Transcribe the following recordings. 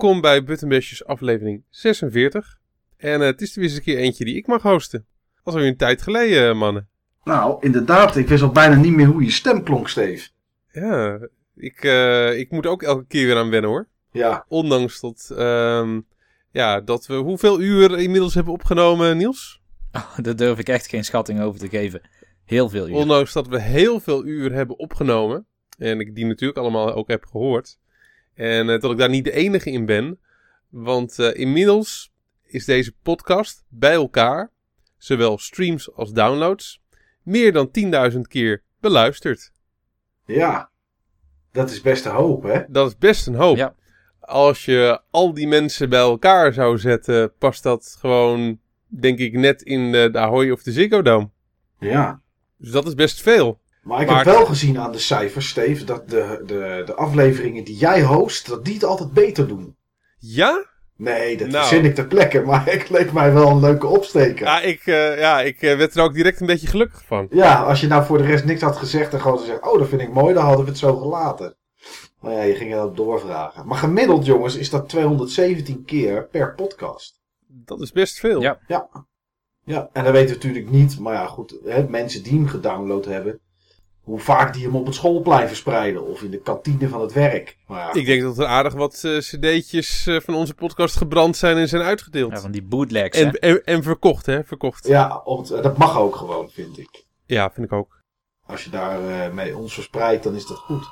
Welkom bij Buttonbashers aflevering 46. En eh, het is er weer eens een keer eentje die ik mag hosten. Dat is alweer een tijd geleden, eh, mannen. Nou, inderdaad. Ik wist al bijna niet meer hoe je stem klonk, Steve. Ja, ik, eh, ik moet ook elke keer weer aan wennen hoor. Ja, Ondanks dat, ehm, ja, dat we hoeveel uur inmiddels hebben opgenomen, Niels? Oh, daar durf ik echt geen schatting over te geven. Heel veel uur. Ondanks dat we heel veel uur hebben opgenomen. En ik die natuurlijk allemaal ook heb gehoord. En eh, dat ik daar niet de enige in ben. Want eh, inmiddels is deze podcast bij elkaar, zowel streams als downloads, meer dan 10.000 keer beluisterd. ja. Dat is best een hoop, hè? Dat is best een hoop. Ja. Als je al die mensen bij elkaar zou zetten, past dat gewoon, denk ik, net in de, de Ahoy of de Ziggo Dome. Ja. Dus dat is best veel. Maar ik Maar- heb wel gezien aan de cijfers, Steve, dat de, de, de afleveringen die jij host, dat die het altijd beter doen. Ja? Nee, dat Nou. verzin ik ter plekke, maar het leek mij wel een leuke opsteker. Ja, ik, eh, ja, ik eh, werd er ook direct een beetje gelukkig van. Ja, als je nou voor de rest niks had gezegd en gewoon gezegd, oh, dat vind ik mooi, dan hadden we het zo gelaten. Maar ja, je ging erop doorvragen. Maar gemiddeld, jongens, is dat 217 keer per podcast. Dat is best veel. Ja. Ja. Ja, en dat weten we natuurlijk niet. Maar ja, goed, hè, mensen die hem gedownload hebben, hoe vaak die hem op het schoolplein verspreiden of in de kantine van het werk. Maar ja, Ik denk dat er aardig wat eh, cd'tjes eh, van onze podcast gebrand zijn en zijn uitgedeeld. Ja, van die bootlegs. hè. en, en, en verkocht, hè? Verkocht. ja op het- dat mag ook gewoon, vind ik. Ja, vind ik ook. Als je daar eh, mee ons verspreidt, dan is dat goed.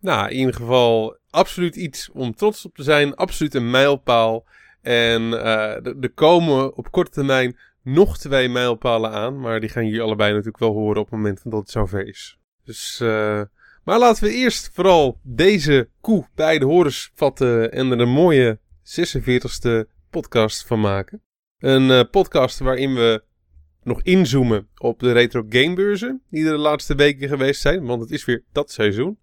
Nou, in ieder geval absoluut iets om trots op te zijn. Absoluut een mijlpaal. En eh, er komen op korte termijn nog twee mijlpalen aan. Maar die gaan jullie allebei natuurlijk wel horen op het moment dat het zover is. Dus, eh, maar laten we eerst vooral deze koe bij de horens vatten. En er een mooie 46e podcast van maken. Een eh, podcast waarin we nog inzoomen op de retro gamebeurzen. Die er de laatste weken geweest zijn. Want het is weer dat seizoen.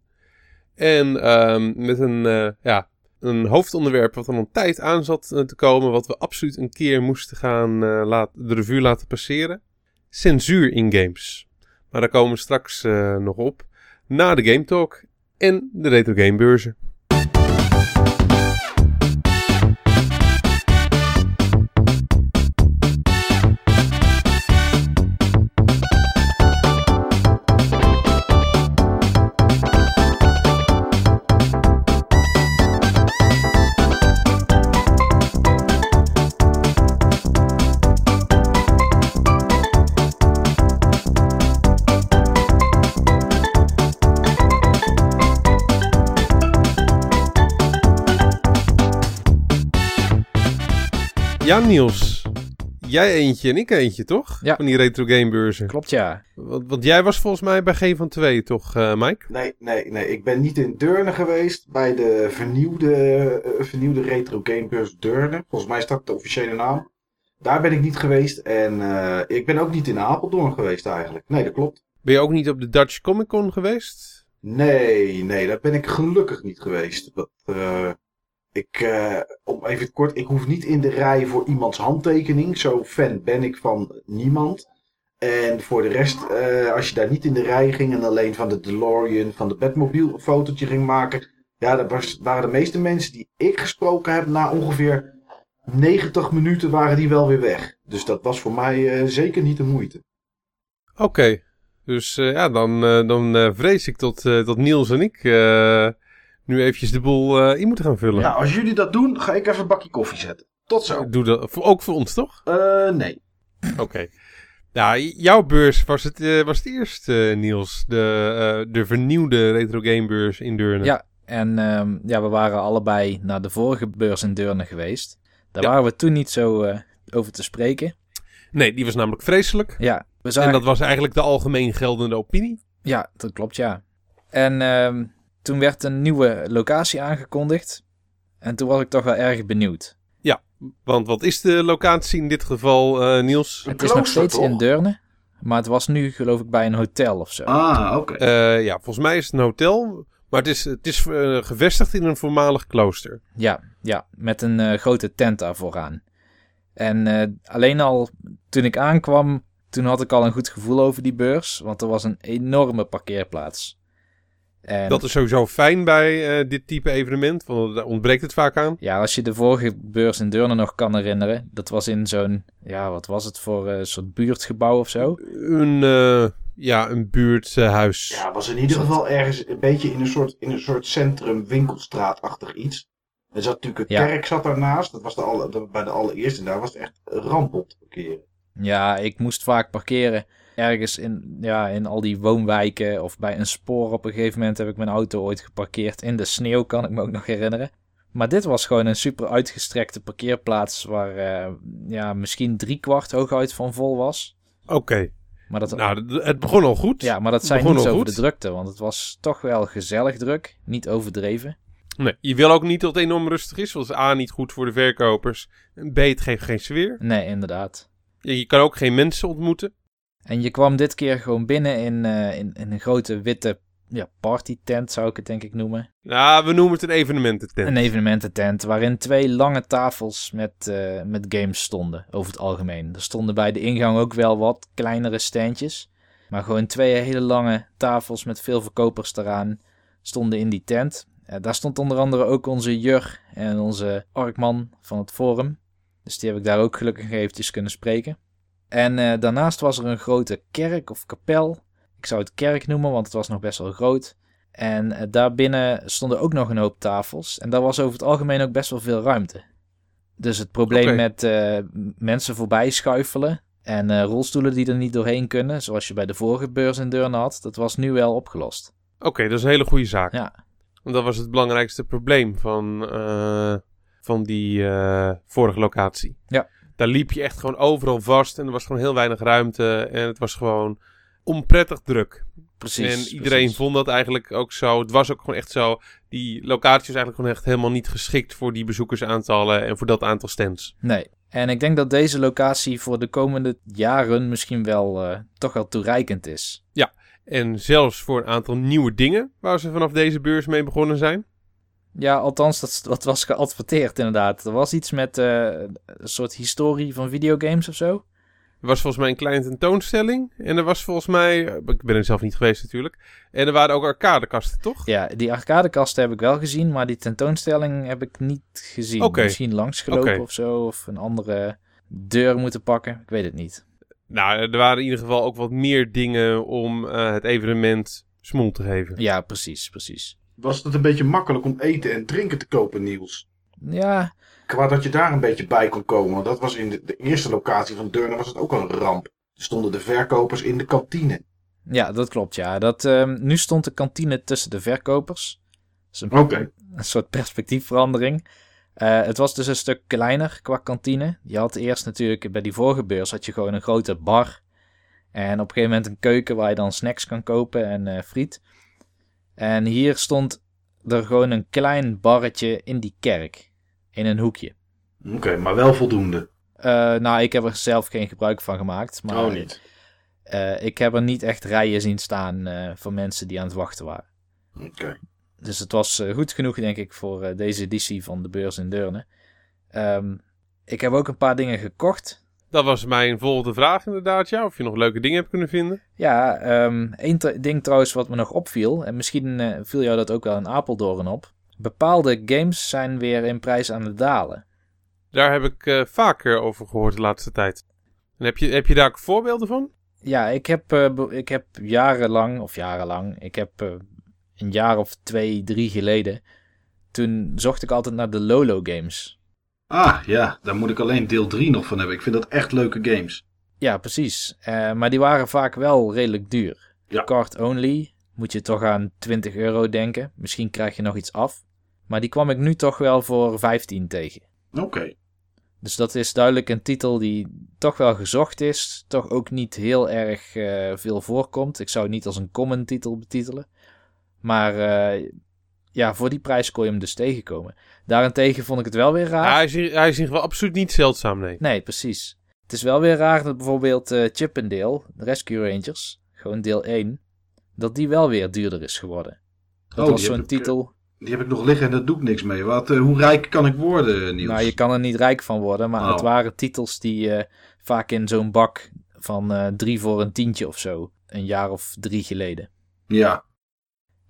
En ehm, met een, eh, ja, een hoofdonderwerp wat al een tijd aan zat eh, te komen. Wat we absoluut een keer moesten gaan eh, laat, de revue laten passeren. Censuur in games. Maar daar komen we straks eh, nog op. Na de Game Talk en de retro gamebeurzen. Ja, Niels. Jij eentje en ik eentje, toch? Ja. Van die retro gamebeurzen. Klopt, ja. Want, want jij was volgens mij bij geen van twee, toch, eh, Mike? Nee, nee, nee. Ik ben niet in Deurne geweest bij de vernieuwde, eh, vernieuwde retro gamebeurs Deurne. Volgens mij is dat de officiële naam. Daar ben ik niet geweest. En eh, ik ben ook niet in Apeldoorn geweest eigenlijk. Nee, dat klopt. Ben je ook niet op de Dutch Comic Con geweest? Nee, nee, daar ben ik gelukkig niet geweest. Dat, eh, ik, eh, om even kort, ik hoef niet in de rij voor iemands handtekening. Zo fan ben ik van niemand. En voor de rest, eh, als je daar niet in de rij ging en alleen van de DeLorean, van de Batmobile een fotootje ging maken. Ja, dat was, waren de meeste mensen die ik gesproken heb na ongeveer 90 minuten waren die wel weer weg. Dus dat was voor mij eh, zeker niet de moeite. Oké. Dus ja, dan, dan vrees ik eh, dat Niels en ik nu eventjes de boel eh, in moeten gaan vullen. Nou, als jullie dat doen, ga ik even een bakje koffie zetten. Tot zo. Doe dat voor- ook voor ons, toch? Eh, nee. Oké. J- jouw beurs was het, eh, was het eerst, eh, Niels. De, eh, de vernieuwde retro gamebeurs in Deurne. Ja, en ehm, ja, we waren allebei naar de vorige beurs in Deurne geweest. Daar Ja. waren we toen niet zo eh, over te spreken. Nee, die was namelijk vreselijk. Ja, we zagen... En dat was eigenlijk de algemeen geldende opinie. Ja, dat klopt, ja. En ehm, toen werd een nieuwe locatie aangekondigd. En toen was ik toch wel erg benieuwd. Want wat is de locatie in dit geval, eh, Niels? Het is nog steeds toch? in Deurne. Maar het was nu geloof ik bij een hotel of zo. Ah, oké. Eh, ja, volgens mij is het een hotel. Maar het is, het is eh, gevestigd in een voormalig klooster. Ja, ja, met een grote tent daar vooraan. En eh, alleen al toen ik aankwam, toen had ik al een goed gevoel over die beurs. Want er was een enorme parkeerplaats. En Dat is sowieso fijn bij eh, dit type evenement, want daar ontbreekt het vaak aan. ja, als je de vorige beurs in Deurne nog kan herinneren, dat was in zo'n, ja, wat was het voor een soort buurtgebouw of zo? Een, eh, ja, een buurthuis. Ja, was in ieder geval ergens een beetje in een soort, in een soort centrum winkelstraatachtig iets. Er zat natuurlijk een Ja. kerk zat daarnaast. Dat was de alle, de- bij de allereerste. En daar was het echt een ramp om te parkeren. Ja, ik moest vaak parkeren ergens in, ja, in al die woonwijken of bij een spoor. Op een gegeven moment heb ik mijn auto ooit geparkeerd in de sneeuw, kan ik me ook nog herinneren. Maar dit was gewoon een super uitgestrekte parkeerplaats waar eh, ja, misschien drie kwart hooguit van vol was. Oké, Maar dat, nou, het begon al goed. ja, maar dat al over goed. de drukte, want het was toch wel gezellig druk, niet overdreven. Nee, je wil ook niet dat het enorm rustig is, want A, niet goed voor de verkopers. B, het geeft geen sfeer. Nee, inderdaad. Je kan ook geen mensen ontmoeten. En je kwam dit keer gewoon binnen in, eh, in, in een grote witte ja, partytent, zou ik het denk ik noemen. Nou, we noemen het een evenemententent. Een evenemententent waarin twee lange tafels met, eh, met games stonden, over het algemeen. Er stonden bij de ingang ook wel wat kleinere standjes. Maar gewoon twee hele lange tafels met veel verkopers eraan stonden in die tent. Eh, daar stond onder andere ook onze Jur en onze Arkman van het forum. Dus die heb ik daar ook gelukkig eventjes kunnen spreken. En eh, daarnaast was er een grote kerk of kapel. Ik zou het kerk noemen, want het was nog best wel groot. En eh, daarbinnen stonden ook nog een hoop tafels. En daar was over het algemeen ook best wel veel ruimte. Dus het probleem met eh, mensen voorbij schuifelen en rolstoelen die er niet doorheen kunnen, zoals je bij de vorige beurs in Deurne had, dat was nu wel opgelost. Oké, dat is een hele goede zaak. Ja, Want dat was het belangrijkste probleem van, van die vorige locatie. Ja. Daar liep je echt gewoon overal vast en er was gewoon heel weinig ruimte. En het was gewoon onprettig druk. precies. en iedereen precies. vond dat eigenlijk ook zo. Het was ook gewoon echt zo. Die locatie was eigenlijk gewoon echt helemaal niet geschikt voor die bezoekersaantallen en voor dat aantal stands. Nee. En ik denk dat deze locatie voor de komende jaren misschien wel eh, toch wel toereikend is. En zelfs voor een aantal nieuwe dingen waar ze vanaf deze beurs mee begonnen zijn. Ja, althans, dat, dat was geadverteerd inderdaad. Er was iets met eh, een soort historie van videogames of zo. Er was volgens mij een kleine tentoonstelling. En er was volgens mij, ik ben er zelf niet geweest natuurlijk. En er waren ook arcadekasten, toch? Ja, die arcadekasten heb ik wel gezien, maar die tentoonstelling heb ik niet gezien. Misschien langsgelopen of zo, of een andere deur moeten pakken. Ik weet het niet. Nou, er waren in ieder geval ook wat meer dingen om eh, het evenement smoel te geven. Ja, precies, precies. Was het een beetje makkelijk om eten en drinken te kopen, Niels? Ja, Qua dat je daar een beetje bij kon komen. Want dat was in de, de eerste locatie van Deurne was het ook al een ramp. Er stonden de verkopers in de kantine. ja dat klopt, ja. Dat, ehm, nu stond de kantine tussen de verkopers. Is een, Oké. een soort perspectiefverandering. Eh, het was dus een stuk kleiner qua kantine. Je had eerst natuurlijk, bij die vorige beurs had je gewoon een grote bar. En op een gegeven moment een keuken waar je dan snacks kan kopen en eh, friet. En hier stond er gewoon een klein barretje in die kerk. In een hoekje. Oké, maar wel voldoende. Eh, nou, ik heb er zelf geen gebruik van gemaakt. Maar oh, niet. eh, ik heb er niet echt rijen zien staan eh van mensen die aan het wachten waren. Oké. Dus het was goed genoeg, denk ik, voor deze editie van de beurs in Deurne. Ehm, ik heb ook een paar dingen gekocht. Dat was mijn volgende vraag inderdaad, ja. Of je nog leuke dingen hebt kunnen vinden. Ja, ehm één ding trouwens wat me nog opviel, en misschien eh, viel jou dat ook wel in Apeldoorn op. Bepaalde games zijn weer in prijs aan het dalen. Daar heb ik eh, vaker over gehoord de laatste tijd. En heb je, heb je daar ook voorbeelden van? Ja, ik heb, eh, ik heb jarenlang, of jarenlang, ik heb een jaar of twee, drie geleden, toen zocht ik altijd naar de Lolo games. Ah, ja. Daar moet ik alleen deel 3 nog van hebben. Ik vind dat echt leuke games. Ja, precies. Eh, maar die waren vaak wel redelijk duur. Ja. Card only moet je toch aan 20 euro denken. Misschien krijg je nog iets af. Maar die kwam ik nu toch wel voor 15 tegen. Oké. Dus dat is duidelijk een titel die toch wel gezocht is. Toch ook niet heel erg eh, veel voorkomt. Ik zou het niet als een common titel betitelen. Maar eh, ja, voor die prijs kon je hem dus tegenkomen. Daarentegen vond ik het wel weer raar. Ja, hij, is, in- hij is in ieder geval absoluut niet zeldzaam, nee. Nee, precies. Het is wel weer raar dat bijvoorbeeld eh Chip and Dale, de Rescue Rangers, gewoon deel 1, dat die wel weer duurder is geworden. Dat Oh, was die heb zo'n ik, eh, titel. Die heb ik nog liggen en daar doe ik niks mee. Wat, eh, hoe rijk kan ik worden, Niels? Nou, je kan er niet rijk van worden, maar Oh. het waren titels die eh, vaak in zo'n bak van eh, drie voor een tientje of zo, een jaar of drie geleden. Ja.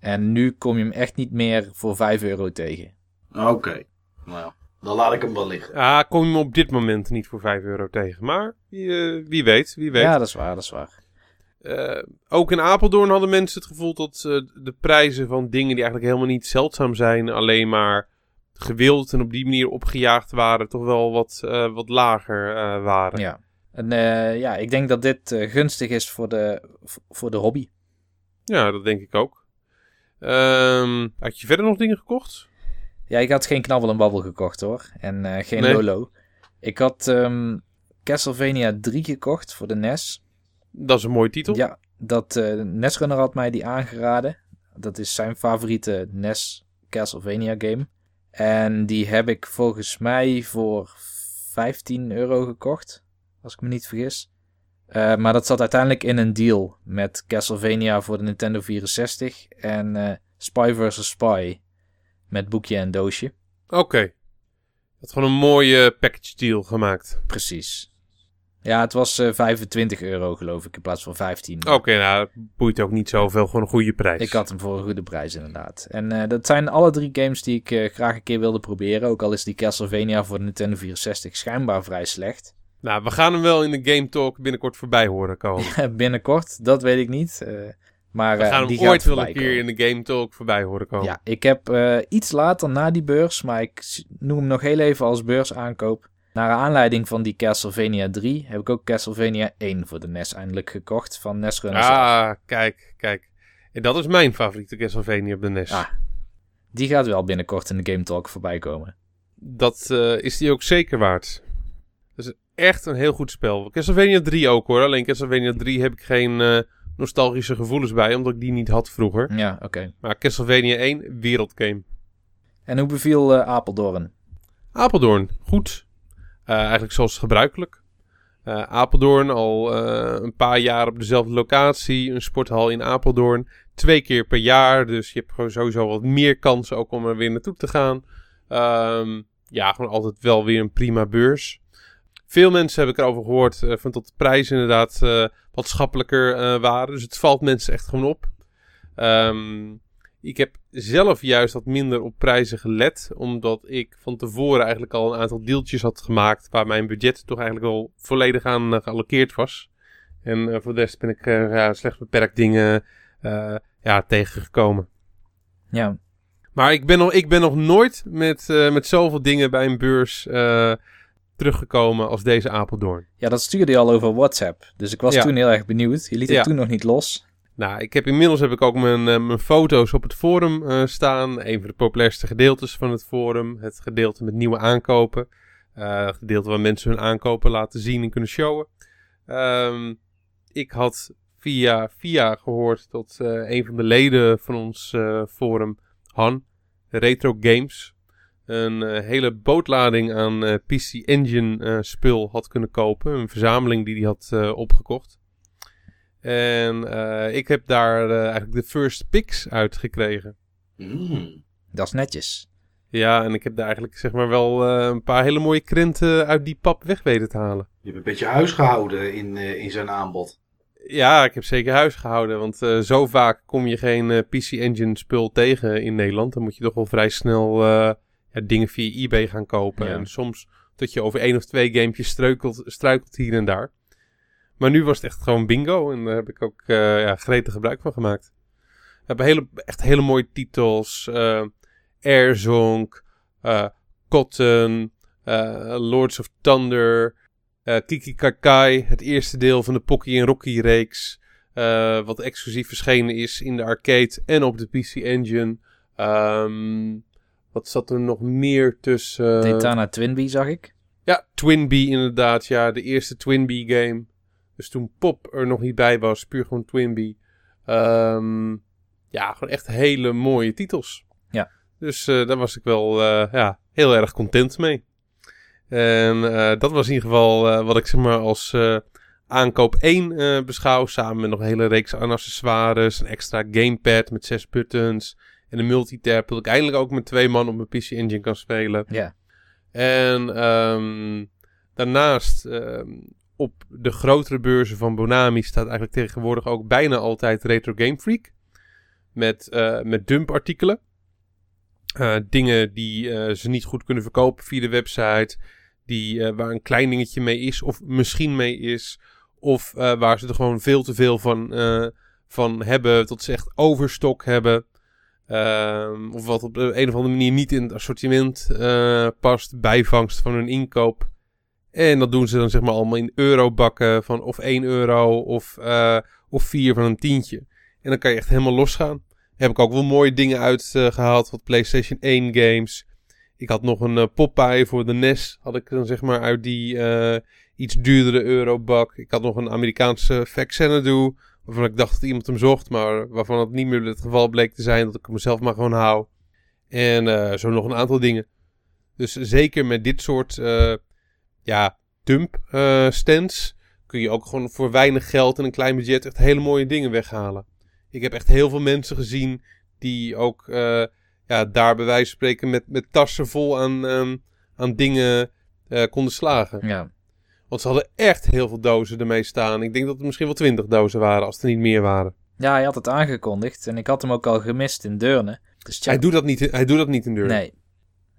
En nu kom je hem echt niet meer voor 5 euro tegen. Oké. Nou, dan laat ik hem wel liggen. Ja, kom je hem op dit moment niet voor 5 euro tegen. Maar wie, eh, wie weet, wie weet. Ja, dat is waar, dat is waar. Eh, ook in Apeldoorn hadden mensen het gevoel dat eh, de prijzen van dingen die eigenlijk helemaal niet zeldzaam zijn, alleen maar gewild en op die manier opgejaagd waren, toch wel wat, eh, wat lager eh, waren. Ja. En eh, ja, ik denk dat dit gunstig is voor de, voor de hobby. Ja, dat denk ik ook. Ehm, had je verder nog dingen gekocht? Ja, ik had geen knabbel en babbel gekocht hoor. En eh, geen Nee. Lolo. Ik had ehm, Castlevania 3 gekocht voor de NES. Dat is een mooie titel. Ja, dat eh Nesrunner had mij die aangeraden. Dat is zijn favoriete NES Castlevania game. En die heb ik volgens mij voor 15 euro gekocht. Als ik me niet vergis. Eh, maar dat zat uiteindelijk in een deal met Castlevania voor de Nintendo 64 en eh, Spy vs. Spy met boekje en doosje. Oké. Dat gewoon een mooie package deal gemaakt. Precies. Ja, het was eh 25 euro geloof ik in plaats van 15. Oké, nou, dat boeit ook niet zoveel. Gewoon een goede prijs. Ik had hem voor een goede prijs inderdaad. En eh, dat zijn alle drie games die ik eh, graag een keer wilde proberen. Ook al is die Castlevania voor de Nintendo 64 schijnbaar vrij slecht. Nou, we gaan hem wel in de Game Talk binnenkort voorbij horen komen. Binnenkort, dat weet ik niet. eh, maar We eh, gaan die hem gaat ooit wel een keer in de Game Talk voorbij horen komen. Ja, ik heb eh, iets later na die beurs, maar ik noem hem nog heel even als beursaankoop. Naar aanleiding van die Castlevania 3 heb ik ook Castlevania 1 voor de NES eindelijk gekocht van NES Runners. Ah, kijk, kijk. En dat is mijn favoriete Castlevania op de NES. Ah. Die gaat wel binnenkort in de Game Talk voorbij komen. Dat is die ook zeker waard. Echt een heel goed spel. Castlevania 3 ook hoor. Alleen Castlevania 3 heb ik geen eh, nostalgische gevoelens bij, omdat ik die niet had vroeger. Ja, oké. Maar Castlevania 1, wereldgame. En hoe beviel eh, Apeldoorn? Apeldoorn, goed. Eh, eigenlijk zoals gebruikelijk. Apeldoorn al een paar jaar op dezelfde locatie. Een sporthal in Apeldoorn. Twee keer per jaar. Dus je hebt sowieso wat meer kansen ook om er weer naartoe te gaan. Ehm, ja, gewoon altijd wel weer een prima beurs. Veel mensen heb ik erover gehoord. eh van dat de prijzen inderdaad eh, wat schappelijker eh, waren. Dus het valt mensen echt gewoon op. Ehm, ik heb zelf juist wat minder op prijzen gelet. Omdat ik van tevoren eigenlijk al een aantal deeltjes had gemaakt. Waar mijn budget toch eigenlijk al volledig aan uh, geallockeerd was. En uh, voor de rest ben ik uh, ja, slechts beperkt dingen uh, ja, tegengekomen. Ja. Maar ik ben nog, ik ben nog nooit met, uh, met zoveel dingen bij een beurs uh, teruggekomen als deze Apeldoorn. Ja, dat stuurde je al over WhatsApp. Dus ik was ja. toen heel erg benieuwd. Je liet het ja. toen nog niet los. Nou, ik heb inmiddels heb ik ook mijn, uh, mijn foto's op het forum uh, staan. Een van de populairste gedeeltes van het forum. Het gedeelte met nieuwe aankopen. Uh, het gedeelte waar mensen hun aankopen laten zien en kunnen showen. Um, ik had via, via gehoord dat uh, een van de leden van ons forum, Han, Retro Games, een uh, hele bootlading aan PC Engine spul had kunnen kopen. Een verzameling die hij had opgekocht. En uh, ik heb daar uh, eigenlijk de first picks uit gekregen. Mm. Dat is netjes. Ja, en ik heb daar eigenlijk zeg maar wel uh, een paar hele mooie krenten uit die pap weg weten te halen. Je hebt een beetje huis gehouden in, in zijn aanbod. Ja, ik heb zeker huis gehouden. Want zo vaak kom je geen PC Engine spul tegen in Nederland. Dan moet je toch wel vrij snel ja, dingen via eBay gaan kopen. Ja. En soms dat je over één of twee gamepjes struikelt, struikelt hier en daar. Maar nu was het echt gewoon bingo. En daar heb ik ook uh, ja, gretig gebruik van gemaakt. We hebben hele, echt hele mooie titels. Uh, Airzonk, uh, Cotton, Lords of Thunder, Kiki Kakai. Het eerste deel van de Pocky en Rocky reeks. wat exclusief verschenen is in de arcade en op de PC Engine. Um, wat zat er nog meer tussen? Daytona Twinbee zag ik. Ja, Twinbee inderdaad. Ja, de eerste Twinbee game. Dus toen Pop er nog niet bij was, puur gewoon Twinbee. Um, ja, gewoon echt hele mooie titels. Ja. Dus uh, daar was ik wel uh, ja, heel erg content mee. En uh, dat was in ieder geval wat ik zeg maar als aankoop 1 beschouw. Samen met nog een hele reeks aan accessoires. Een extra gamepad met zes buttons. En een multitap. Dat ik eindelijk ook met twee man op mijn PC Engine kan spelen. Ja. En um, daarnaast um, op de grotere beurzen van Bonami staat eigenlijk tegenwoordig ook bijna altijd Retro Game Freak. met, uh, met dumpartikelen. Uh, dingen die uh, ze niet goed kunnen verkopen via de website. Die, waar een klein dingetje mee is, of misschien mee is. Of waar ze er gewoon veel te veel van, van hebben, tot ze echt overstok hebben. Ehm, of wat op de een of andere manier niet in het assortiment past. Bijvangst van hun inkoop. En dat doen ze dan zeg maar allemaal in eurobakken van of 1 euro of, uh, of 4 van een tientje. En dan kan je echt helemaal losgaan. Heb ik ook wel mooie dingen uitgehaald. Uh, wat PlayStation 1 games. Ik had nog een Popeye voor de NES. Had ik dan zeg maar uit die iets duurdere eurobak. Ik had nog een Amerikaanse Xanadu. Waarvan ik dacht dat iemand hem zocht. Maar waarvan het niet meer het geval bleek te zijn. Dat ik hem zelf maar gewoon hou. En uh, zo nog een aantal dingen. Dus zeker met dit soort ja, dump uh, stands kun je ook gewoon voor weinig geld en een klein budget echt hele mooie dingen weghalen. Ik heb echt heel veel mensen gezien die ook uh, ja, daar bij wijze van spreken met, met tassen vol aan, um, aan dingen uh, konden slagen. Ja. Want ze hadden echt heel veel dozen ermee staan. Ik denk dat het misschien wel twintig dozen waren, als er niet meer waren. Ja, hij had het aangekondigd en ik had hem ook al gemist in Deurne. Dus hij, doet dat niet, hij doet dat niet in Deurne. Nee,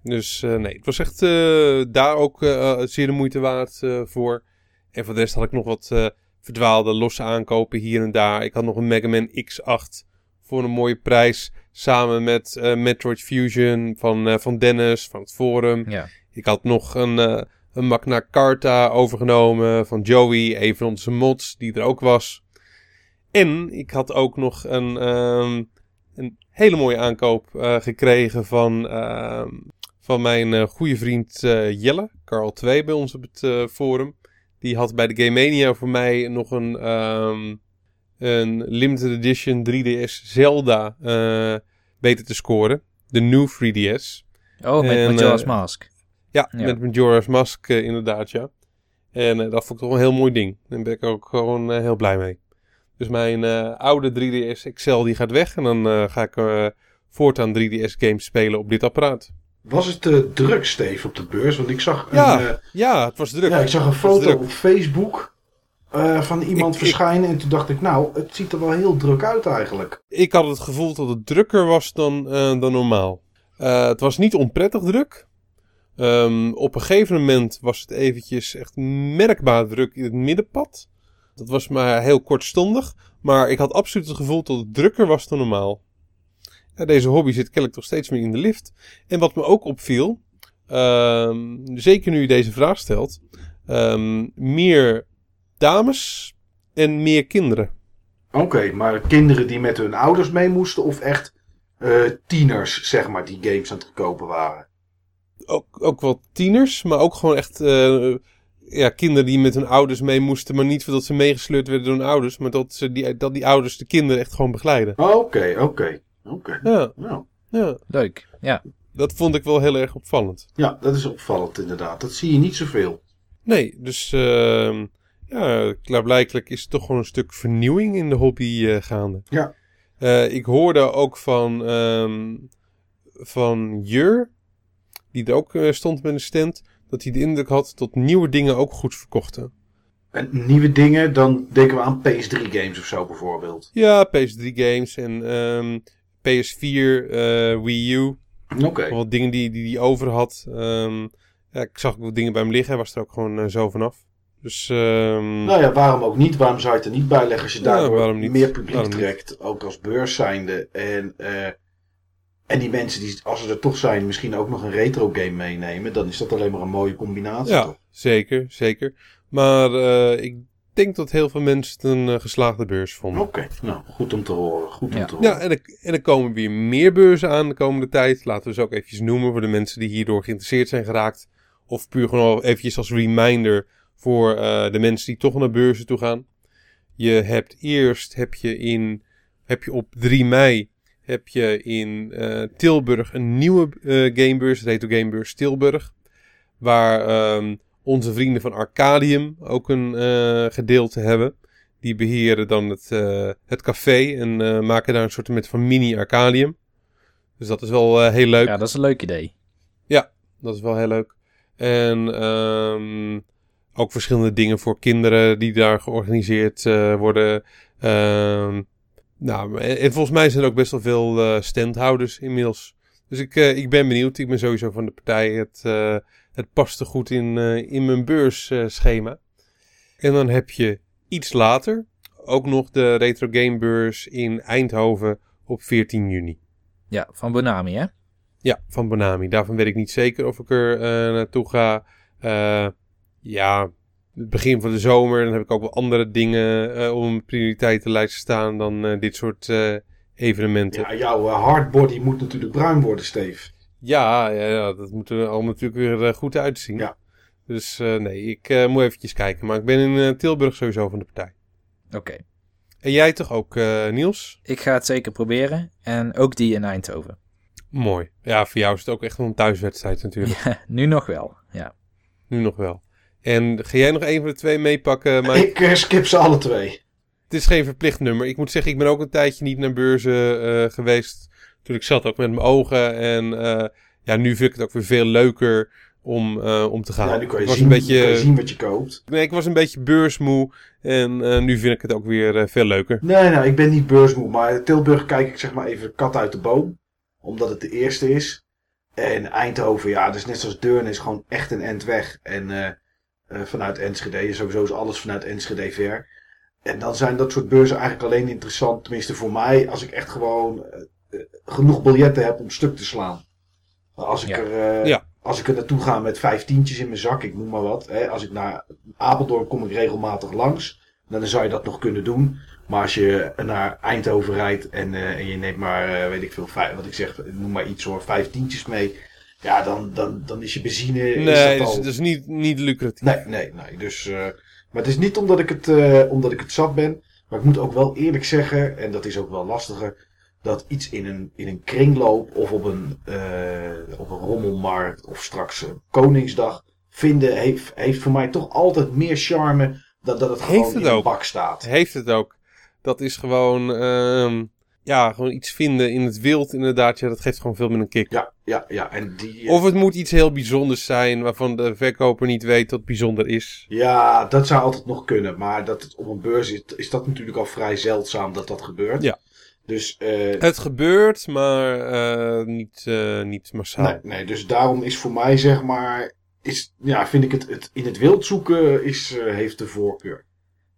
dus uh, nee, het was echt uh, daar ook uh, zeer de moeite waard voor. En voor de rest had ik nog wat verdwaalde losse aankopen hier en daar. Ik had nog een Mega Man X8 voor een mooie prijs. Samen met Metroid Fusion van, van Dennis van het forum. Ja. Ik had nog een, een Magna Carta overgenomen van Joey, een van onze mods die er ook was. En ik had ook nog een, um, een hele mooie aankoop gekregen van ehm, van mijn uh, goede vriend uh, Jelle, Carl 2 bij ons op het forum. Die had bij de Game Mania voor mij nog een, um, een limited edition 3DS Zelda weten te scoren. De New 3DS. Oh, met en, Majora's Mask. Ja, ja, met Majora's Mask inderdaad, ja. En dat vond ik toch een heel mooi ding. Daar ben ik ook gewoon heel blij mee. Dus mijn oude 3DS XL die gaat weg. En dan ga ik voortaan 3DS games spelen op dit apparaat. Was het uh, druk, Steve, op de beurs? Want ik zag een, ja, uh, ja, het was druk. Ja, ik zag een foto op Facebook uh, van iemand ik, verschijnen. Ik, en toen dacht ik, nou, het ziet er wel heel druk uit eigenlijk. Ik had het gevoel dat het drukker was dan, dan normaal. het was niet onprettig druk. Um, op een gegeven moment was het eventjes echt merkbaar druk in het middenpad. Dat was maar heel kortstondig. Maar ik had absoluut het gevoel dat het drukker was dan normaal. Ja, deze hobby zit kennelijk toch steeds meer in de lift. En wat me ook opviel, um, zeker nu je deze vraag stelt, um, meer dames en meer kinderen. Oké, maar kinderen die met hun ouders mee moesten of echt uh, tieners, zeg maar, die games aan het kopen waren? Ook, ook wel tieners, maar ook gewoon echt uh, ja, kinderen die met hun ouders mee moesten, maar niet voordat ze meegesleurd werden door hun ouders, maar dat, ze die, dat die ouders de kinderen echt gewoon begeleiden. Oké, oké. Oké. Nou. ja. Leuk. Ja. Dat vond ik wel heel erg opvallend. Ja, dat is opvallend inderdaad. Dat zie je niet zoveel. Nee, dus uh, ja, klaarblijkelijk is er toch gewoon een stuk vernieuwing in de hobby uh, gaande. Ja. Uh, ik hoorde ook van, um, van Jur, die er ook uh, stond met een stand, dat hij de indruk had dat nieuwe dingen ook goed verkochten. En nieuwe dingen, dan denken we aan PS3 games of zo bijvoorbeeld. Ja, PS3 games en um, PS4, uh, Wii U. Oké. Okay. Wat dingen die hij die, die over had. Um, ja, ik zag ook wat dingen bij hem liggen. Hij was er ook gewoon uh, zo vanaf. Dus, um... Nou ja, waarom ook niet? Waarom zou je het er niet bij leggen als je ja, meer publiek waarom trekt? Niet? Ook als beurs zijnde. En, uh, en die mensen die, als ze er toch zijn, misschien ook nog een retro game meenemen. Dan is dat alleen maar een mooie combinatie. Ja, toch? zeker, zeker. Maar uh, ik denk dat heel veel mensen het een uh, geslaagde beurs vonden. Oké, okay. nou, goed om te horen. Goed om ja. te horen. Ja, en er, en er komen weer meer beurzen aan de komende tijd. Laten we ze ook eventjes noemen voor de mensen die hierdoor geïnteresseerd zijn geraakt. Of puur gewoon eventjes als reminder voor uh, de mensen die toch naar beurzen toe gaan. Je hebt eerst, heb je, in, heb je op 3 mei, heb je in uh, Tilburg een nieuwe uh, gamebeurs, Retro Gamebeurs Tilburg. Waar um, onze vrienden van Arcadium ook een uh, gedeelte hebben. Die beheren dan het, het café en maken daar een soort van mini-Arcadium. Dus dat is wel heel leuk. Ja, dat is een leuk idee. Ja, dat is wel heel leuk. En um, ook verschillende dingen voor kinderen die daar georganiseerd worden. Um, Nou, en, en volgens mij zijn er ook best wel veel eh, standhouders inmiddels. Dus ik, eh, ik ben benieuwd. Ik ben sowieso van de partij. Het, eh, het past er goed in, in mijn beursschema. en dan heb je iets later ook nog de Retro Game Beurs in Eindhoven op 14 juni. Ja, van Bonami, hè? Ja, van Bonami. Daarvan weet ik niet zeker of ik er naartoe ga. Ja, het begin van de zomer. Dan heb ik ook wel andere dingen eh, op mijn prioriteitenlijst staan dan eh, dit soort eh, evenementen. Ja, jouw eh, hardbody moet natuurlijk bruin worden, Steve. Ja, ja, ja, dat moet er al natuurlijk weer eh, goed uitzien. Ja. Dus eh, nee, ik eh, moet eventjes kijken. Maar ik ben in eh, Tilburg sowieso van de partij. Oké. En jij toch ook, eh, Niels? Ik ga het zeker proberen. En ook die in Eindhoven. Mooi. Ja, voor jou is het ook echt een thuiswedstrijd natuurlijk. nu nog wel, ja. Nu nog wel. En ga jij nog een van de twee meepakken? Maar Ik eh, skip ze alle twee. het is geen verplicht nummer. Ik moet zeggen, ik ben ook een tijdje niet naar beurzen eh, geweest. Toen ik zat ook met mijn ogen. En eh, ja, nu vind ik het ook weer veel leuker om, om te gaan. Ja, nu kan je, ik was zien, een beetje, kan je zien wat je koopt. Nee, ik was een beetje beursmoe. En nu vind ik het ook weer veel leuker. Nee, nou, ik ben niet beursmoe, maar Tilburg kijk ik zeg maar even kat uit de boom. Omdat het de eerste is. En Eindhoven, ja, dus net zoals Deurne is gewoon echt een end weg. En vanuit Enschede, sowieso is alles vanuit Enschede ver. En dan zijn dat soort beurzen eigenlijk alleen interessant, tenminste voor mij, als ik echt gewoon eh, eh, genoeg biljetten heb om stuk te slaan. Als ik, Ja. er, eh, Ja. als ik er naartoe ga met vijf tientjes in mijn zak, ik noem maar wat. Hè, als ik naar Apeldoorn kom ik regelmatig langs. Dan zou je dat nog kunnen doen. Maar als je naar Eindhoven rijdt en, eh, en je neemt maar, eh, weet ik veel, vijf, wat ik zeg, noem maar iets hoor, vijf tientjes mee. Ja, dan, dan, dan is je benzine. is Nee, dat dus al... dat is niet, niet lucratief. Nee, nee, nee. Dus, eh, maar het is niet omdat ik, het, eh, omdat ik het zat ben. Maar ik moet ook wel eerlijk zeggen, en dat is ook wel lastiger, dat iets in een, in een kringloop of op een, eh, op een rommelmarkt of straks Koningsdag vinden, heeft, heeft voor mij toch altijd meer charme dan dat het gewoon het in een ook. bak staat. Heeft het ook. Dat is gewoon, ehm, ja, gewoon iets vinden in het wild inderdaad. Ja, dat geeft gewoon veel meer een kick. Ja, ja, ja. En die, Of het moet iets heel bijzonders zijn waarvan de verkoper niet weet dat bijzonder is. Ja, dat zou altijd nog kunnen. Maar dat het op een beurs is, is dat natuurlijk al vrij zeldzaam dat dat gebeurt. Ja. Dus, eh, Het gebeurt, maar eh, niet, eh, niet massaal. nee, nee, dus daarom is voor mij zeg maar, is, ja, vind ik het, het in het wild zoeken is, eh, heeft de voorkeur.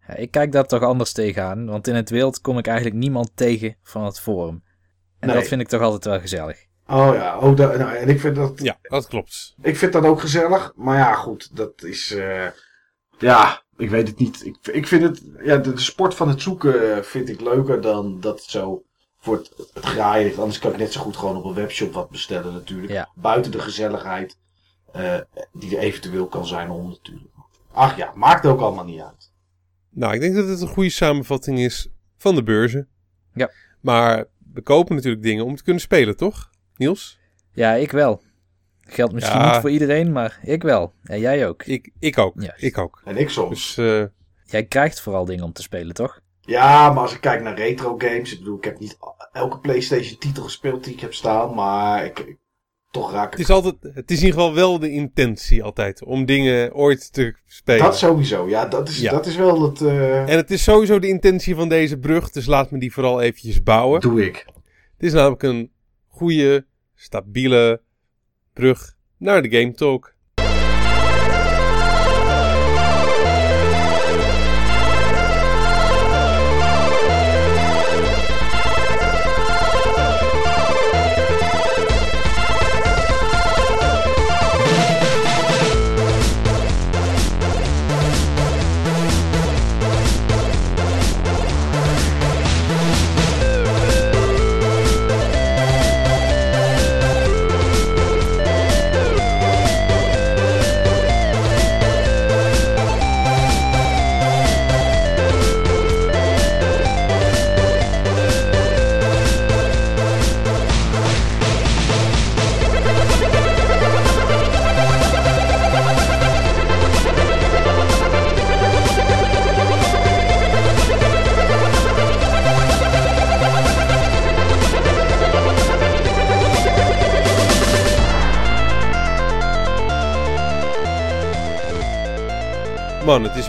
Ja, Ik kijk daar toch anders tegenaan, want in het wild kom ik eigenlijk niemand tegen van het forum. En Nee. dat vind ik toch altijd wel gezellig. Oh ja, oh, da- nou, en ik vind dat, Ja, dat klopt. ik vind dat ook gezellig. Maar ja, goed, dat is, eh, ja, ik weet het niet. Ik, ik vind het, ja, de, de sport van het zoeken eh, vind ik leuker dan dat het zo voor het, het graaien ligt. Anders kan ik net zo goed gewoon op een webshop wat bestellen natuurlijk. Ja. Buiten de gezelligheid eh, die er eventueel kan zijn om natuurlijk. Ach ja, maakt ook allemaal niet uit. Nou, ik denk dat het een goede samenvatting is van de beurzen. Ja. Maar we kopen natuurlijk dingen om te kunnen spelen, toch? Niels? Ja, ik wel. Geldt misschien Ja. niet voor iedereen, maar ik wel. En jij ook. Ik, ik ook. Juist. Ik ook. En ik soms. Dus eh, Jij krijgt vooral dingen om te spelen, toch? Ja, maar als ik kijk naar retro games, ik bedoel, ik heb niet elke PlayStation titel gespeeld die ik heb staan, maar ik, ik- toch raak het is altijd, het is in ieder geval wel de intentie altijd om dingen ooit te spelen. dat sowieso. Ja, dat is, Ja. dat is wel het. eh, En het is sowieso de intentie van deze brug, dus laat me die vooral eventjes bouwen. doe ik. Het is namelijk een goede, stabiele brug naar de Game Talk.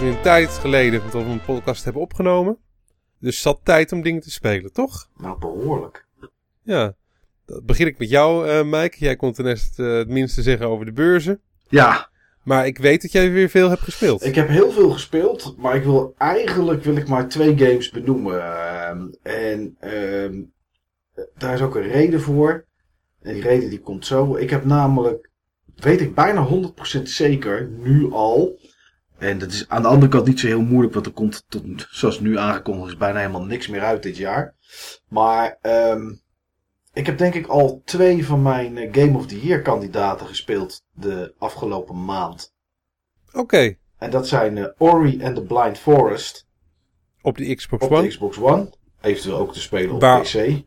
Een tijd geleden dat we een podcast hebben opgenomen. Dus zat tijd om dingen te spelen, toch? Nou, behoorlijk. Ja. Dan begin ik met jou, uh, Mike. Jij kon ten eerste uh, het minste zeggen over de beurzen. Ja. Maar ik weet dat jij weer veel hebt gespeeld. Ik heb heel veel gespeeld, maar ik wil eigenlijk wil ik maar twee games benoemen. Uh, en uh, daar is ook een reden voor. En die reden die komt zo. Ik heb namelijk, weet ik bijna 100% zeker, nu al. En dat is aan de andere kant niet zo heel moeilijk, want er komt tot, zoals nu aangekondigd is, bijna helemaal niks meer uit dit jaar. Maar um, ik heb denk ik al twee van mijn eh, Game of the Year kandidaten gespeeld de afgelopen maand. Oké. Okay. En dat zijn uh, Ori and the Blind Forest. Op de Xbox op One? Op de Xbox One. Eventueel ook te spelen op Waar PC.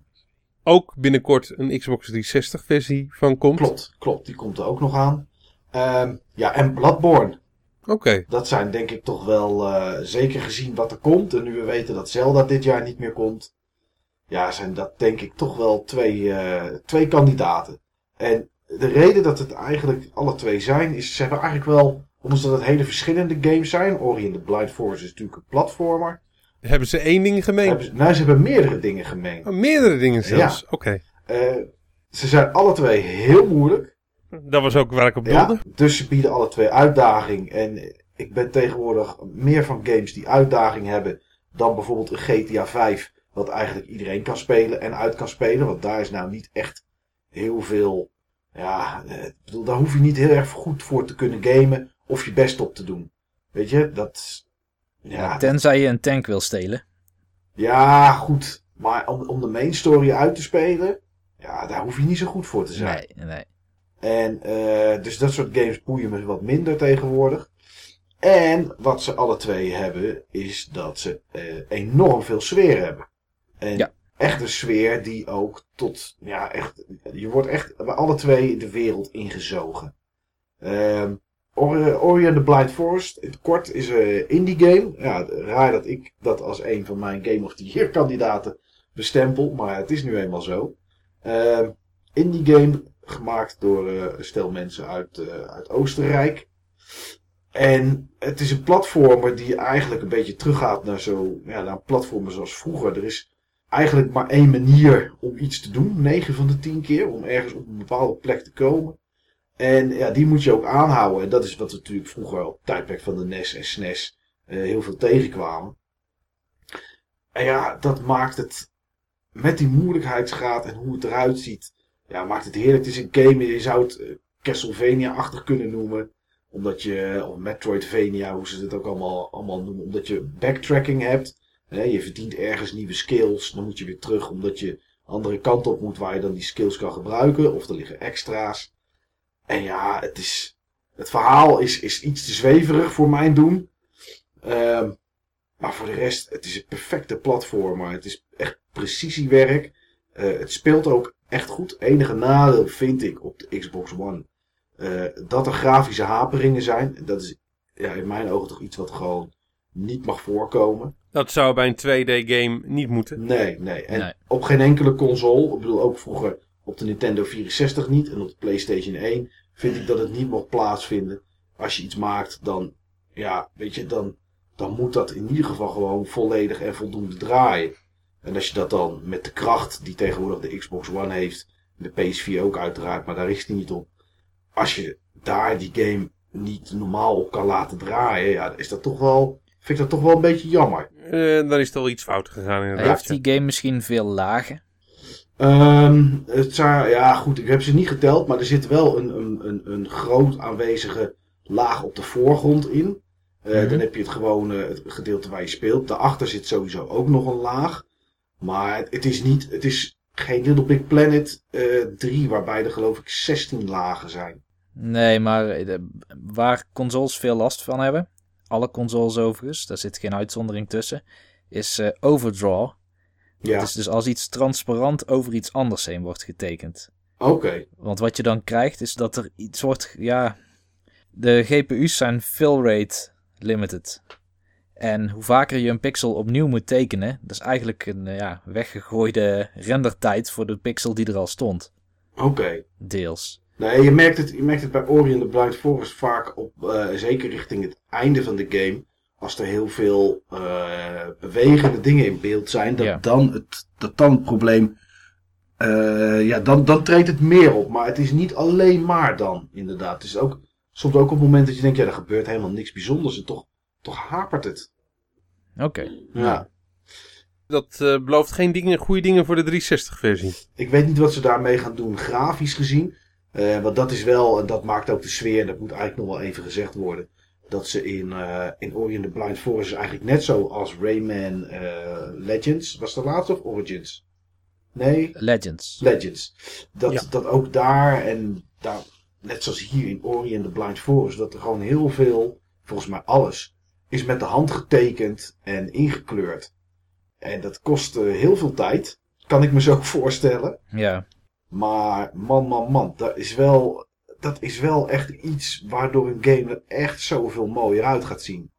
Ook binnenkort een Xbox 360 versie van komt. Klopt, klopt. Die komt er ook nog aan. Um, ja, en Bloodborne. Oké. Okay. Dat zijn denk ik toch wel, uh, zeker gezien wat er komt. En nu we weten dat Zelda dit jaar niet meer komt ja, zijn dat denk ik toch wel twee, uh, twee kandidaten. En de reden dat het eigenlijk alle twee zijn, is ze hebben eigenlijk wel, omdat het hele verschillende games zijn. Ori and the Blind Forest is natuurlijk een platformer. Hebben ze één ding gemeen? Ze, nou, ze hebben meerdere dingen gemeen. Oh, meerdere dingen zelfs? Ja. Oké. Okay. Uh, ze zijn alle twee heel moeilijk. Dat was ook waar ik op doelde. Ja, dus ze bieden alle twee uitdaging. En ik ben tegenwoordig meer van games die uitdaging hebben dan bijvoorbeeld een GTA 5 wat eigenlijk iedereen kan spelen en uit kan spelen. Want daar is nou niet echt heel veel. Ja, eh, bedoel, daar hoef je niet heel erg goed voor te kunnen gamen of je best op te doen. Weet je, dat. Ja, Tenzij je een tank wil stelen. Ja, goed. Maar om, om de main story uit te spelen, ja, daar hoef je niet zo goed voor te zijn. Nee, nee. En uh, dus dat soort games boeien me wat minder tegenwoordig. En wat ze alle twee hebben, is dat ze uh, enorm veel sfeer hebben. En ja. echt een sfeer die ook tot, ja, echt, je wordt echt bij alle twee de wereld ingezogen. Um, Ori and the Blind Forest, in het kort, is een indie game. Ja, raar dat ik dat als een van mijn Game of the Year kandidaten bestempel, maar het is nu eenmaal zo. Um, indie game gemaakt door een stel mensen uit, uh, uit Oostenrijk. En het is een platformer die eigenlijk een beetje teruggaat naar zo, ja, naar platformen zoals vroeger. Er is eigenlijk maar één manier om iets te doen. 9 van de 10 keer. Om ergens op een bepaalde plek te komen. En ja, die moet je ook aanhouden. En dat is wat we natuurlijk vroeger op het tijdperk van de NES en SNES uh, eh, heel veel tegenkwamen. En ja, dat maakt het met die moeilijkheidsgraad en hoe het eruit ziet. Ja, maakt het heerlijk. Het is een game, je zou het uh, Castlevania-achtig kunnen noemen. Omdat je, of Metroidvania, hoe ze het ook allemaal, allemaal noemen. Omdat je backtracking hebt je verdient ergens nieuwe skills. Dan moet je weer terug omdat je andere kant op moet waar je dan die skills kan gebruiken. Of er liggen extra's. En ja, het is. Het verhaal is, is iets te zweverig voor mijn doen. Um, maar voor de rest, het is een perfecte platformer. Het is echt precisiewerk. Uh, het speelt ook echt goed. Enige nadeel vind ik op de Xbox One. Uh, dat er grafische haperingen zijn. Dat is ja, in mijn ogen toch iets wat gewoon niet mag voorkomen. Dat zou bij een 2D-game niet moeten. Nee, nee. En op geen enkele console, ik bedoel ook vroeger op de Nintendo 64 niet en op de PlayStation 1, vind ik dat het niet mag plaatsvinden. Als je iets maakt, dan, ja, weet je, dan, dan moet dat in ieder geval gewoon volledig en voldoende draaien. En als je dat dan met de kracht die tegenwoordig de Xbox One heeft, de PS4 ook uiteraard, maar daar is die niet op. Als je daar die game niet normaal op kan laten draaien, ja, is dat toch wel vind ik dat toch wel een beetje jammer. Uh, dan is al iets fout gegaan inderdaad. Heeft die game misschien veel lagen? Um, het zou, ja goed, ik heb ze niet geteld, maar er zit wel een, een, een, een groot aanwezige laag op de voorgrond in. Uh, mm -hmm. Dan heb je het gewone het gedeelte waar je speelt. Daarachter zit sowieso ook nog een laag. Maar het, is niet, het is geen Little Big Planet uh, eh, 3, waarbij er geloof ik 16 lagen zijn. Nee, maar waar consoles veel last van hebben, alle consoles overigens, daar zit geen uitzondering tussen, is uh, overdraw. Ja. Het is dus als iets transparant over iets anders heen wordt getekend. Oké. Want wat je dan krijgt is dat er iets wordt, ja, de GPU's zijn fill rate limited. En hoe vaker je een pixel opnieuw moet tekenen, dat is eigenlijk een uh, ja, weggegooide rendertijd voor de pixel die er al stond. Oké. Deels. Nee, je merkt het, je merkt het bij Ori and the Blind Forest vaak op, uh, zeker richting het einde van de game. als er heel veel uh, bewegende dingen in beeld zijn, dat, Ja. dan, het, dat dan het probleem. eh, ja, dan, dan treedt het meer op. Maar het is niet alleen maar dan, inderdaad. Het is ook soms ook op het moment dat je denkt, ja, er gebeurt helemaal niks bijzonders. En toch, toch hapert het. Oké. Ja. Dat eh, belooft geen dingen, goede dingen voor de 360-versie. Ik weet niet wat ze daarmee gaan doen, grafisch gezien. Eh, want dat is wel, en dat maakt ook de sfeer, dat moet eigenlijk nog wel even gezegd worden. Dat ze in, eh in Ori and the Blind Forest is eigenlijk net zo als Rayman eh, Legends. Was de laatste of Origins? Nee, Legends. Legends. Dat, Ja. dat ook daar en daar, net zoals hier in Ori and the Blind Forest, dat er gewoon heel veel, volgens mij alles, is met de hand getekend en ingekleurd. En dat kost heel veel tijd, kan ik me zo voorstellen. Ja. Maar man, man, man, dat is wel, dat is wel echt iets waardoor een game er echt zoveel mooier uit gaat zien.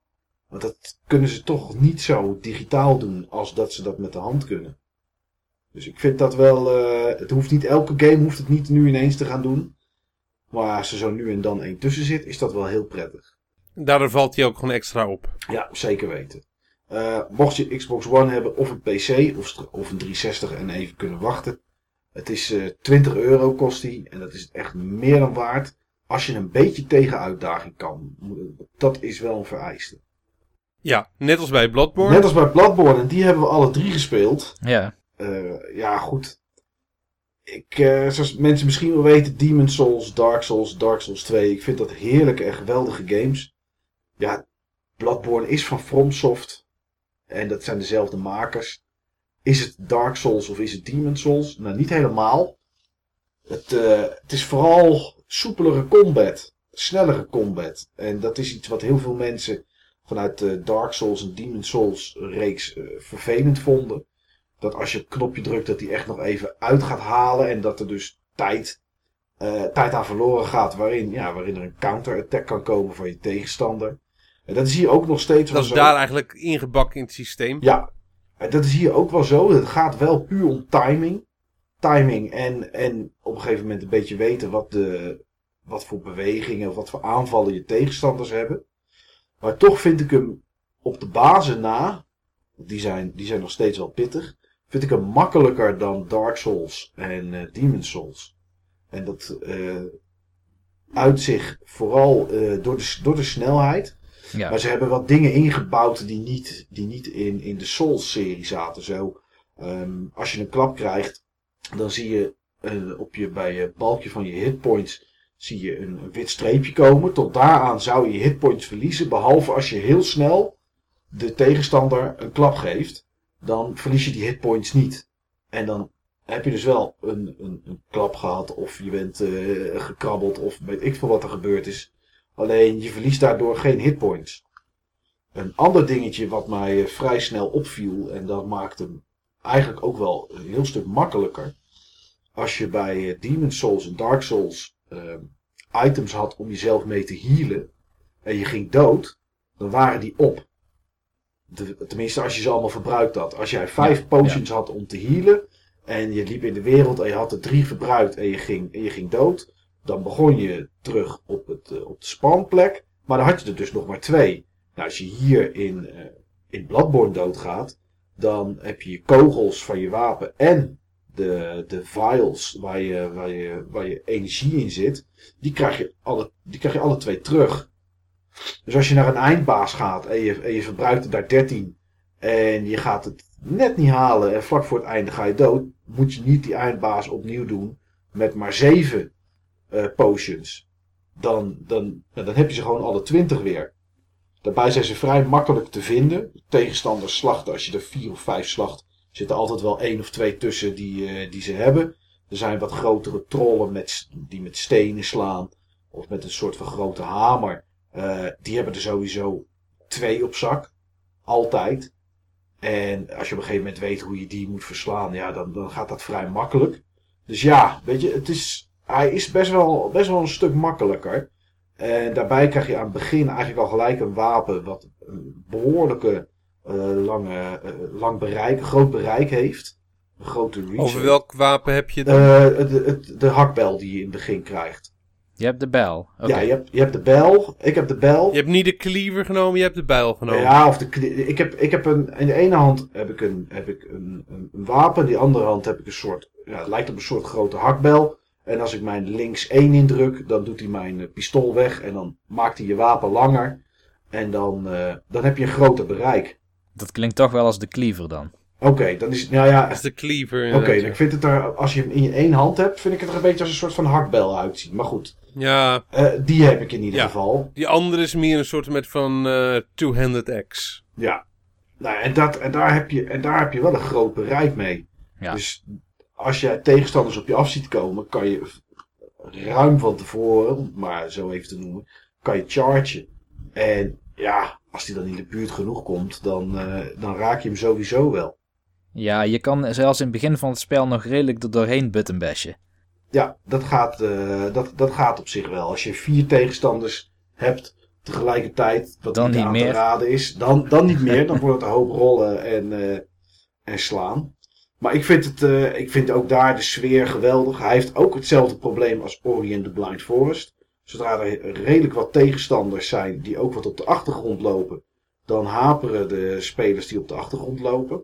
Want dat kunnen ze toch niet zo digitaal doen als dat ze dat met de hand kunnen. Dus ik vind dat wel, eh, het hoeft niet, elke game hoeft het niet nu ineens te gaan doen. Maar als er zo nu en dan één tussen zit, is dat wel heel prettig. Daardoor valt hij ook gewoon extra op. Ja, zeker weten. Eh, mocht je Xbox One hebben of een PC of, of een 360 en even kunnen wachten. Het is eh 20 euro kost die en dat is echt meer dan waard. Als je een beetje tegen uitdaging kan. Dat is wel een vereiste. Ja, net als bij Bloodborne. Net als bij Bloodborne en die hebben we alle drie gespeeld. Ja. Eh, ja, goed. Ik, eh, zoals mensen misschien wel weten, Demon Souls, Dark Souls, Dark Souls 2. Ik vind dat heerlijke en geweldige games. Ja, Bloodborne is van FromSoft. En dat zijn dezelfde makers. Is het Dark Souls of is het Demon Souls? Nou, niet helemaal. Het, eh, het is vooral soepelere combat. Snellere combat. En dat is iets wat heel veel mensen vanuit de Dark Souls en Demon Souls reeks eh, vervelend vonden dat als je het knopje drukt, dat hij echt nog even uit gaat halen. En dat er dus tijd, eh, tijd aan verloren gaat. Waarin, ja, waarin er een counter-attack kan komen van je tegenstander. En dat is hier ook nog steeds wel Dat is zo. daar eigenlijk ingebakken in het systeem. Ja, en dat is hier ook wel zo. Het gaat wel puur om timing. Timing en, en op een gegeven moment een beetje weten wat, de, wat voor bewegingen of wat voor aanvallen je tegenstanders hebben. Maar toch vind ik hem op de bazen na, die zijn, die zijn nog steeds wel pittig, vind ik hem makkelijker dan Dark Souls en eh Demon Souls. En dat eh uit zich vooral eh, door, de, door de snelheid. Ja. Maar ze hebben wat dingen ingebouwd die niet, die niet in, in de Souls-serie zaten. Zo, ehm, als je een klap krijgt, dan zie je eh, op je, bij je balkje van je hitpoints zie je een, wit streepje komen. Tot daaraan zou je je hitpoints verliezen. Behalve als je heel snel de tegenstander een klap geeft. Dan verlies je die hitpoints niet. En dan heb je dus wel een, een, een klap gehad. Of je bent eh, gekrabbeld. Of weet ik veel wat er gebeurd is. Alleen je verliest daardoor geen hitpoints. Een ander dingetje wat mij eh, vrij snel opviel. En dat maakt hem eigenlijk ook wel een heel stuk makkelijker. Als je bij eh, Demon Souls en Dark Souls eh, items had om jezelf mee te healen. En je ging dood. Dan waren die op. De- tenminste als je ze allemaal verbruikt had. Als jij vijf Ja, potions had om te healen. En je liep in de wereld en je had er drie verbruikt en je ging, en je ging dood. Dan begon je terug op, het, eh, op de spawnplek. Maar dan had je er dus nog maar twee. Nou, als je hier in, eh, in Bloodborne doodgaat. Dan heb je je kogels van je wapen en de, de vials waar je, waar, je, waar je energie in zit. Die krijg, je alle, die krijg je alle twee terug. Dus als je naar een eindbaas gaat en je, en je verbruikt er daar 13. En je gaat het net niet halen en vlak voor het einde ga je dood. Moet je niet die eindbaas opnieuw doen met maar 7 eh, potions. Dan, dan, nou, dan heb je ze gewoon alle 20 weer. Daarbij zijn ze vrij makkelijk te vinden. Tegenstanders slachten, als je er 4 of 5 slacht, zitten altijd wel één of twee tussen die, eh, die ze hebben. Er zijn wat grotere trollen met, die met stenen slaan. Of met een soort van grote hamer. Eh, die hebben er sowieso twee op zak. Altijd. En als je op een gegeven moment weet hoe je die moet verslaan, ja, dan, dan gaat dat vrij makkelijk. Dus ja, weet je, het is, hij is best wel, best wel een stuk makkelijker. En daarbij krijg je aan het begin eigenlijk al gelijk een wapen wat een behoorlijke eh, lange, eh, lang bereik, groot bereik heeft. Een grote reach. Over welk wapen heb je dan? Eh, de, het- de hakbel die je in het begin krijgt. Je hebt de bijl. Oké. Ja, je hebt, je hebt de bijl. Ik heb de bijl. Je hebt niet de cleaver genomen, je hebt de bijl genomen. Ja, of de, ik heb, ik heb een, in de ene hand heb ik, een, heb ik een, een, een wapen, in de andere hand heb ik een soort, ja, het lijkt op een soort grote hakbel. En als ik mijn links 1 indruk, dan doet hij mijn eh, pistool weg en dan maakt hij je wapen langer. En dan, eh, dan heb je een groter bereik. Dat klinkt toch wel als de cleaver dan. Oké, dan is het, nou ja, Dat is de cleaver oké, ik vind het er, als je hem in je één hand hebt, vind ik het er een beetje als een soort van hakbel uitzien. Maar goed, Ja, eh, die heb ik in ieder Ja. geval. die andere is meer een soort met van eh, two-handed axe. Ja. Nou, en, dat, en, daar heb je, en daar heb je wel een groot bereik mee. Ja. Dus als je tegenstanders op je af ziet komen, kan je ruim van tevoren, om het maar zo even te noemen, kan je chargen. En ja, als die dan in de buurt genoeg komt, dan, eh, dan raak je hem sowieso wel. Ja, je kan zelfs in het begin van het spel nog redelijk er doorheen buttonbashen. Ja, dat gaat, eh, dat, dat gaat op zich wel. Als je vier tegenstanders hebt tegelijkertijd, wat Dan niet niet aan meer. te raden is, dan, dan niet meer. Dan wordt het een hoop rollen en, eh, en slaan. Maar ik vind, het, eh, ik vind ook daar de sfeer geweldig. Hij heeft ook hetzelfde probleem als Ori and the Blind Forest. Zodra er redelijk wat tegenstanders zijn die ook wat op de achtergrond lopen, dan haperen de spelers die op de achtergrond lopen.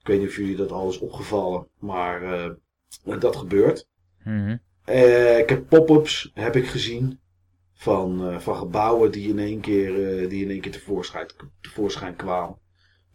Ik weet niet of jullie dat al is opgevallen, maar eh, dat gebeurt. Mhm. Eh, ik heb pop-ups heb ik gezien van, van gebouwen die in één keer, die in één keer tevoorschijn, tevoorschijn kwamen.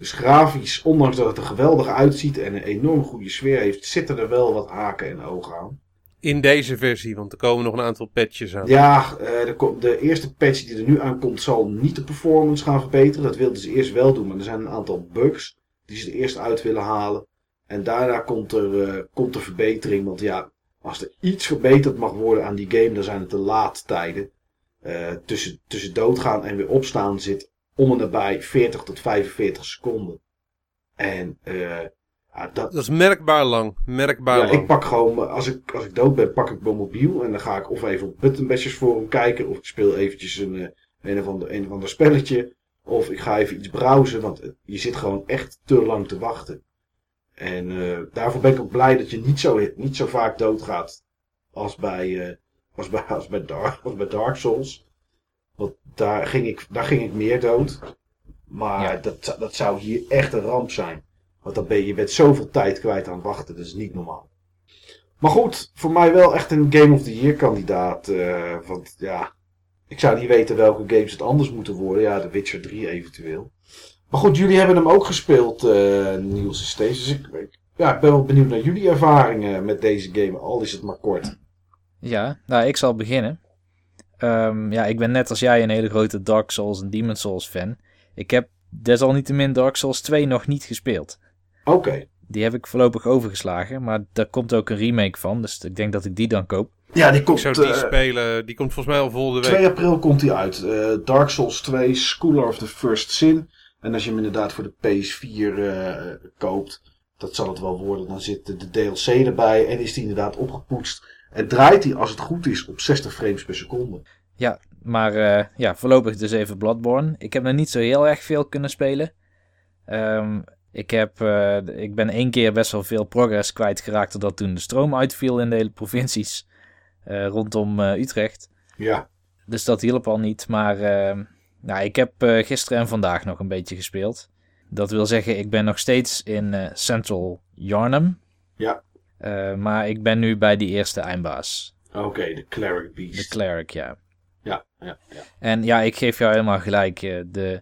Dus grafisch, ondanks dat het er geweldig uitziet en een enorm goede sfeer heeft, zitten er wel wat haken en ogen aan. In deze versie, want er komen nog een aantal patches aan. Ja, eh, de, de eerste patch die er nu aankomt zal niet de performance gaan verbeteren. Dat wilden ze eerst wel doen, maar er zijn een aantal bugs die ze er eerst uit willen halen. En daarna komt er, eh, komt er verbetering, want ja, als er iets verbeterd mag worden aan die game, dan zijn het de laadtijden. Eh, tussen, tussen doodgaan en weer opstaan zit om en nabij 40 tot 45 seconden. En eh, ja, dat, Dat is merkbaar lang. Merkbaar ja, lang. ik pak gewoon, als ik, als ik dood ben, pak ik mijn mobiel. En dan ga ik of even op Buttonbashers forum kijken. Of ik speel eventjes een, eh, een, of ander, een of ander spelletje. Of ik ga even iets browsen. Want eh, je zit gewoon echt te lang te wachten. En eh, daarvoor ben ik ook blij dat je niet zo, niet zo vaak doodgaat. Als bij, eh, als bij, als bij, Dark, als bij Dark Souls. Daar ging ik, daar ging ik meer dood. Maar Ja. dat, zou- dat zou hier echt een ramp zijn. Want dan ben je, bent zoveel tijd kwijt aan het wachten. Dat is niet normaal. Maar goed, voor mij wel echt een Game of the Year kandidaat. eh, want ja, ik zou niet weten welke games het anders moeten worden. Ja, The Witcher 3 eventueel. Maar goed, jullie hebben hem ook gespeeld, eh Niels en Stees. Dus ik, ik- ja, ik ben wel benieuwd naar jullie ervaringen met deze game. Al is het maar kort. Ja, nou, ik zal beginnen. Ehm, ja, ik ben net als jij een hele grote Dark Souls en Demon Souls fan. Ik heb desalniettemin Dark Souls 2 nog niet gespeeld. Oké. Die heb ik voorlopig overgeslagen, maar daar komt ook een remake van, dus ik denk dat ik die dan koop. Ja, die Ik komt... zou die eh, spelen. Die komt volgens mij al volgende 2 week. april komt hij uit. Eh, Dark Souls 2, Schooler of the First Sin. En als je hem inderdaad voor de PS4 eh, koopt, dat zal het wel worden. Dan zit de DLC erbij en is die inderdaad opgepoetst. En draait hij, als het goed is, op 60 frames per seconde. Ja, maar eh, ja, voorlopig dus even Bloodborne. Ik heb nog niet zo heel erg veel kunnen spelen. Ehm, ik, heb, eh, ik ben één keer best wel veel progress kwijtgeraakt doordat toen de stroom uitviel in de hele provincies eh, rondom Utrecht. Ja, Dus dat hielp al niet. Maar ehm, nou, ik heb gisteren en vandaag nog een beetje gespeeld. Dat wil zeggen, ik ben nog steeds in Central Yarnum. Ja. Eh, maar ik ben nu bij die eerste eindbaas. oké, de Cleric De Beast. cleric, ja. ja, ja, ja. En ja, ik geef jou helemaal gelijk. eh, De,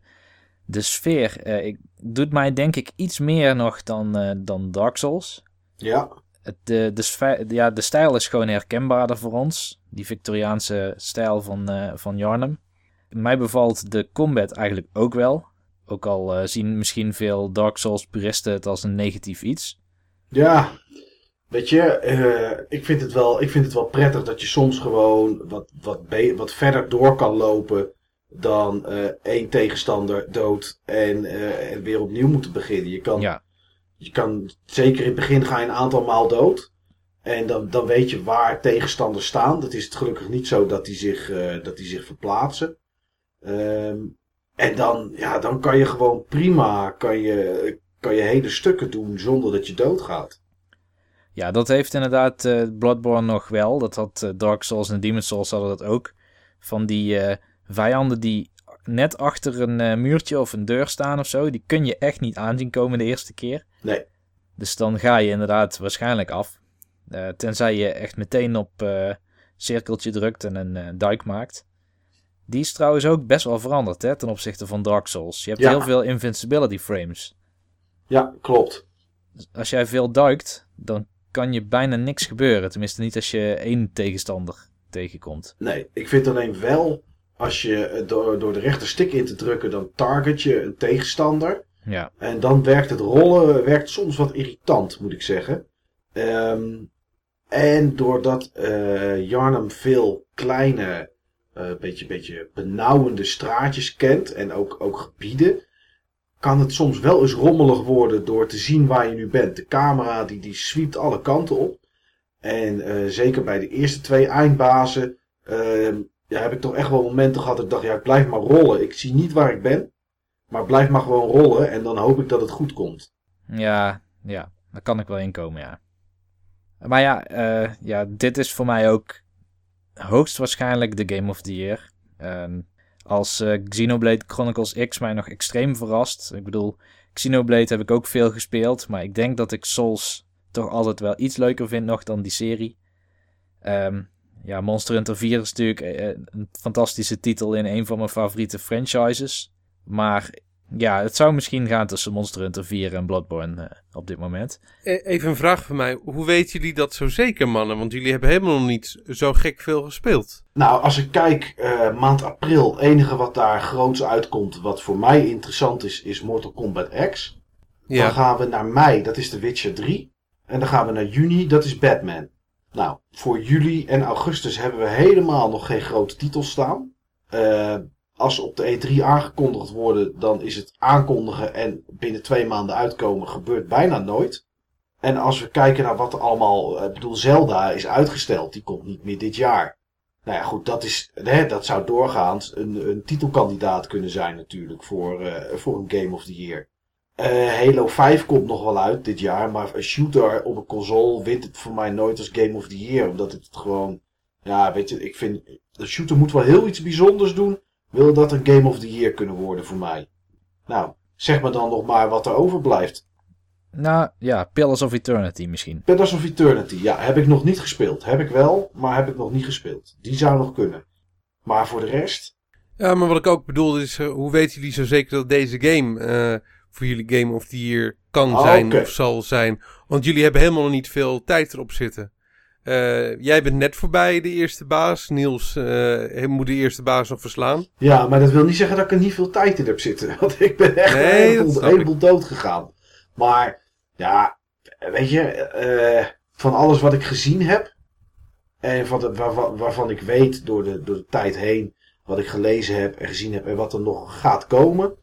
de sfeer eh, ik, doet mij denk ik iets meer nog dan, dan Dark Souls. Ja, Het, de, de, sfeer- ja, de stijl is gewoon herkenbaarder voor ons. Die Victoriaanse stijl van, eh van Yarnum. Mij bevalt de combat eigenlijk ook wel. Ook al zien misschien veel Dark Souls puristen het als een negatief iets. Ja, weet je, eh, ik, vind het wel, ik vind het wel prettig dat je soms gewoon wat, wat, wat verder door kan lopen dan eh, één tegenstander dood en, eh, en weer opnieuw moeten beginnen. Je kan, Ja, je kan, zeker in het begin ga je een aantal maal dood. En dan, dan weet je waar tegenstanders staan. Dat is het gelukkig niet zo dat die zich, dat die zich verplaatsen. Ehm, en dan, ja, dan kan je gewoon prima kan je, kan je hele stukken doen zonder dat je doodgaat. Ja, dat heeft inderdaad uh, Bloodborne nog wel. Dat had uh, Dark Souls en Demon Souls hadden dat ook. Van die uh, vijanden die net achter een muurtje of een deur staan of zo. Die kun je echt niet aanzien komen de eerste keer. Nee. Dus dan ga je inderdaad waarschijnlijk af. tenzij je echt meteen op cirkeltje drukt en een duik maakt. Die is trouwens ook best wel veranderd hè, ten opzichte van Dark Souls. Je hebt heel veel invincibility frames. Ja, klopt. Als jij veel duikt, dan kan je bijna niks gebeuren. Tenminste niet als je één tegenstander tegenkomt. Nee, ik vind alleen wel, als je door, door de rechterstik in te drukken, dan target je een tegenstander. Ja. En dan werkt het rollen werkt soms wat irritant, moet ik zeggen. Ehm, en doordat uh, Jarnum veel kleine, uh, beetje, beetje benauwende straatjes kent en ook, ook gebieden, kan het soms wel eens rommelig worden door te zien waar je nu bent. De camera die, die sweept alle kanten op. En uh, zeker bij de eerste twee eindbazen uh, ja, heb ik toch echt wel momenten gehad dat ik dacht, ja, ik blijf maar rollen. Ik zie niet waar ik ben, maar blijf maar gewoon rollen en dan hoop ik dat het goed komt. Ja, ja, daar kan ik wel inkomen, ja. Maar ja, uh, ja, dit is voor mij ook hoogstwaarschijnlijk de Game of the Year. Um, als uh, Xenoblade Chronicles X mij nog extreem verrast. Ik bedoel, Xenoblade heb ik ook veel gespeeld, maar ik denk dat ik Souls toch altijd wel iets leuker vind nog dan die serie. Um, ja, Monster Hunter 4 is natuurlijk eh, een fantastische titel in een van mijn favoriete franchises. Maar ja, het zou misschien gaan tussen Monster Hunter 4 en Bloodborne uh, op dit moment. E, even een vraag van mij. Hoe weten jullie dat zo zeker, mannen? Want jullie hebben helemaal nog niet zo gek veel gespeeld. Nou, als ik kijk, uh, maand april, het enige wat daar groots uitkomt, wat voor mij interessant is, is Mortal Kombat X. Ja. Dan gaan we naar mei, dat is The Witcher 3. En dan gaan we naar juni, dat is Batman. Nou, voor juli en augustus hebben we helemaal nog geen grote titels staan. Uh, als ze op de E3 aangekondigd worden, dan is het aankondigen en binnen twee maanden uitkomen gebeurt bijna nooit. En als we kijken naar wat er allemaal, eh, ik bedoel, Zelda is uitgesteld, die komt niet meer dit jaar. Nou ja, goed, dat, is, hè, dat zou doorgaans een, een titelkandidaat kunnen zijn natuurlijk voor, uh, voor een Game of the Year. Uh, Halo 5 komt nog wel uit dit jaar, maar een shooter op een console wint het voor mij nooit als Game of the Year. Omdat het gewoon, ja, weet je, ik vind, de shooter moet wel heel iets bijzonders doen wil dat een Game of the Year kunnen worden voor mij? Nou, zeg me dan nog maar wat er overblijft. Nou ja, Pillars of Eternity misschien. Pillars of Eternity, ja, heb ik nog niet gespeeld. Heb ik wel, maar heb ik nog niet gespeeld. Die zou nog kunnen. Maar voor de rest. Ja, maar wat ik ook bedoel is, uh, hoe weten jullie zo zeker dat deze game uh, voor jullie Game of the Year kan ah, zijn okay. of zal zijn? Want jullie hebben helemaal nog niet veel tijd erop zitten. Uh, jij bent net voorbij de eerste baas. Niels uh, moet de eerste baas nog verslaan. Ja, maar dat wil niet zeggen dat ik er niet veel tijd in heb zitten. Want ik ben echt nee, een heleboel dood gegaan. Maar ja, weet je, uh, van alles wat ik gezien heb. En van de, waar, waarvan ik weet door de, door de tijd heen. Wat ik gelezen heb en gezien heb en wat er nog gaat komen.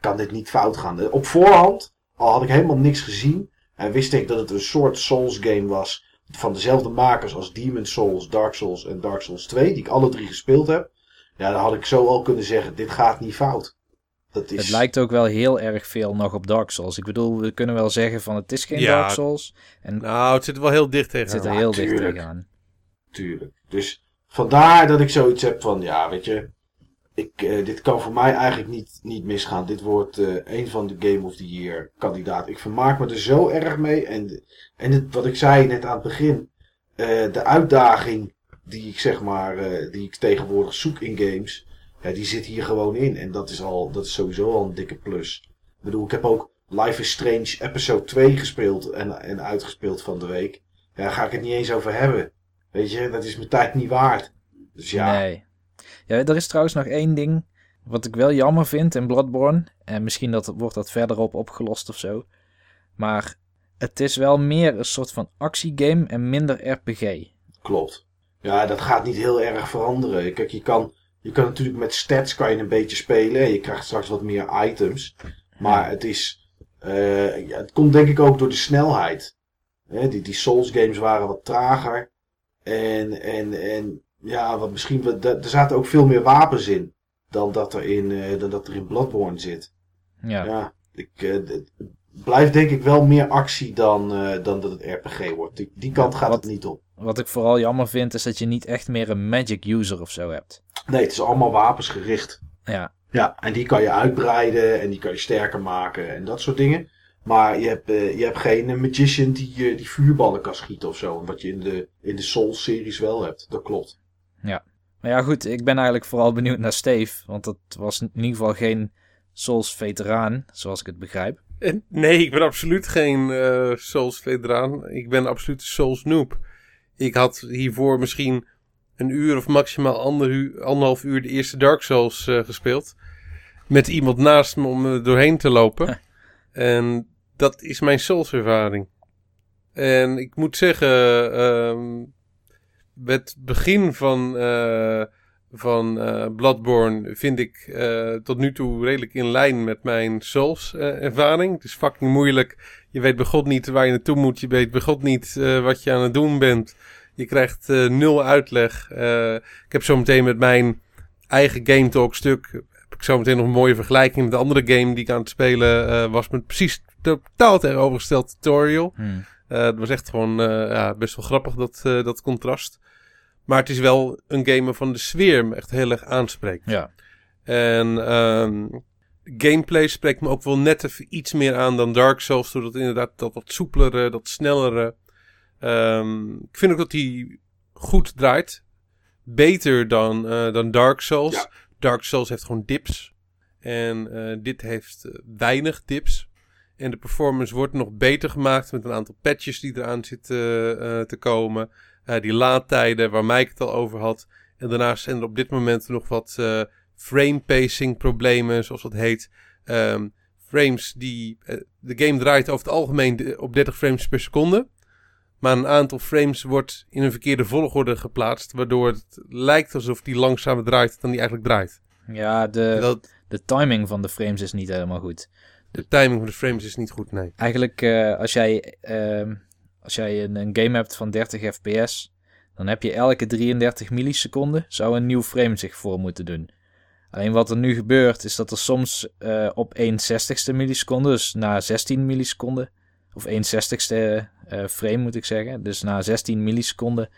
kan dit niet fout gaan. Op voorhand, al had ik helemaal niks gezien. En wist ik dat het een soort Souls game was van dezelfde makers als Demon Souls, Dark Souls en Dark Souls 2, die ik alle drie gespeeld heb. Ja, dan had ik zo al kunnen zeggen, dit gaat niet fout. Dat is... Het lijkt ook wel heel erg veel nog op Dark Souls. Ik bedoel, we kunnen wel zeggen van het is geen Dark Souls. En nou, het zit er wel heel dicht tegen. Het zit er heel dicht tegenaan. Tuurlijk. Dus vandaar dat ik zoiets heb van, ja, weet je, ik, uh, dit kan voor mij eigenlijk niet, niet misgaan. Dit wordt uh, een van de Game of the Year kandidaat. Ik vermaak me er zo erg mee. En, en het, wat ik zei net aan het begin. Uh, de uitdaging die ik zeg maar, die ik tegenwoordig zoek in games. Ja, die zit hier gewoon in. En dat is, al, dat is sowieso al een dikke plus. Ik bedoel, ik heb ook Life is Strange episode 2 gespeeld en, en uitgespeeld van de week. Ja, daar ga ik het niet eens over hebben. Weet je, dat is mijn tijd niet waard. Dus ja. Nee. Ja, er is trouwens nog één ding wat ik wel jammer vind in Bloodborne. En misschien dat, wordt dat verderop opgelost of zo. Maar het is wel meer een soort van actiegame en minder RPG. Klopt. Ja, dat gaat niet heel erg veranderen. Kijk, je kan, je kan natuurlijk met stats kan je een beetje spelen. Je krijgt straks wat meer items. Maar het is... Uh, ja, het komt denk ik ook door de snelheid. die, die Souls games waren wat trager. En, en, en ja, wat misschien, er zaten ook veel meer wapens in dan dat er in, uh, dan dat er in Bloodborne zit. Ja. ja ik, uh, blijft denk ik wel meer actie dan, eh, dan dat het RPG wordt. Die, die kant gaat wat- het niet op. Wat ik vooral jammer vind, is dat je niet echt meer een magic user of zo hebt. Nee, het is allemaal wapensgericht. Ja, Ja, en die kan je uitbreiden en die kan je sterker maken en dat soort dingen. Maar je hebt, eh, je hebt geen eh, magician die, eh, die vuurballen kan schieten of zo. Wat je in de, in de Souls-series wel hebt. Dat klopt. Maar ja goed, ik ben eigenlijk vooral benieuwd naar Steve. Want dat was in ieder geval geen Souls-veteraan, zoals ik het begrijp. En nee, ik ben absoluut geen eh, Souls-veteraan. Ik ben absoluut Souls-noob. Ik had hiervoor misschien een uur of maximaal ander uur, anderhalf uur de eerste Dark Souls eh, gespeeld. Met iemand naast me om er doorheen te lopen. en dat is mijn Souls-ervaring. En ik moet zeggen, ehm het begin van, eh, van eh, Bloodborne vind ik eh, tot nu toe redelijk in lijn met mijn Souls-ervaring. het is fucking moeilijk. Je weet bij God niet waar je naartoe moet. Je weet bij God niet wat je aan het doen bent. Je krijgt nul uitleg. Ik heb zometeen met mijn eigen Game Talk stuk... heb ik zometeen nog een mooie vergelijking met de andere game die ik aan het spelen was... met precies totaal tegenovergesteld tutorial. Hmm. Het was echt gewoon ja, best wel grappig, dat, dat contrast. Maar het is wel een game waarvan de sfeer me echt heel erg aanspreekt. Ja, En ehm, gameplay spreekt me ook wel net even iets meer aan dan Dark Souls. Doordat inderdaad dat wat soepelere, dat snellere. Ehm, ik vind ook dat hij goed draait. Beter dan, eh, dan Dark Souls. Ja. Dark Souls heeft gewoon dips. En eh, dit heeft eh, weinig dips. En de performance wordt nog beter gemaakt met een aantal patches die eraan zitten eh, te komen. Eh, die laadtijden waar Mike het al over had. En daarnaast zijn er op dit moment nog wat eh, frame pacing problemen, zoals dat heet. Ehm, frames die. eh, de game draait over het algemeen op 30 frames per seconde. Maar een aantal frames wordt in een verkeerde volgorde geplaatst. Waardoor het lijkt alsof die langzamer draait dan die eigenlijk draait. ja de, Dat, de timing van de frames is niet helemaal goed. de timing van de frames is niet goed, nee. Eigenlijk, als jij, ehm, als jij een, een game hebt van 30 fps, dan heb je elke 33 milliseconden zou een nieuw frame zich voor moeten doen. Alleen wat er nu gebeurt, is dat er soms eh, op 1 60ste milliseconde, dus na 16 milliseconden, of 1 60ste eh, frame moet ik zeggen, dus na 16 milliseconden,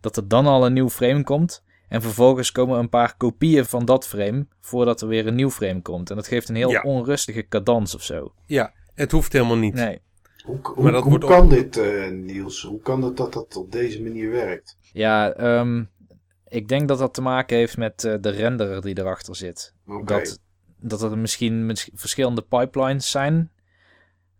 dat er dan al een nieuw frame komt. En vervolgens komen een paar kopieën van dat frame voordat er weer een nieuw frame komt. En dat geeft een heel Ja. onrustige cadans of zo. Ja, het hoeft helemaal niet. Nee. Hoe, hoe, Maar dat hoe wordt kan dit, eh, Niels? Hoe kan het dat dat op deze manier werkt? Ja, ehm, ik denk dat dat te maken heeft met eh, de renderer die erachter zit. Oké. Dat, dat er misschien mis- verschillende pipelines zijn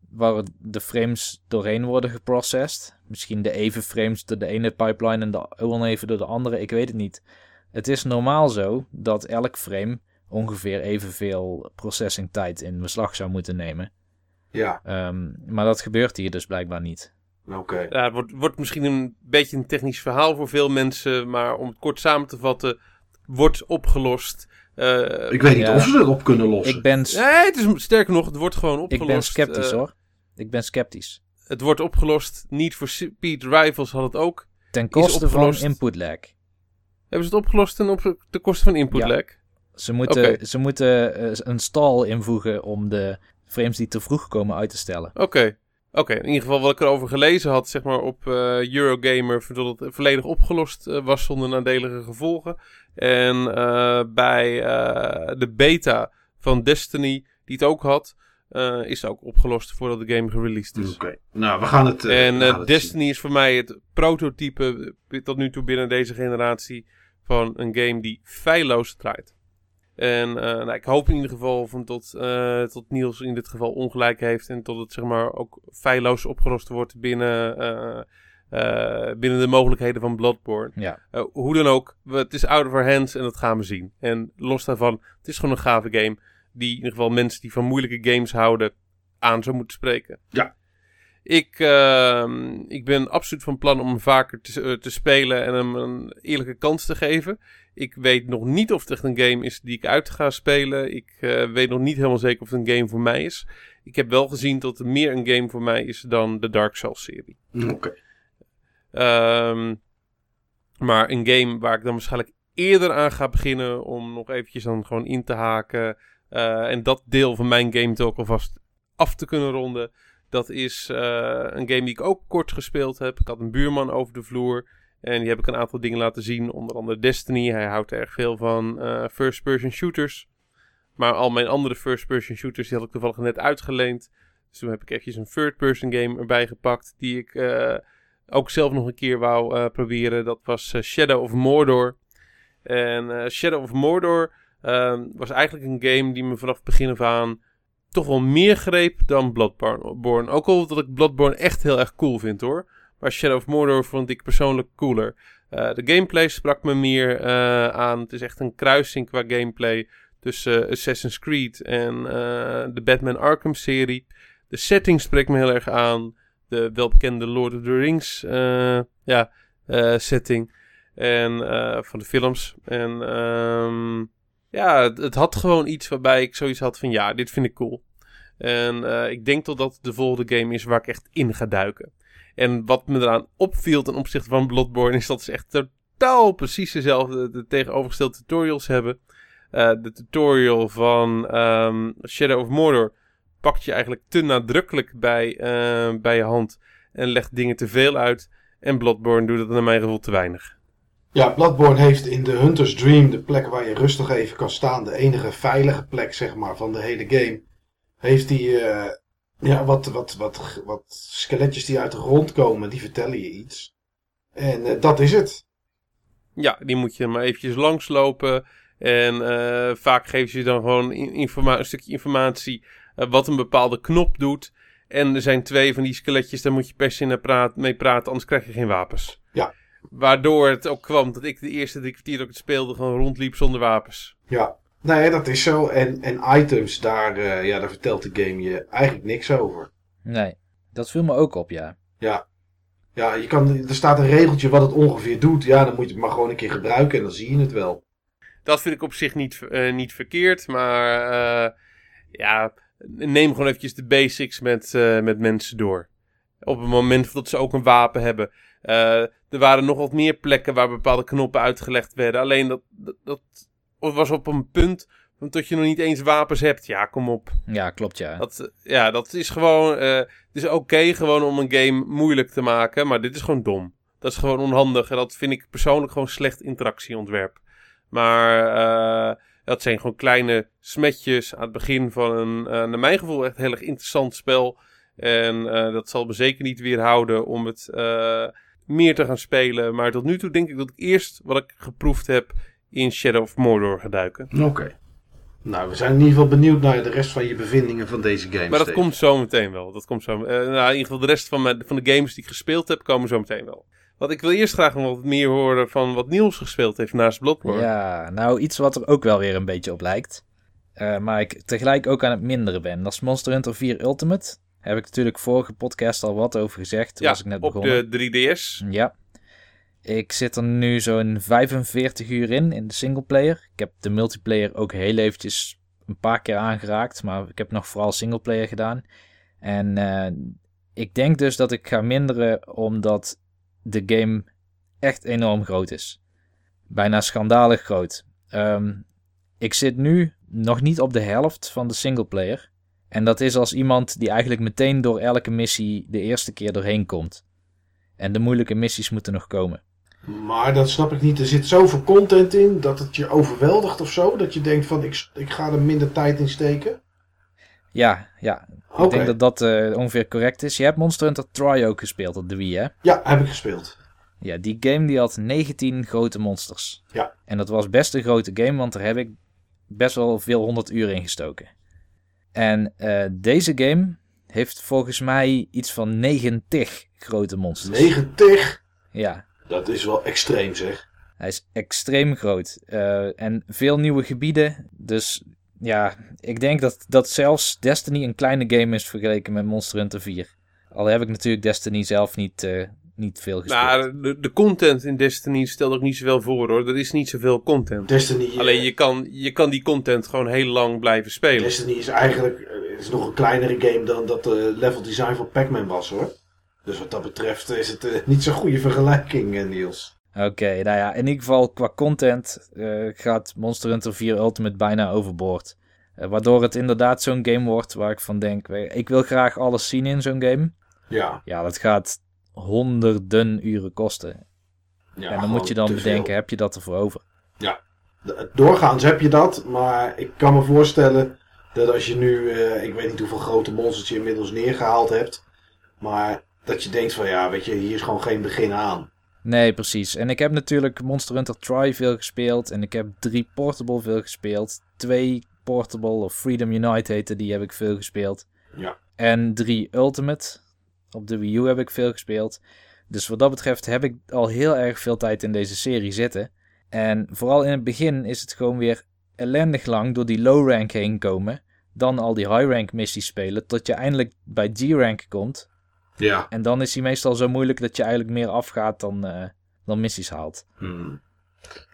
waar de frames doorheen worden geprocessed. Misschien de even frames door de ene pipeline en de oneven door de andere, ik weet het niet. Het is normaal zo dat elk frame ongeveer evenveel processing tijd in beslag zou moeten nemen. Ja, Ehm, maar dat gebeurt hier dus blijkbaar niet. oké. Ja, het wordt, wordt misschien een beetje een technisch verhaal voor veel mensen. Maar om het kort samen te vatten, wordt opgelost. Eh, Ik weet niet Ja. of ze erop kunnen lossen. Ik ben, Nee, het is sterker nog, het wordt gewoon opgelost. ik ben sceptisch Eh, hoor. Ik ben sceptisch. Het wordt opgelost. Niet voor Speed Rivals had het ook. Ten koste van input lag. Hebben ze het opgelost ten, op, ten koste van input Ja. lag? Ze moeten, ze moeten eh, een stal invoegen om de frames die te vroeg komen uit te stellen. Oké. Oké, in ieder geval wat ik erover gelezen had, zeg maar op eh, Eurogamer, dat het volledig opgelost eh, was zonder nadelige gevolgen. En eh, bij eh, de beta van Destiny, die het ook had, eh, is het ook opgelost voordat de game gereleased is. Oké. Nou, we gaan het. en we gaan het zien. Destiny is voor mij het prototype tot nu toe binnen deze generatie van een game die feilloos draait. En eh, nou, ik hoop in ieder geval van tot, eh, tot Niels in dit geval ongelijk heeft en tot het zeg maar ook feilloos opgelost wordt binnen, eh, eh, binnen de mogelijkheden van Bloodborne. Ja, Eh, hoe dan ook, we- het is out of our hands en dat gaan we zien. En los daarvan, het is gewoon een gave game die in ieder geval mensen die van moeilijke games houden aan zou moeten spreken. Ja. Ik, ehm, ik ben absoluut van plan om hem vaker te, eh, te spelen en hem een eerlijke kans te geven. Ik weet nog niet of het echt een game is die ik uit ga spelen. Ik eh, weet nog niet helemaal zeker of het een game voor mij is. Ik heb wel gezien dat het meer een game voor mij is dan de Dark Souls serie. Oké. Ehm, maar een game waar ik dan waarschijnlijk eerder aan ga beginnen om nog eventjes dan gewoon in te haken. eh, en dat deel van mijn game talk alvast af te kunnen ronden. Dat is een game die ik ook kort gespeeld heb. Ik had een buurman over de vloer. En die heb ik een aantal dingen laten zien. Onder andere Destiny. Hij houdt erg veel van first-person shooters. Maar al mijn andere first-person shooters die had ik toevallig net uitgeleend. Dus toen heb ik eventjes een third-person game erbij gepakt. Die ik uh, ook zelf nog een keer wou proberen. Dat was Shadow of Mordor. En Shadow of Mordor ehm, was eigenlijk een game die me vanaf het begin af aan toch wel meer greep dan Bloodborne. Ook al dat ik Bloodborne echt heel erg cool vind hoor. Maar Shadow of Mordor vond ik persoonlijk cooler. de gameplay sprak me meer aan. Het is echt een kruising qua gameplay tussen Assassin's Creed en de Batman Arkham serie. De setting spreekt me heel erg aan. De welbekende Lord of the Rings ja, setting. En van de films. En um, ja, het, had gewoon iets waarbij ik zoiets had van ja, dit vind ik cool. En ik denk dat dat de volgende game is waar ik echt in ga duiken. En wat me eraan opviel ten opzichte van Bloodborne is dat ze echt totaal precies dezelfde de tegenovergestelde tutorials hebben. de tutorial van um, Shadow of Mordor pakt je eigenlijk te nadrukkelijk bij, uh, bij je hand en legt dingen te veel uit. En Bloodborne doet het naar mijn gevoel te weinig. Ja, Bloodborne heeft in de Hunter's Dream, de plek waar je rustig even kan staan, de enige veilige plek zeg maar van de hele game, heeft die uh, ja, wat, wat, wat, wat skeletjes die uit de grond komen, die vertellen je iets. En uh, dat is het. Ja, die moet je maar eventjes langslopen. En uh, vaak geven ze je dan gewoon een stukje informatie wat een bepaalde knop doet. En er zijn twee van die skeletjes, daar moet je per se mee praten, anders krijg je geen wapens. Waardoor het ook kwam dat ik de eerste drie kwartier dat ik het speelde gewoon rondliep zonder wapens. Ja, nee, dat is zo. En, en items, daar, uh, ja, daar vertelt de game je eigenlijk niks over. Nee, dat viel me ook op, ja. Ja. Ja, je kan, er staat een regeltje wat het ongeveer doet. Ja, dan moet je het maar gewoon een keer gebruiken en dan zie je het wel. Dat vind ik op zich niet, uh, niet verkeerd, maar uh, ja, neem gewoon eventjes de basics met, uh, met mensen door. Op het moment dat ze ook een wapen hebben. Uh, er waren nog wat meer plekken waar bepaalde knoppen uitgelegd werden. Alleen dat, dat, dat was op een punt dat je nog niet eens wapens hebt. Ja, kom op. Ja, klopt ja. Dat, ja, dat is gewoon... Uh, het is oké okay, gewoon om een game moeilijk te maken. Maar dit is gewoon dom. Dat is gewoon onhandig. En dat vind ik persoonlijk gewoon slecht interactieontwerp. Maar... Uh, dat zijn gewoon kleine smetjes aan het begin van een, uh, naar mijn gevoel, echt heel erg interessant spel. En dat zal me zeker niet weerhouden om het meer te gaan spelen. Maar tot nu toe denk ik dat ik eerst wat ik geproefd heb in Shadow of Mordor ga duiken. Oké. Okay. Nou, we zijn in ieder geval benieuwd naar de rest van je bevindingen van deze games. Maar dat komt zo meteen wel. Dat komt zo, nou, in ieder geval de rest van, mijn, van de games die ik gespeeld heb, komen zo meteen wel. Want ik wil eerst graag nog wat meer horen van wat Niels gespeeld heeft naast Bloodborne. Ja, nou iets wat er ook wel weer een beetje op lijkt. Uh, maar ik tegelijk ook aan het minderen ben. Dat is Monster Hunter 4 Ultimate. Heb ik natuurlijk vorige podcast al wat over gezegd. Toen ja, was ik net op begonnen. de 3DS. Ja. Ik zit er nu zo'n 45 uur in, in de singleplayer. Ik heb de multiplayer ook heel eventjes een paar keer aangeraakt. Maar ik heb nog vooral singleplayer gedaan. En uh, ik denk dus dat ik ga minderen omdat de game echt enorm groot is. Bijna schandalig groot. Um, ik zit nu nog niet op de helft van de singleplayer. En dat is als iemand die eigenlijk meteen door elke missie de eerste keer doorheen komt. En de moeilijke missies moeten nog komen. Maar dat snap ik niet. Er zit zoveel content in dat het je overweldigt of zo. Dat je denkt van ik, ik ga er minder tijd in steken. Ja, ja. Okay. Ik denk dat dat uh, ongeveer correct is. Je hebt Monster Hunter Tri ook gespeeld op de Wii, hè? Ja, heb ik gespeeld. Ja, die game die had 19 grote monsters. Ja. En dat was best een grote game, want daar heb ik best wel veel honderd uur in gestoken. En uh, deze game heeft volgens mij iets van 90 grote monsters. 90? Ja. Dat is wel extreem zeg. Hij is extreem groot. Uh, en veel nieuwe gebieden. Dus ja, ik denk dat, dat zelfs Destiny een kleine game is vergeleken met Monster Hunter 4. Al heb ik natuurlijk Destiny zelf niet, uh, niet veel gespeeld. Nou, de, de content in Destiny stelt ook niet zoveel voor hoor. Er is niet zoveel content. Destiny, Alleen je kan, je kan die content gewoon heel lang blijven spelen. Destiny is eigenlijk is nog een kleinere game dan dat de level design van Pac-Man was hoor. Dus wat dat betreft is het uh, niet zo'n goede vergelijking, Niels. Oké, okay, nou ja, in ieder geval qua content uh, gaat Monster Hunter 4 Ultimate bijna overboord. Eh, waardoor het inderdaad zo'n game wordt waar ik van denk, ik wil graag alles zien in zo'n game. Ja. Ja, dat gaat honderden uren kosten. ja en dan moet je dan te bedenken, veel. heb je dat ervoor over? De- Doorgaans heb je dat, maar ik kan me voorstellen dat als je nu, eh, ik weet niet hoeveel grote monsters je inmiddels neergehaald hebt, maar dat je denkt van ja, weet je, hier is gewoon geen begin aan. Nee, precies. En ik heb natuurlijk Monster Hunter Tri veel gespeeld. En ik heb drie Portable veel gespeeld. Twee Portable of Freedom Unite heette, die heb ik veel gespeeld. Ja. En drie Ultimate. Op de Wii U heb ik veel gespeeld. Dus wat dat betreft heb ik al heel erg veel tijd in deze serie zitten. En vooral in het begin is het gewoon weer ellendig lang door die low rank heen komen. Dan al die high rank missies spelen. Tot je eindelijk bij G-rank komt. Ja. En dan is die meestal zo moeilijk dat je eigenlijk meer afgaat dan, eh, dan missies haalt. Hmm.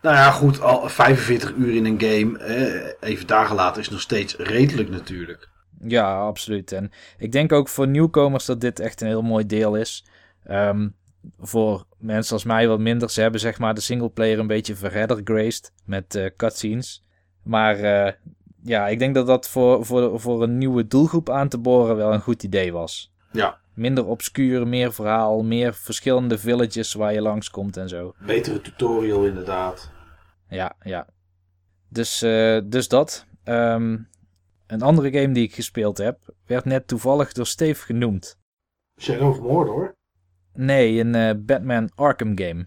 Nou ja, goed, al 45 uur in een game, eh, even dagen later, is nog steeds redelijk natuurlijk. Ja, absoluut. En ik denk ook voor nieuwkomers dat dit echt een heel mooi deel is. Ehm, voor mensen als mij wat minder. Ze hebben zeg maar de singleplayer een beetje verreddergraced met eh, cutscenes. Maar eh, ja, ik denk dat dat voor, voor, voor een nieuwe doelgroep aan te boren wel een goed idee was. Ja. Minder obscuur, meer verhaal, meer verschillende villages waar je langskomt en zo. Betere tutorial inderdaad. Ja, ja. Dus, eh, dus dat. Ehm, een andere game die ik gespeeld heb, werd net toevallig door Steve genoemd. Shadow of Mordor? Nee, een eh, Batman Arkham game.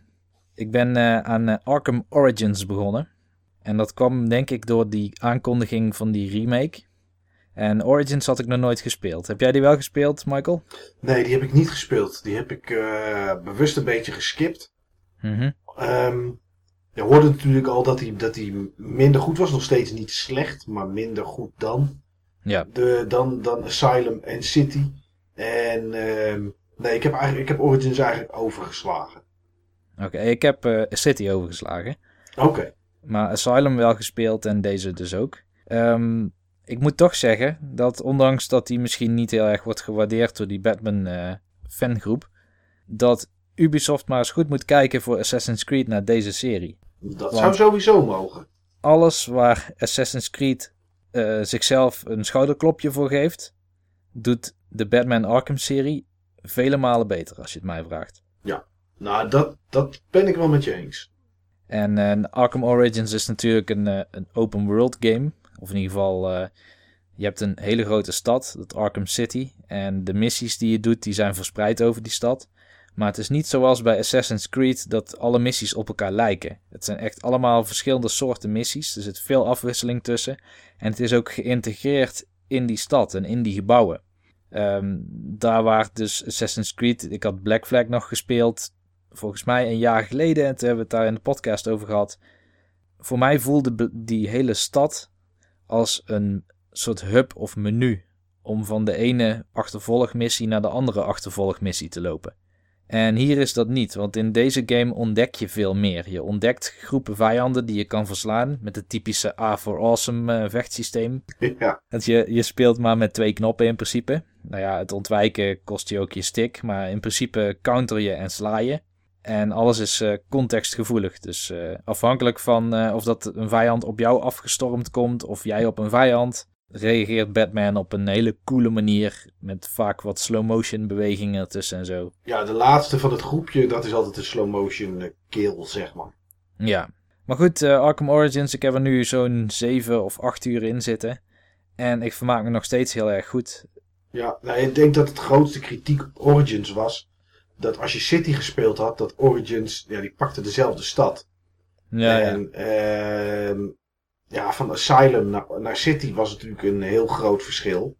Ik ben eh, aan eh, Arkham Origins begonnen. En dat kwam denk ik door die aankondiging van die remake. En Origins had ik nog nooit gespeeld. Heb jij die wel gespeeld, Michael? Nee, die heb ik niet gespeeld. Die heb ik bewust een beetje geskipt. Ehm, je hoorde natuurlijk al dat hij, dat hij minder goed was. Nog steeds niet slecht, maar minder goed dan. Ja. De, dan, dan Asylum en City. En ehm, nee, ik heb, eigenlijk, ik heb Origins eigenlijk overgeslagen. Oké, ik heb eh, City overgeslagen. Oké. Maar Asylum wel gespeeld en deze dus ook. Ehm, ik moet toch zeggen dat ondanks dat die misschien niet heel erg wordt gewaardeerd door die Batman eh, fangroep, dat Ubisoft maar eens goed moet kijken voor Assassin's Creed naar deze serie. Dat Want- zou sowieso mogen. Alles waar Assassin's Creed eh, zichzelf een schouderklopje voor geeft, doet de Batman Arkham serie vele malen beter als je het mij vraagt. Nou, dat, dat ben ik wel met je eens. En eh, Arkham Origins is natuurlijk een, eh, een open world game. Of in ieder geval, je hebt een hele grote stad, dat Arkham City. En de missies die je doet, die zijn verspreid over die stad. Maar het is niet zoals bij Assassin's Creed dat alle missies op elkaar lijken. Het zijn echt allemaal verschillende soorten missies. Er zit veel afwisseling tussen. En het is ook geïntegreerd in die stad en in die gebouwen. Ehm, daar waar dus Assassin's Creed, ik had Black Flag nog gespeeld, volgens mij een jaar geleden. En toen hebben we het daar in de podcast over gehad. Voor mij voelde die hele stad als een soort hub of menu. Om van de ene achtervolgmissie naar de andere achtervolgmissie te lopen. En hier is dat niet, want in deze game ontdek je veel meer. Je ontdekt groepen vijanden die je kan verslaan met het typische A for Awesome eh, vechtsysteem. Ja, Dat je, je speelt maar met twee knoppen in principe. Nou ja, het ontwijken kost je ook je stick, maar in principe counter je en sla je. En alles is eh, contextgevoelig. Dus eh, afhankelijk van of dat een vijand op jou afgestormd komt of jij op een vijand, reageert Batman op een hele coole manier. Met vaak wat slow motion bewegingen ertussen en zo. ja, de laatste van het groepje, dat is altijd een slow motion eh, kill, zeg maar. Ja. Maar goed, eh, Arkham Origins, ik heb er nu zo'n 7 of 8 uur in zitten. En ik vermaak me nog steeds heel erg goed. Ja, nou, ik denk dat het grootste kritiek op Origins was. Dat als je City gespeeld had, dat Origins, ja, die pakte dezelfde stad. Ja, ja. en ehm, ja, van Asylum naar, naar City was natuurlijk een heel groot verschil.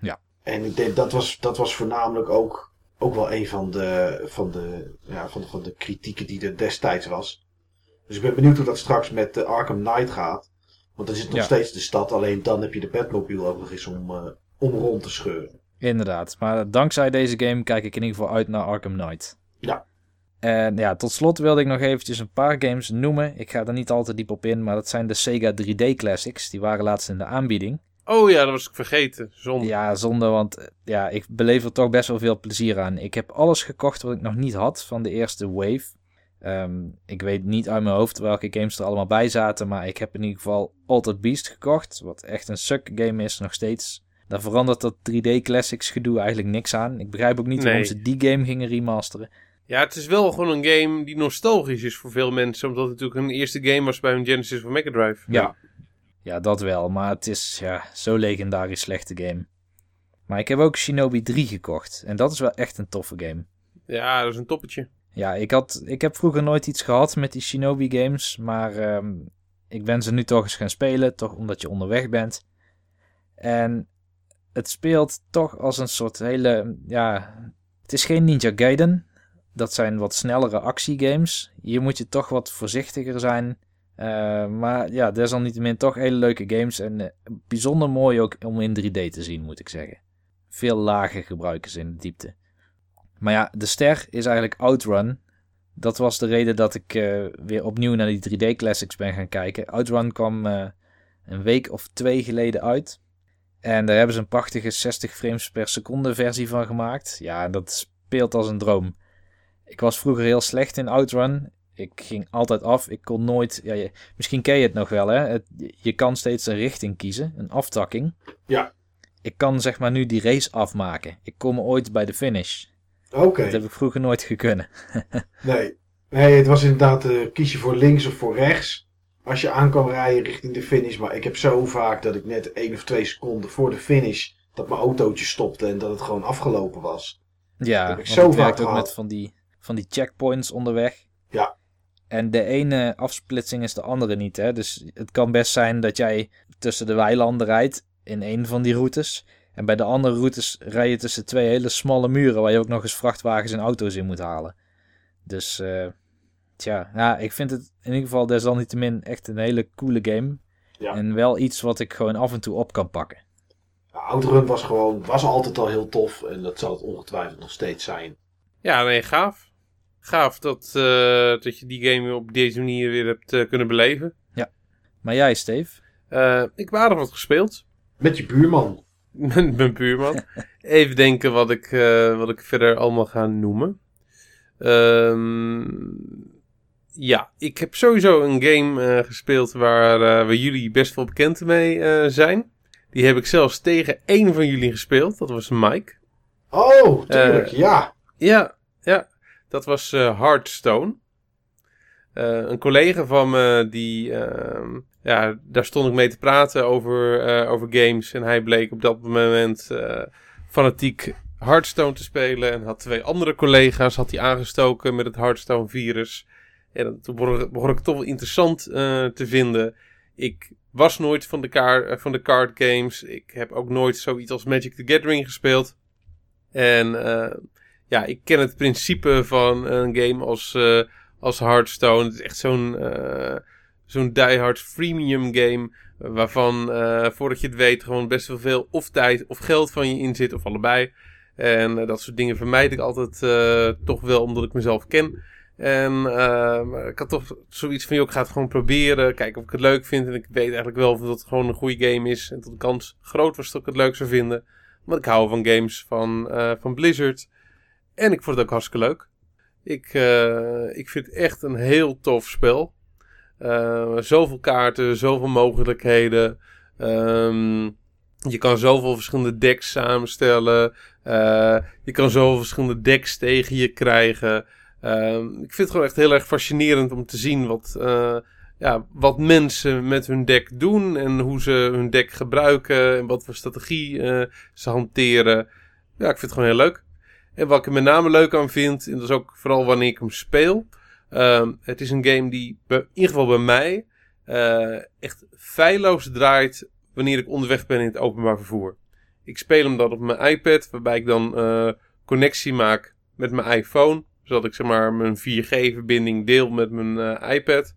Ja. En ik denk dat was, dat was voornamelijk ook, ook wel een van de, van, de, ja, van, van de kritieken die er destijds was. Dus ik ben benieuwd hoe dat straks met de Arkham Knight gaat. Want dan het nog Ja. steeds de stad, alleen dan heb je de Batmobile ook nog eens om, eh, om rond te scheuren. Inderdaad, maar dankzij deze game kijk ik in ieder geval uit naar Arkham Knight. Ja. En ja, tot slot wilde ik nog eventjes een paar games noemen. Ik ga er niet al te diep op in, maar dat zijn de Sega 3D Classics. Die waren laatst in de aanbieding. Oh ja, dat was ik vergeten. Zonde. Ja, zonde, want eh, ja, ik beleef er toch best wel veel plezier aan. Ik heb alles gekocht wat ik nog niet had van de eerste wave. Ehm, ik weet niet uit mijn hoofd welke games er allemaal bij zaten, maar ik heb in ieder geval Altered Beast gekocht, wat echt een suck game is nog steeds. Daar verandert dat 3D Classics gedoe eigenlijk niks aan. Ik begrijp ook niet waarom ze die game gingen remasteren. Ja, het is wel gewoon een game die nostalgisch is voor veel mensen. Omdat het natuurlijk een eerste game was bij een Genesis of Mega Drive. Ja. Ja, dat wel, maar het is ja, zo legendarisch slechte game. Maar ik heb ook Shinobi 3 gekocht en dat is wel echt een toffe game. Ja, dat is een toppetje. Ja, ik, had, ik heb vroeger nooit iets gehad met die Shinobi games, maar ehm, ik ben ze nu toch eens gaan spelen, toch omdat je onderweg bent. En het speelt toch als een soort hele, ja, het is geen Ninja Gaiden. Dat zijn wat snellere actiegames. Hier moet je toch wat voorzichtiger zijn. Eh, maar ja, desalniettemin toch hele leuke games en eh, bijzonder mooi ook om in 3D te zien, moet ik zeggen. Veel lagen gebruiken ze in de diepte. Maar ja, de ster is eigenlijk Outrun. Dat was de reden dat ik eh, weer opnieuw naar die 3D Classics ben gaan kijken. Outrun kwam een week of twee geleden uit. En daar hebben ze een prachtige 60 frames per seconde versie van gemaakt. Ja, dat speelt als een droom. Ik was vroeger heel slecht in Outrun. Ik ging altijd af. Ik kon nooit. Ja, je- misschien ken je het nog wel, hè? Het, je kan steeds een richting kiezen, een aftakking. Ja. Ik kan zeg maar nu die race afmaken. Ik kom ooit bij de finish. Oké. Dat heb ik vroeger nooit gekunnen. Nee. nee, het was inderdaad eh, kies je voor links of voor rechts. Als je aan kan rijden richting de finish. Maar ik heb zo vaak dat ik net één of twee seconden voor de finish. dat mijn autootje stopte en dat het gewoon afgelopen was. Ja, heb ik zo vaak ook gehad. met van die, van die checkpoints onderweg. Ja. En de ene afsplitsing is de andere niet. Hè? Dus het kan best zijn dat jij tussen de weilanden rijdt in een van die routes. En bij de andere routes rij je tussen twee hele smalle muren waar je ook nog eens vrachtwagens en auto's in moet halen. Dus eh, tja, ja, ik vind het in ieder geval desalniettemin echt een hele coole game. Ja. En wel iets wat ik gewoon af en toe op kan pakken. Ja, Outrun was gewoon, was altijd al heel tof. En dat zal het ongetwijfeld nog steeds zijn. Ja, nee, gaaf. Gaaf dat, eh, dat je die game op deze manier weer hebt eh, kunnen beleven. Maar jij, Steve? Eh, ik heb aardig wat gespeeld. Met je buurman. Met mijn buurman. Even denken wat ik, eh, wat ik verder allemaal ga noemen. Ehm, ja, ik heb sowieso een game eh, gespeeld waar, eh, waar jullie best wel bekend mee eh, zijn. Die heb ik zelfs tegen één van jullie gespeeld. Dat was Mike. Oh, tuurlijk, ja. Ja, ja. Dat was eh, Hearthstone. Eh, een collega van me, die, ehm, ja, daar stond ik mee te praten over, eh, over games. En hij bleek op dat moment fanatiek Hearthstone te spelen. En had twee andere collega's had hij aangestoken met het Hearthstone-virus. En toen begon ik- toch wel interessant te vinden. Ik was nooit van de, kaar, eh, van de card games. Ik heb ook nooit zoiets als Magic the Gathering gespeeld. En ja, ik ken het principe van een game als, eh, als Hearthstone. Het is echt zo'n eh zo'n diehard freemium game. Waarvan eh, voordat je het weet gewoon best wel veel of tijd of geld van je in zit. Of allebei. En dat soort dingen vermijd ik altijd toch wel omdat ik mezelf ken. En maar ik had toch zoiets van, joh, ik ga het gewoon proberen. Kijken of ik het leuk vind. En ik weet eigenlijk wel of dat het gewoon een goede game is. En dat de kans groot was dat ik het leuk zou vinden. Want ik hou van games van, van Blizzard. En ik vond het ook hartstikke leuk. Ik, eh, ik vind het echt een heel tof spel. Eh, zoveel kaarten, zoveel mogelijkheden. Ehm, je kan zoveel verschillende decks samenstellen. Eh, je kan zoveel verschillende decks tegen je krijgen. Ehm, ik vind het gewoon echt heel erg fascinerend om te zien wat, ja, wat mensen met hun deck doen. En hoe ze hun deck gebruiken. En wat voor strategie ze hanteren. Ja, ik vind het gewoon heel leuk. En wat ik er met name leuk aan vind, en dat is ook vooral wanneer ik hem speel. ehm, het is een game die in ieder geval bij mij eh, echt feilloos draait wanneer ik onderweg ben in het openbaar vervoer. Ik speel hem dan op mijn iPad, waarbij ik dan eh, connectie maak met mijn iPhone. Zodat ik zeg maar mijn 4G-verbinding deel met mijn eh, iPad.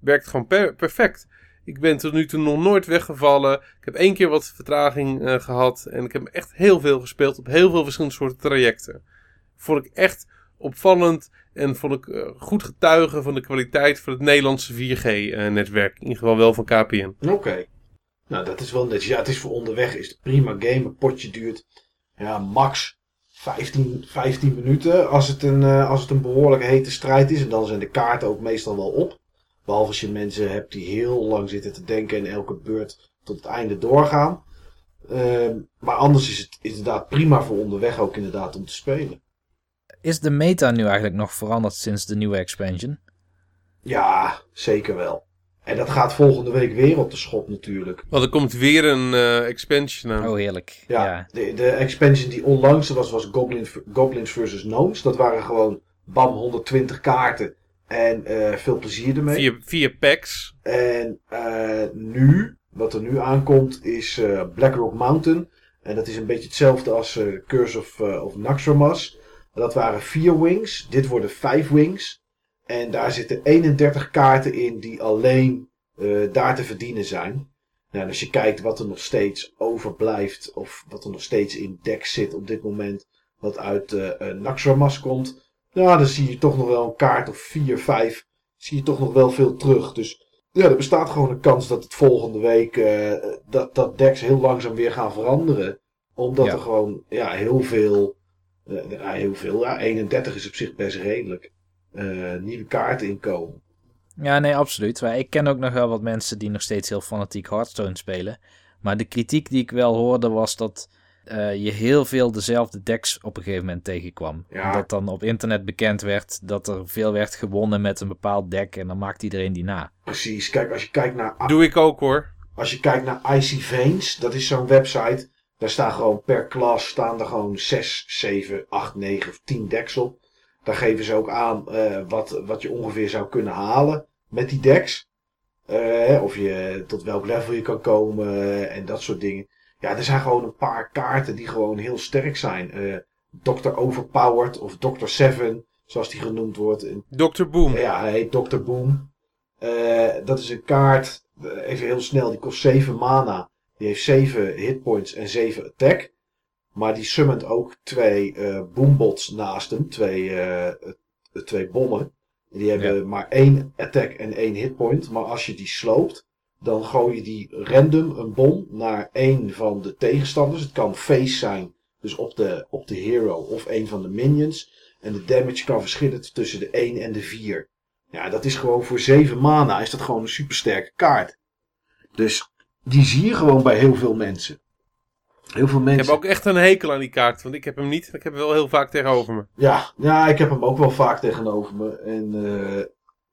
Werkt gewoon per- perfect. Ik ben tot nu toe nog nooit weggevallen. Ik heb één keer wat vertraging eh, gehad. En ik heb echt heel veel gespeeld op heel veel verschillende soorten trajecten. Vond ik echt opvallend. En vond ik eh, goed getuigen van de kwaliteit van het Nederlandse 4G-netwerk. in ieder geval wel van KPN. Oké. Nou, dat is wel netjes. Ja, het is voor onderweg. Is prima game. Een potje duurt. Ja, max 15, 15 minuten als het, een, als het een behoorlijk hete strijd is. En dan zijn de kaarten ook meestal wel op. Behalve als je mensen hebt die heel lang zitten te denken en elke beurt tot het einde doorgaan. Uh, maar anders is het inderdaad prima voor onderweg ook inderdaad om te spelen. Is de meta nu eigenlijk nog veranderd sinds de nieuwe expansion? Ja, zeker wel. En dat gaat volgende week weer op de schop natuurlijk. Want er komt weer een uh, expansion aan. Oh, heerlijk. Ja, ja, De, de expansion die onlangs was, was Goblins, Goblins vs. Gnomes. Dat waren gewoon, bam, 120 kaarten. En uh, veel plezier ermee. Vier, vier packs. En uh, nu, wat er nu aankomt, is Blackrock Mountain. En dat is een beetje hetzelfde als Curse of, of Naxxramas. Dat waren vier wings. Dit worden vijf wings. En daar zitten 31 kaarten in die alleen uh, daar te verdienen zijn. Nou, en als je kijkt wat er nog steeds overblijft, of wat er nog steeds in deck zit op dit moment, wat uit uh, uh, Naxxramas komt, nou, dan zie je toch nog wel een kaart of 4, 5, zie je toch nog wel veel terug. Dus ja, er bestaat gewoon een kans dat het volgende week, uh, dat, dat decks heel langzaam weer gaan veranderen. Omdat ja. er gewoon, ja, heel veel, uh, heel veel, ja, 31 is op zich best redelijk uh, nieuwe kaarten inkomen. Ja, nee, absoluut. Maar ik ken ook nog wel wat mensen die nog steeds heel fanatiek Hearthstone spelen. Maar de kritiek die ik wel hoorde was dat uh, je heel veel dezelfde decks op een gegeven moment tegenkwam. Ja. Dat dan op internet bekend werd dat er veel werd gewonnen met een bepaald deck en dan maakt iedereen die na. Precies. Kijk, als je kijkt naar... Doe ik ook hoor. Als je kijkt naar Icy Veins, dat is zo'n website. Daar staan gewoon per klas staan er gewoon 6, 7, 8, 9 of 10 decks op. Daar geven ze ook aan uh, wat, wat je ongeveer zou kunnen halen met die decks. Uh, of je tot welk level je kan komen en dat soort dingen. Ja, er zijn gewoon een paar kaarten die gewoon heel sterk zijn. Uh, Dr. Overpowered of Dr. Seven, zoals die genoemd wordt. Dr. Boom. Ja, hij heet Dr. Boom. dat is een kaart, even heel snel, die kost 7 mana. Die heeft 7 hitpoints en 7 attack. Maar die summont ook twee uh, boombots naast hem. Twee, uh, twee bommen. Die hebben ja. maar één attack en één hitpoint. Maar als je die sloopt, dan gooi je die random een bom naar één van de tegenstanders. Het kan face zijn, dus op de, op de hero of een van de minions. En de damage kan verschillen tussen de 1 en de 4. Ja, dat is gewoon voor 7 mana is dat gewoon een supersterke kaart. Dus die zie je gewoon bij heel veel mensen. Heel veel mensen. Ik heb ook echt een hekel aan die kaart, want ik heb hem niet. Ik heb hem wel heel vaak tegenover me. Ja, ja ik heb hem ook wel vaak tegenover me. En uh,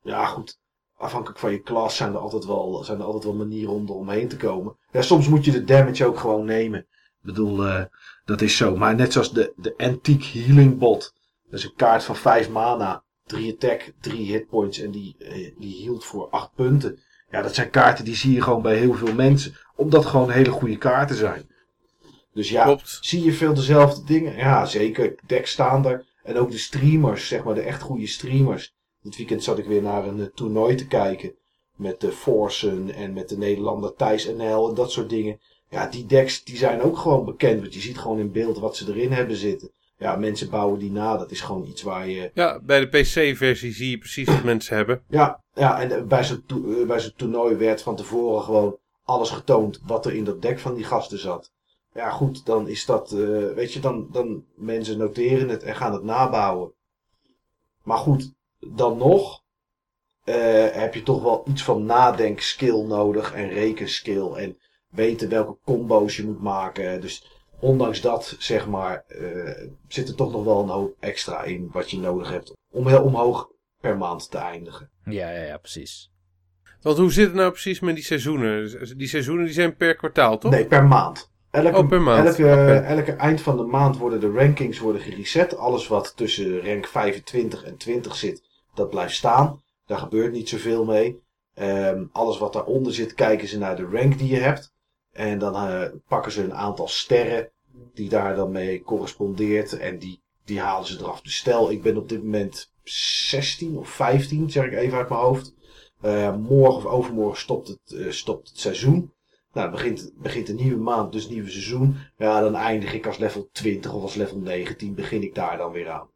ja, goed. Afhankelijk van je klas zijn er altijd wel, zijn er altijd wel manieren om eromheen te komen. Ja, soms moet je de damage ook gewoon nemen. Ik bedoel, uh, dat is zo. Maar net zoals de, de Antique Healing Bot. Dat is een kaart van 5 mana. 3 attack, 3 hitpoints en die, die hield voor 8 punten. Ja, dat zijn kaarten die zie je gewoon bij heel veel mensen. Omdat gewoon hele goede kaarten zijn. Dus ja, Klopt. zie je veel dezelfde dingen? Ja, zeker. Deck staan er. En ook de streamers, zeg maar, de echt goede streamers. Dit weekend zat ik weer naar een uh, toernooi te kijken. Met de Forsen en met de Nederlander Thijs NL en dat soort dingen. Ja, die decks die zijn ook gewoon bekend. Want je ziet gewoon in beeld wat ze erin hebben zitten. Ja, mensen bouwen die na. Dat is gewoon iets waar je... Ja, bij de PC-versie zie je precies wat mensen hebben. Ja, ja en bij zo'n to bij zo'n toernooi werd van tevoren gewoon alles getoond wat er in dat deck van die gasten zat. Ja, goed, dan is dat, uh, weet je, dan, dan mensen noteren het en gaan het nabouwen. Maar goed, dan nog uh, heb je toch wel iets van nadenkskill nodig en rekenskill en weten welke combo's je moet maken. Dus ondanks dat, zeg maar, uh, zit er toch nog wel een hoop extra in wat je nodig hebt om heel omhoog per maand te eindigen. Ja, ja, ja, precies. Want hoe zit het nou precies met die seizoenen? Die seizoenen die zijn per kwartaal, toch? Nee, per maand. Elke, oh, per maand. Elke, okay. elke eind van de maand worden de rankings worden gereset. Alles wat tussen rank 25 en 20 zit, dat blijft staan. Daar gebeurt niet zoveel mee. Um, alles wat daaronder zit, kijken ze naar de rank die je hebt. En dan uh, pakken ze een aantal sterren die daar dan mee correspondeert. En die, die halen ze eraf. Dus stel, ik ben op dit moment 16 of 15, zeg ik even uit mijn hoofd. Uh, morgen of overmorgen stopt het, uh, stopt het seizoen. Nou, begint, begint een nieuwe maand, dus nieuwe seizoen. Ja, dan eindig ik als level 20 of als level 19, begin ik daar dan weer aan.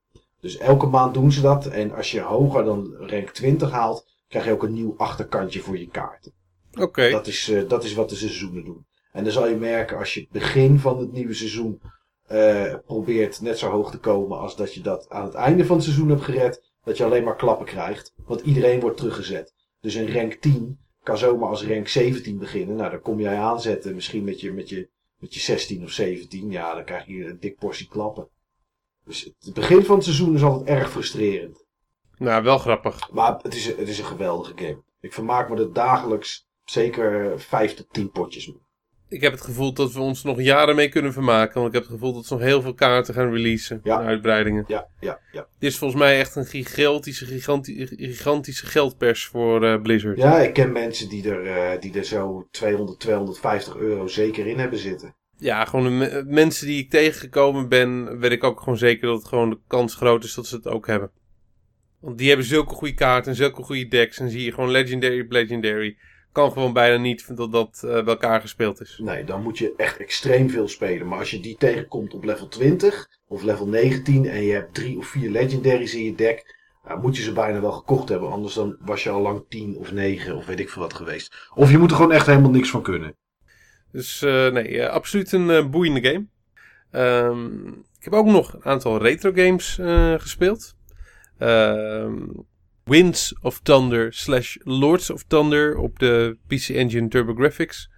Dus elke maand doen ze dat. En als je hoger dan rank 20 haalt, krijg je ook een nieuw achterkantje voor je kaarten. Oké. Okay. Dat, is, uh, dat is wat de seizoenen doen. En dan zal je merken, als je het begin van het nieuwe seizoen eh, probeert net zo hoog te komen als dat je dat aan het einde van het seizoen hebt gered, dat je alleen maar klappen krijgt. Want iedereen wordt teruggezet. Dus een rank 10 kan zomaar als rank 17 beginnen. Nou, dan kom jij aanzetten misschien met je, met je, met je 16 of 17. Ja, dan krijg je een dik portie klappen. Dus het begin van het seizoen is altijd erg frustrerend. Nou, wel grappig. Maar het is, het is een geweldige game. Ik vermaak me er dagelijks zeker 5 tot 10 potjes mee. Ik heb het gevoel dat we ons nog jaren mee kunnen vermaken. Want ik heb het gevoel dat ze nog heel veel kaarten gaan releasen. Ja. en Uitbreidingen. Ja, ja, ja. Dit is volgens mij echt een gigantische, gigantische, gigantische geldpers voor eh, Blizzard. Ja, ik ken mensen die er, eh, die er zo 200, 250 euro zeker in hebben zitten. Ja, gewoon de me- mensen die ik tegengekomen ben, weet ik ook gewoon zeker dat het gewoon de kans groot is dat ze het ook hebben. Want die hebben zulke goede kaarten en zulke goede decks. En zie je gewoon Legendary op Legendary. Kan gewoon bijna niet dat dat eh, bij elkaar gespeeld is. Nee, dan moet je echt extreem veel spelen. Maar als je die tegenkomt op level 20 of level 19 en je hebt drie of vier legendaries in je deck, dan moet je ze bijna wel gekocht hebben. Anders dan was je al lang 10 of 9 of weet ik veel wat geweest. Of je moet er gewoon echt helemaal niks van kunnen. Dus eh, nee, eh, absoluut een eh, boeiende game. Ehm, ik heb ook nog een aantal retro games gespeeld. Ehm, Winds of Thunder slash Lords of Thunder op de PC Engine TurboGrafx.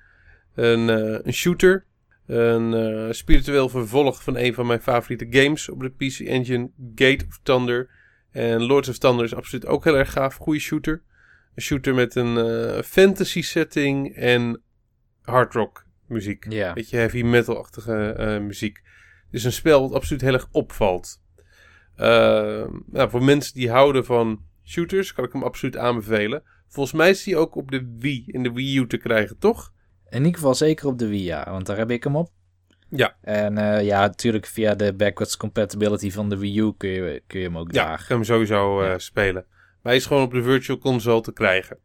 Een, een shooter. Een spiritueel vervolg van een van mijn favoriete games op de PC Engine Gate of Thunder. En Lords of Thunder is absoluut ook heel erg gaaf. Goede shooter. Een shooter met een fantasy setting en hard rock muziek. Ja. Beetje heavy metal-achtige eh, muziek. Het is een spel wat absoluut heel erg opvalt. Eh, nou, voor mensen die houden van shooters kan ik hem absoluut aanbevelen. Volgens mij is die ook op de Wii, in de Wii U te krijgen, toch? In ieder geval zeker op de Wii, ja, want daar heb ik hem op. Ja. En eh, ja, natuurlijk via de backwards compatibility van de Wii U kun je, kun je hem ook Ja, daar. kan hem sowieso Ja. spelen. Maar hij is gewoon op de Virtual Console te krijgen.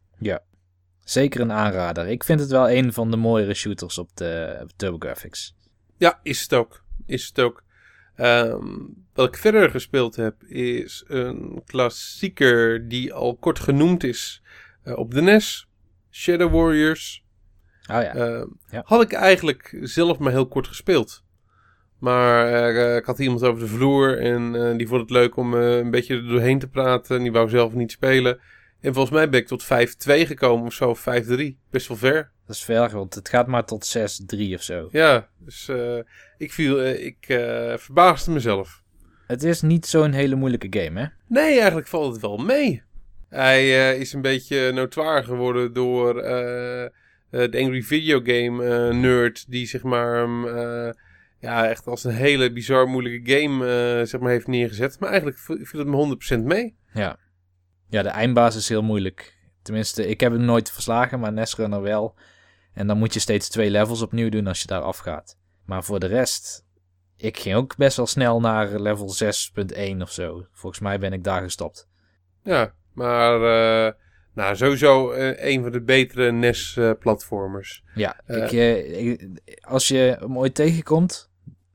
Zeker een aanrader. Ik vind het wel een van de mooiere shooters op de, op TurboGrafx. Ja, is het ook. Is het ook. Ehm, wat ik verder gespeeld heb, is een klassieker die al kort genoemd is eh, op de NES. Shadow Warriors. Oh ja. Ehm, Ja. Had ik eigenlijk zelf maar heel kort gespeeld. Maar eh, ik had iemand over de vloer en eh, die vond het leuk om een beetje er doorheen te praten. En die wou zelf niet spelen. En volgens mij ben ik tot 5-2 gekomen of zo, of 5-3. Best wel ver. Dat is ver, want het gaat maar tot 6-3 of zo. Ja, dus eh, ik, viel, eh, ik eh, verbaasde mezelf. Het is niet zo'n hele moeilijke game, hè? Nee, eigenlijk valt het wel mee. Hij is een beetje notoire geworden door de Angry Video Game nerd. Die zeg maar hem ja, echt als een hele bizar moeilijke game zeg maar heeft neergezet. Maar eigenlijk viel viel het me 100% mee. Ja. Ja, de eindbaas is heel moeilijk. Tenminste, ik heb hem nooit verslagen, maar Netrunner wel. En dan moet je steeds twee levels opnieuw doen als je daar afgaat. Maar voor de rest, ik ging ook best wel snel naar level 6.1 of zo. Volgens mij ben ik daar gestopt. Ja, maar eh, nou, sowieso eh, een van de betere NES-platformers. Ja, Eh. ik, ik- als je hem ooit tegenkomt,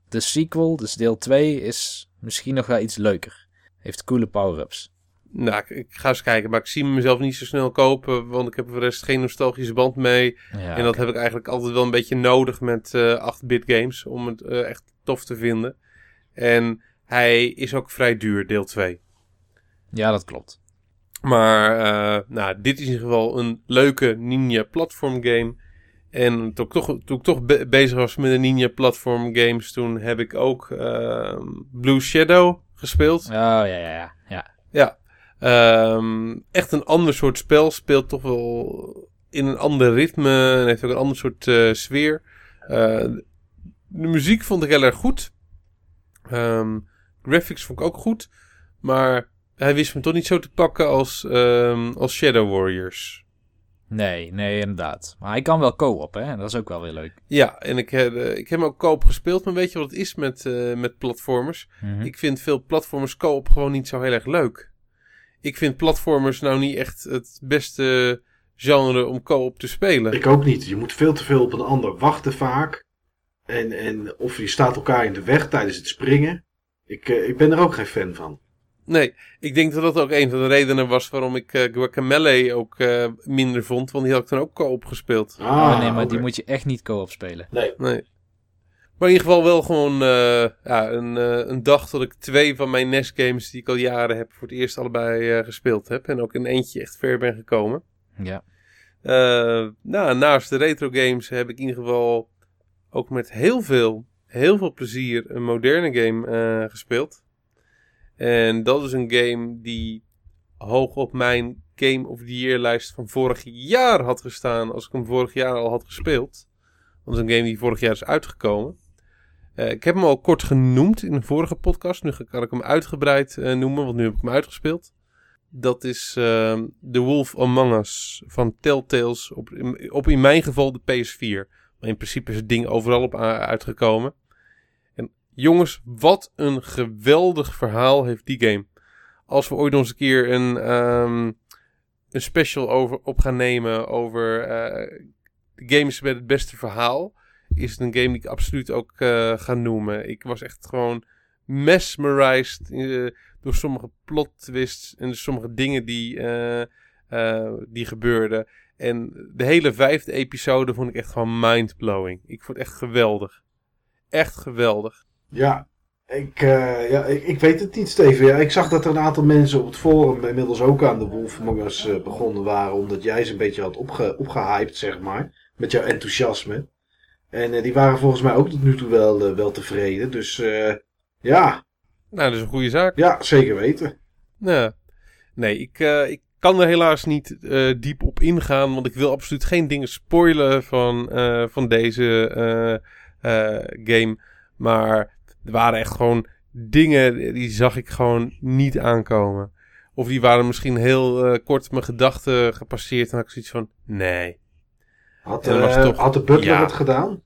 de sequel, dus deel 2, is misschien nog wel iets leuker. Heeft coole power-ups. Nou, ik, ik ga eens kijken, maar ik zie mezelf niet zo snel kopen. Want ik heb voor de rest geen nostalgische band mee. Ja, en dat heb ik eigenlijk altijd wel een beetje nodig met eh 8-bit games. Om het eh, echt tof te vinden. En hij is ook vrij duur, deel 2. ja, dat klopt. Maar eh, nou, dit is in ieder geval een leuke Ninja platform game. En toen ik toch, toen ik toch be- bezig was met de Ninja platform games, toen heb ik ook eh, Blue Shadow gespeeld. Oh, ja, ja, ja. ja. Ehm, echt een ander soort spel. Speelt toch wel in een ander ritme. En heeft ook een ander soort eh, sfeer. Eh, de muziek vond ik heel erg goed. Ehm, graphics vond ik ook goed. Maar hij wist me toch niet zo te pakken als, ehm, als Shadow Warriors. Nee, nee, inderdaad. Maar hij kan wel co-op, hè? Dat is ook wel weer leuk. Ja, en ik, heb, eh, ik heb hem ook koop gespeeld. Maar weet je wat het is met, met platformers? Mhm. Ik vind veel platformers co-op gewoon niet zo heel erg leuk. Ik vind platformers nou niet echt het beste genre om co-op te spelen. Ik ook niet. Je moet veel te veel op een ander wachten vaak. En, en of je staat elkaar in de weg tijdens het springen. Ik, eh, ik ben er ook geen fan van. Nee, ik denk dat dat ook een van de redenen was waarom ik eh Guacamele ook eh, minder vond. Want die had ik dan ook co-op gespeeld. Ah, oh, nee, maar die moet je echt niet co-op spelen. Nee. Nee. Maar in ieder geval wel gewoon uh, ja, een, uh, een dag dat ik twee van mijn NES games die ik al jaren heb voor het eerst allebei uh, gespeeld heb. En ook in eentje echt ver ben gekomen. Ja. nou, naast de retro games heb ik in ieder geval ook met heel veel, heel veel plezier een moderne game gespeeld. En dat is een game die hoog op mijn Game of the Year lijst van vorig jaar had gestaan. Als ik hem vorig jaar al had gespeeld. Dat is een game die vorig jaar is uitgekomen. Uh, ik heb hem al kort genoemd in de vorige podcast. Nu kan ik hem uitgebreid uh, noemen, want nu heb ik hem uitgespeeld. Dat is uh, The Wolf Among Us van Telltales. Op, in, op in mijn geval de PS4. Maar in principe is het ding overal op uitgekomen. En jongens, wat een geweldig verhaal heeft die game. Als we ooit nog eens een keer een, um, een special over, op gaan nemen over de games met het beste verhaal is het een game die ik absoluut ook uh, ga noemen. Ik was echt gewoon mesmerized uh, door sommige plot twists en sommige dingen die, uh, die gebeurden. En de hele vijfde episode vond ik echt gewoon mindblowing. Ik vond het echt geweldig. Echt geweldig. Ja, ik, ja, ik, ik, weet het niet, Steven. Ik zag dat er een aantal mensen op het forum inmiddels ook aan de Wolf begonnen waren. Omdat jij ze een beetje had opge, opgehyped, zeg maar. Met jouw enthousiasme. En uh, die waren volgens mij ook tot nu toe wel, uh, wel tevreden. Dus uh, ja. Nou, dat is een goede zaak. Ja, zeker weten. Nee, ik, ik kan er helaas niet diep op ingaan. Want ik wil absoluut geen dingen spoilen van, van deze game. Maar er waren echt gewoon dingen die zag ik gewoon niet aankomen. Of die waren misschien heel kort mijn gedachten gepasseerd. En had ik zoiets van, nee. Had, uh, toch... had de butler het gedaan?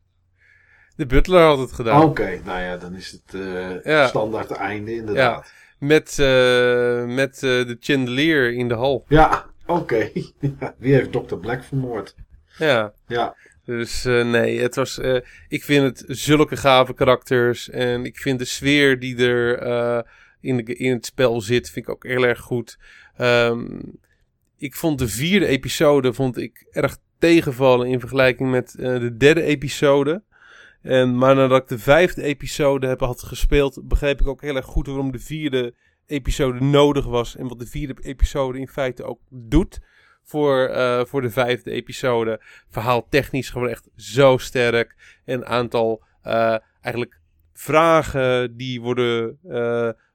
De butler had het gedaan. Oké, nou ja, dan is het uh, ja. standaard einde inderdaad. Ja. Met, uh, met de chandelier in de hal. Ja, oké. Wie heeft Dr. Black vermoord? Ja. Ja. Dus nee, het was. ik vind het zulke gave karakters. En ik vind de sfeer die er in, de, in het spel zit, vind ik ook heel erg goed. Um, ik vond de vierde episode vond ik erg tegenvallen in vergelijking met uh, de derde episode. En, maar nadat ik de vijfde episode heb had gespeeld, begreep ik ook heel erg goed waarom de vierde episode nodig was. En wat de vierde episode in feite ook doet voor, uh, voor de vijfde episode. Verhaal technisch gewoon echt zo sterk. En een aantal uh, eigenlijk vragen die worden,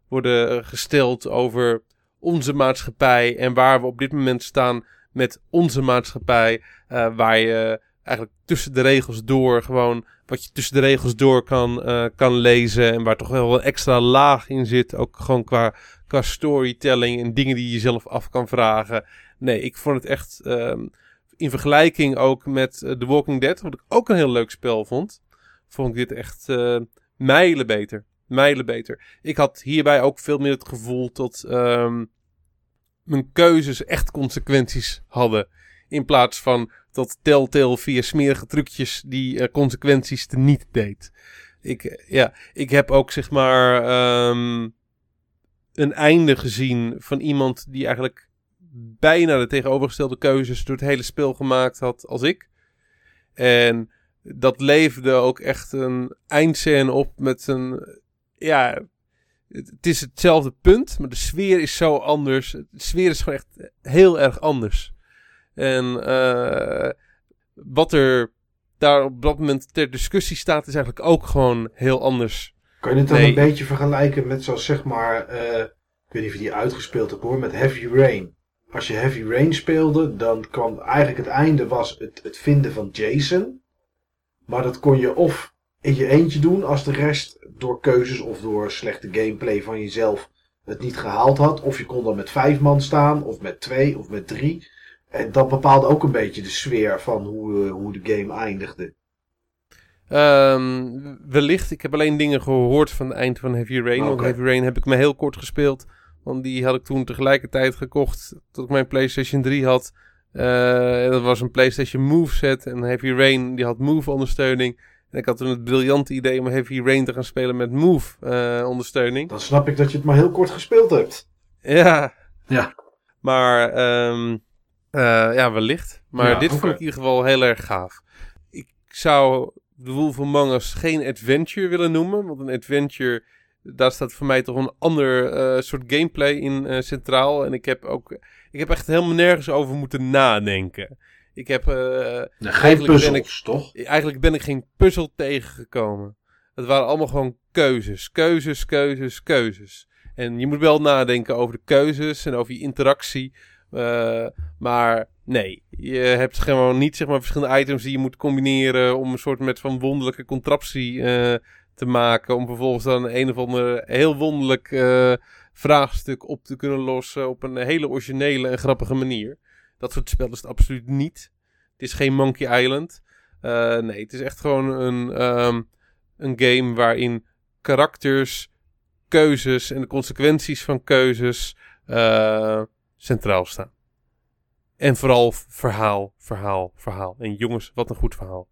worden gesteld over onze maatschappij en waar we op dit moment staan met onze maatschappij. Uh, waar je eigenlijk tussen de regels door gewoon wat je tussen de regels door kan, uh, kan lezen. En waar toch wel een extra laag in zit. Ook gewoon qua, qua storytelling en dingen die je jezelf af kan vragen. Nee, ik vond het echt um, in vergelijking ook met uh, The Walking Dead, wat ik ook een heel leuk spel vond. Vond ik dit echt uh, mijlen beter. Mijlen beter. Ik had hierbij ook veel meer het gevoel dat mijn keuzes echt consequenties hadden. In plaats van dat Telltale via smerige trucjes die uh, consequenties te niet deed. Ik, ja, ik heb ook zeg maar um, een einde gezien van iemand die eigenlijk bijna de tegenovergestelde keuzes door het hele spel gemaakt had als ik. En dat leefde ook echt een eindscène op met een, ja, het is hetzelfde punt, maar de sfeer is zo anders. De sfeer is gewoon echt heel erg anders. En uh, wat er daar op dat moment ter discussie staat, is eigenlijk ook gewoon heel anders. Kan je het dan een beetje vergelijken met zoals zeg maar, uh, ik weet niet of je die uitgespeeld hebt hoor, met Heavy Rain. Als je Heavy Rain speelde, dan kwam eigenlijk het einde was het, het vinden van Jason. Maar dat kon je of in je eentje doen als de rest door keuzes of door slechte gameplay van jezelf het niet gehaald had. Of je kon dan met vijf man staan, of met twee, of met drie. En dat bepaalde ook een beetje de sfeer van hoe, uh, hoe de game eindigde. Um, wellicht, ik heb alleen dingen gehoord van het eind van Heavy Rain. Okay. Want Heavy Rain heb ik me heel kort gespeeld. Want die had ik toen tegelijkertijd gekocht tot ik mijn PlayStation 3 had. Uh, dat was een PlayStation Move set. En Heavy Rain die had Move ondersteuning. En ik had toen het briljante idee om Heavy Rain te gaan spelen met Move uh, ondersteuning. Dan snap ik dat je het maar heel kort gespeeld hebt. Ja. Ja. Maar um, uh, ja, wellicht. Maar ja, dit okay. vond ik in ieder geval heel erg gaaf. Ik zou The Wolf Among Us geen adventure willen noemen. Want een adventure, daar staat voor mij toch een ander eh, soort gameplay in eh, centraal. En ik heb ook, ik heb echt helemaal nergens over moeten nadenken. Ik heb, eh, geen Eigenlijk ben puzzels, toch? eigenlijk ben ik geen puzzel tegengekomen. Het waren allemaal gewoon keuzes, keuzes, keuzes, keuzes. En je moet wel nadenken over de keuzes en over je interactie. Eh, maar nee, je hebt gewoon niet zeg maar, verschillende items die je moet combineren om een soort met van wonderlijke contraptie eh, te maken. Om vervolgens dan een of ander heel wonderlijk vraagstuk op te kunnen lossen op een hele originele en grappige manier. Dat soort spel is het absoluut niet. Het is geen Monkey Island. Eh, nee, het is echt gewoon een, ehm, een game waarin karakters, keuzes en de consequenties van keuzes eh, centraal staan. En vooral verhaal, verhaal, verhaal. En jongens, wat een goed verhaal.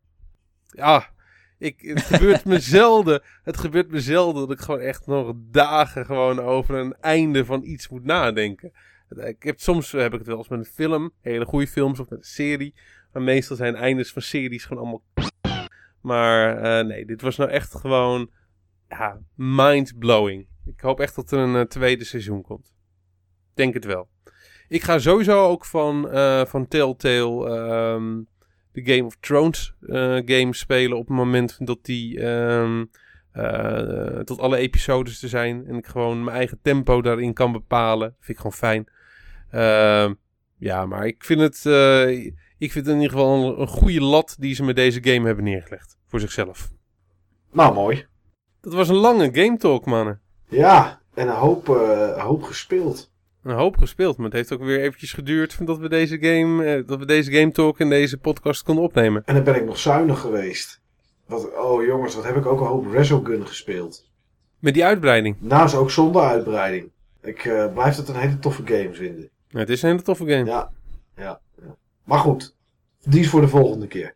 Ja, ik, het gebeurt me zelden. Het gebeurt me zelden dat ik gewoon echt nog dagen gewoon over een einde van iets moet nadenken. Ik heb, soms heb ik het wel eens met een film, hele goede films of met een serie. Maar meestal zijn eindes van series gewoon allemaal. Maar eh, nee, dit was nou echt gewoon ja, mind-blowing. Ik hoop echt dat er een eh, tweede seizoen komt. Denk het wel. Ik ga sowieso ook van, eh, van Telltale ehm, de Game of Thrones game spelen op het moment dat die ehm, tot alle episodes er zijn. En ik gewoon mijn eigen tempo daarin kan bepalen. Vind ik gewoon fijn. Ehm, ja, maar ik vind het, eh, ik vind het in ieder geval een, een goede lat die ze met deze game hebben neergelegd. Voor zichzelf. Nou, mooi. Dat was een lange game talk, mannen. Ja, en een hoop, eh, hoop gespeeld. Een hoop gespeeld, maar het heeft ook weer eventjes geduurd dat we deze game, eh, dat we deze game talk en deze podcast konden opnemen. En dan ben ik nog zuinig geweest. Wat, oh jongens, wat heb ik ook een hoop Resogun gespeeld. Met die uitbreiding. Nou, is ook zonder uitbreiding. Ik blijf het een hele toffe game vinden. Het is een hele toffe game. Ja, ja. Maar goed, die is voor de volgende keer.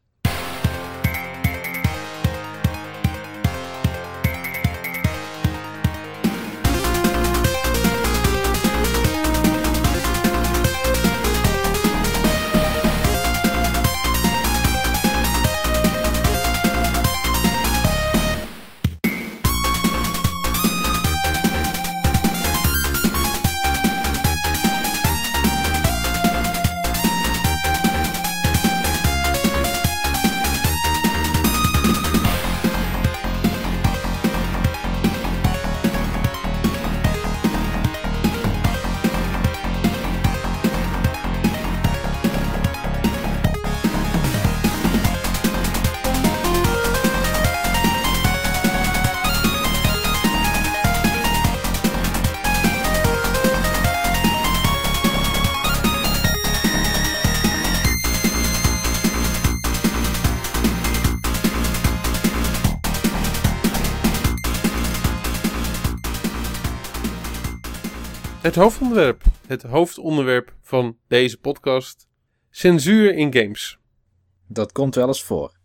Hoofdonderwerp. Het hoofdonderwerp van deze podcast. Censuur in games. Dat komt wel eens voor.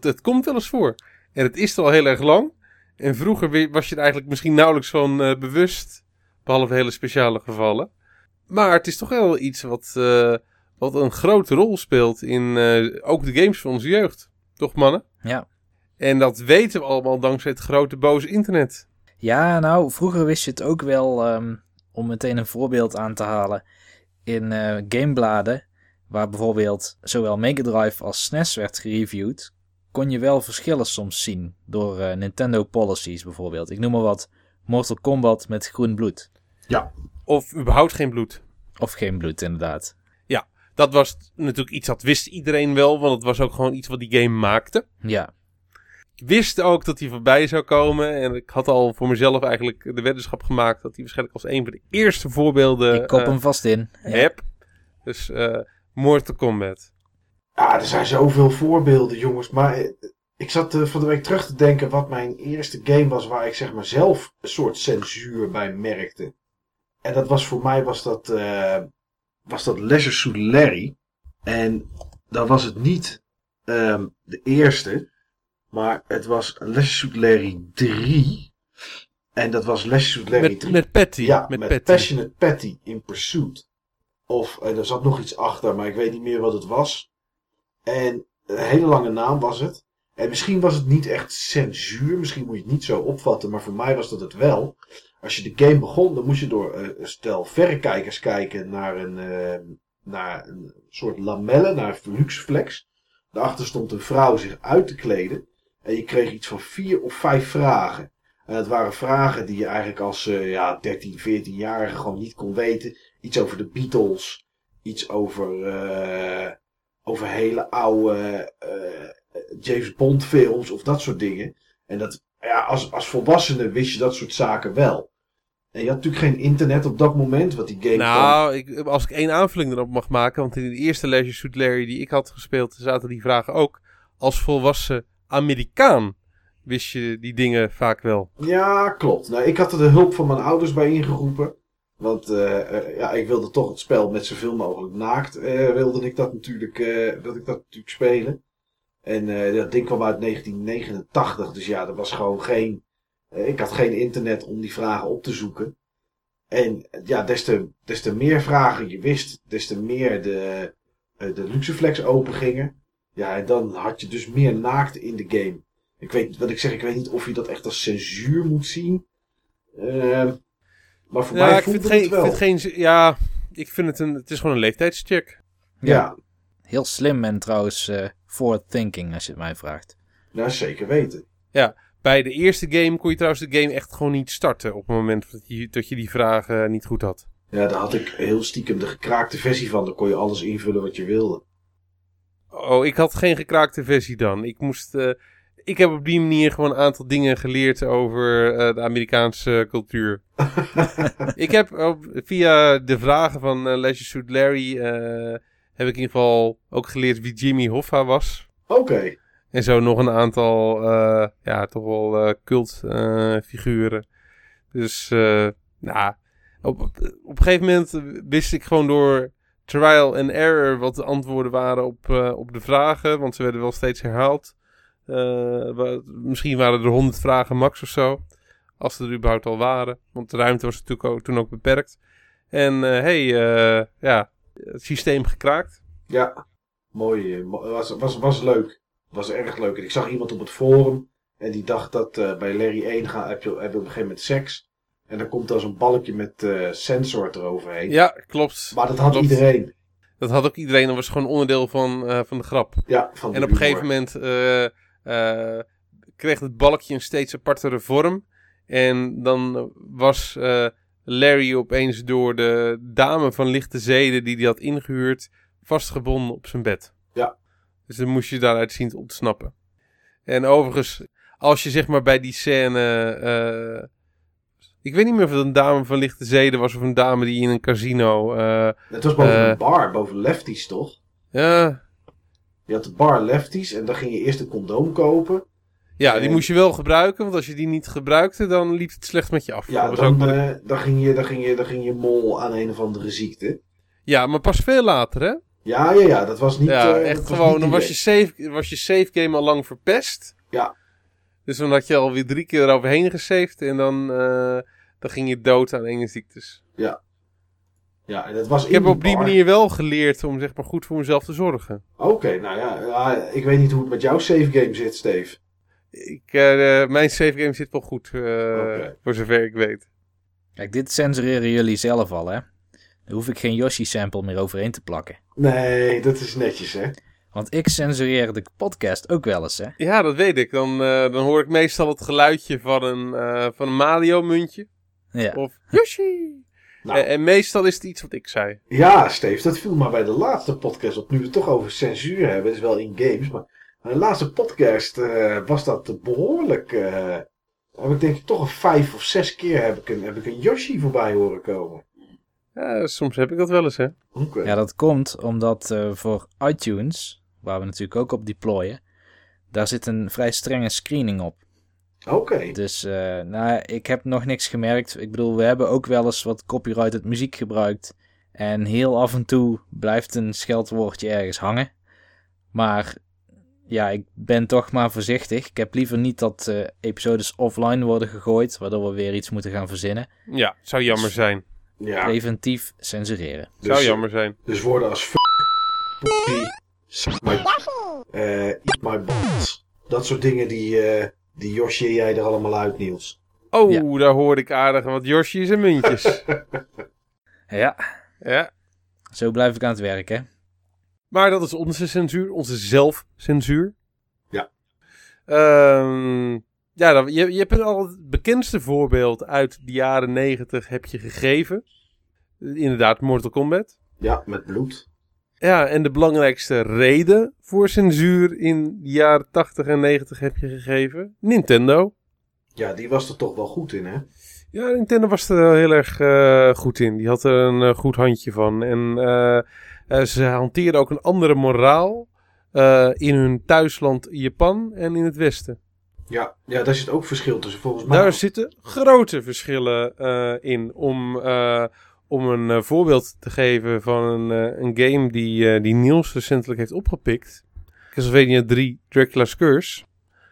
Het komt wel eens voor. En het is al heel erg lang. En vroeger was je er eigenlijk misschien nauwelijks van eh, bewust. Behalve hele speciale gevallen. Maar het is toch wel iets wat, eh, wat een grote rol speelt in eh, ook de games van onze jeugd. Toch mannen? Ja. En dat weten we allemaal dankzij het grote boze internet. Ja, nou, vroeger wist je het ook wel, ehm, om meteen een voorbeeld aan te halen, in eh, gamebladen, waar bijvoorbeeld zowel Mega Drive als SNES werd gereviewd, kon je wel verschillen soms zien door eh, Nintendo policies bijvoorbeeld. Ik noem maar wat, Mortal Kombat met groen bloed. Of überhaupt geen bloed. Of geen bloed, inderdaad. Dat was natuurlijk iets dat wist iedereen wel. Want het was ook gewoon iets wat die game maakte. Ja, wist ook dat hij voorbij zou komen. En ik had al voor mezelf eigenlijk de weddenschap gemaakt dat hij waarschijnlijk als een van de eerste voorbeelden ik kop eh, hem vast in. Ja. heb. Dus eh Mortal Kombat. Ja, er zijn zoveel voorbeelden, jongens. Maar eh, ik zat eh, van de week terug te denken wat mijn eerste game was waar ik zeg maar zelf een soort censuur bij merkte. En dat was voor mij was dat, eh, was dat Leisure Suit Larry. En dan was het niet ehm, de eerste, maar het was Leisure Suit Larry 3. En dat was Leisure Suit Larry Met, 3. met Patty. Ja, met met, Patty. Passionate Patty in Pursuit. Of en er zat nog iets achter, maar ik weet niet meer wat het was. En een hele lange naam was het. En misschien was het niet echt censuur, misschien moet je het niet zo opvatten, maar voor mij was dat het wel. Als je de game begon, dan moest je door eh, een stel verrekijkers kijken naar een, eh, naar een soort lamellen, naar een luxeflex. Daarachter stond een vrouw zich uit te kleden. En je kreeg iets van vier of vijf vragen. En het waren vragen die je eigenlijk als eh, ja, 13, 14-jarige gewoon niet kon weten. Iets over de Beatles. Iets over, eh, over hele oude eh, James Bond films of dat soort dingen. En dat, ja, als, als volwassene wist je dat soort zaken wel. En je had natuurlijk geen internet op dat moment, wat die game. Nou, ik, als ik één aanvulling erop mag maken, want in de eerste Leisure Suit Larry die ik had gespeeld, zaten die vragen ook. Als volwassen Amerikaan wist je die dingen vaak wel. Ja, klopt. Nou, ik had er de hulp van mijn ouders bij ingeroepen. Want eh, eh, ja, ik wilde toch het spel met zoveel mogelijk naakt. eh, wilde ik dat natuurlijk, wilde ik dat natuurlijk spelen. En dat ding kwam uit 1989. Dus ja, er was gewoon geen. ik had geen internet om die vragen op te zoeken. En ja, des te, des te meer vragen je wist, des te meer de, de Luxeflex open gingen. Ja, en dan had je dus meer naakt in de game. Ik weet, wat ik zeg, ik weet niet of je dat echt als censuur moet zien. Ehm, maar voor Ja, mij ik voelde vind, geen, het ik wel. vind geen. Ja, ik vind het een. Het is gewoon een leeftijdscheck. Ja, Heel slim en trouwens eh forward thinking als je het mij vraagt. nou zeker weten. Bij de eerste game kon je trouwens de game echt gewoon niet starten. op het moment dat je, dat je die vragen niet goed had. Ja, daar had ik heel stiekem de gekraakte versie van. Daar kon je alles invullen wat je wilde. Oh, ik had geen gekraakte versie dan. Ik moest. eh, ik heb op die manier gewoon een aantal dingen geleerd over eh, de Amerikaanse cultuur. ik heb op- via de vragen van eh Leisure Suit Larry. eh, heb ik in ieder geval ook geleerd wie Jimmy Hoffa was. Oké. En zo nog een aantal, eh, ja, toch wel eh cultfiguren. figuren. dus, eh, nou, op, op, op een gegeven moment wist ik gewoon door trial and error wat de antwoorden waren op, eh, op de vragen. Want ze werden wel steeds herhaald. Eh, misschien waren er honderd vragen max of zo. Als er überhaupt al waren. Want de ruimte was natuurlijk ook, toen ook beperkt. En eh, hey, ja, het systeem gekraakt. Ja, mooi. mo- Was, was, was leuk. Was erg leuk. En ik zag iemand op het forum. En die dacht dat bij Larry 1 gaan, heb, je, heb je op een gegeven moment seks. En dan komt er zo'n balkje met eh, sensor eroverheen. Ja, klopt. Maar dat had Klopt. iedereen. Dat had ook iedereen. Dat was gewoon onderdeel van, eh, van de grap. Ja, van de En op een gegeven moment eh, kreeg het balkje een steeds apartere vorm. En dan was Larry opeens door de dame van lichte zeden die hij had ingehuurd vastgebonden op zijn bed. Ja. Dus dan moest je daaruit zien te ontsnappen. En overigens, als je zeg maar bij die scène... ik weet niet meer of het een dame van lichte zeden was of een dame die in een casino... eh, Het was boven eh, een bar, boven Lefties toch? ja, Je had de bar Lefties en dan ging je eerst een condoom kopen. Ja, die moest je wel gebruiken, want als je die niet gebruikte, dan liep het slecht met je af. Ja, ook dan, ik- eh, dan, ging je, dan, ging je, dan ging je mol aan een of andere ziekte. ja, maar pas veel later, hè? Ja, ja, ja, dat was niet. ja, echt gewoon, dan was je, save, was je save game al lang verpest. Ja. Dus dan had je alweer drie keer eroverheen gesaved en dan, eh, dan ging je dood aan enge ziektes. Ja, en dat was Ik heb op die bar. manier wel geleerd om zeg maar goed voor mezelf te zorgen. Oké, nou ja, ja, ik weet niet hoe het met jouw save game zit, Steve. Ik, eh, mijn save game zit wel goed, eh, voor zover ik weet. Kijk, dit censureren jullie zelf al, hè? Daar hoef ik geen Yoshi-sample meer overheen te plakken. Nee, dat is netjes, hè? Want ik censureer de podcast ook wel eens, hè? Ja, dat weet ik. Dan, eh, dan hoor ik meestal het geluidje van een, eh, van een Mario-muntje. Ja. Of Yoshi. Nou. En, en meestal is het iets wat ik zei. Ja, Steve, dat viel maar bij de laatste podcast op. Nu we het toch over censuur hebben, het is wel in games, maar bij de laatste podcast eh, was dat behoorlijk. eh heb ik denk ik toch een vijf of zes keer heb ik een, heb ik een Yoshi voorbij horen komen. Ja, soms heb ik dat wel eens, hè. Ja, dat komt omdat eh, voor iTunes, waar we natuurlijk ook op deployen, daar zit een vrij strenge screening op. Oké. Dus eh, nou, ik heb nog niks gemerkt. Ik bedoel, we hebben ook wel eens wat copyrighted muziek gebruikt. En heel af en toe blijft een scheldwoordje ergens hangen. Maar ja, ik ben toch maar voorzichtig. Ik heb liever niet dat eh, episodes offline worden gegooid, waardoor we weer iets moeten gaan verzinnen. Ja, zou jammer zijn. Ja, Preventief censureren. Zou dus, jammer zijn. dus woorden als f***, my, eh, eat my balls. Dat soort dingen die, eh die Yoshi jij er allemaal uit, Niels. Oh, Ja. daar hoorde ik aardig wat Yoshi's en muntjes. Ja, ja. zo blijf ik aan het werk, hè. Maar dat is onze censuur, onze zelfcensuur. Ja. Ehm, ja, dan, je, je hebt al het bekendste voorbeeld uit de jaren negentig heb je gegeven. Inderdaad, Mortal Kombat. Ja, met bloed. Ja, en de belangrijkste reden voor censuur in de jaren 80 en 90 heb je gegeven. Nintendo. Ja, die was er toch wel goed in, hè? Ja, Nintendo was er heel erg eh, goed in. Die had er een eh, goed handje van. En eh, ze hanteerden ook een andere moraal in hun thuisland Japan en in het Westen. Ja, ja, daar zit ook verschil tussen volgens mij. Daar zitten grote verschillen in. Om, om een eh, voorbeeld te geven van een, eh, een game die, eh, die Niels recentelijk heeft opgepikt. Castlevania 3 Dracula's Curse.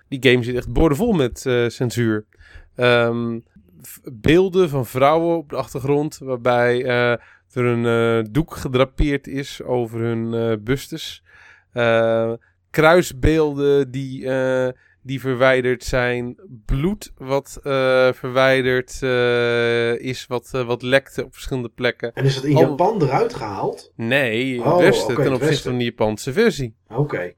Die game zit echt boordevol met censuur. Ehm, beelden van vrouwen op de achtergrond. Waarbij er een doek gedrapeerd is over hun bustes. Kruisbeelden die, die verwijderd zijn. Bloed wat eh, verwijderd eh, is, wat, eh, wat lekte op verschillende plekken. En is dat in Al- Japan eruit gehaald? Nee, in Oh, het westen oké, ten opzichte westen. van de Japanse versie. Oké.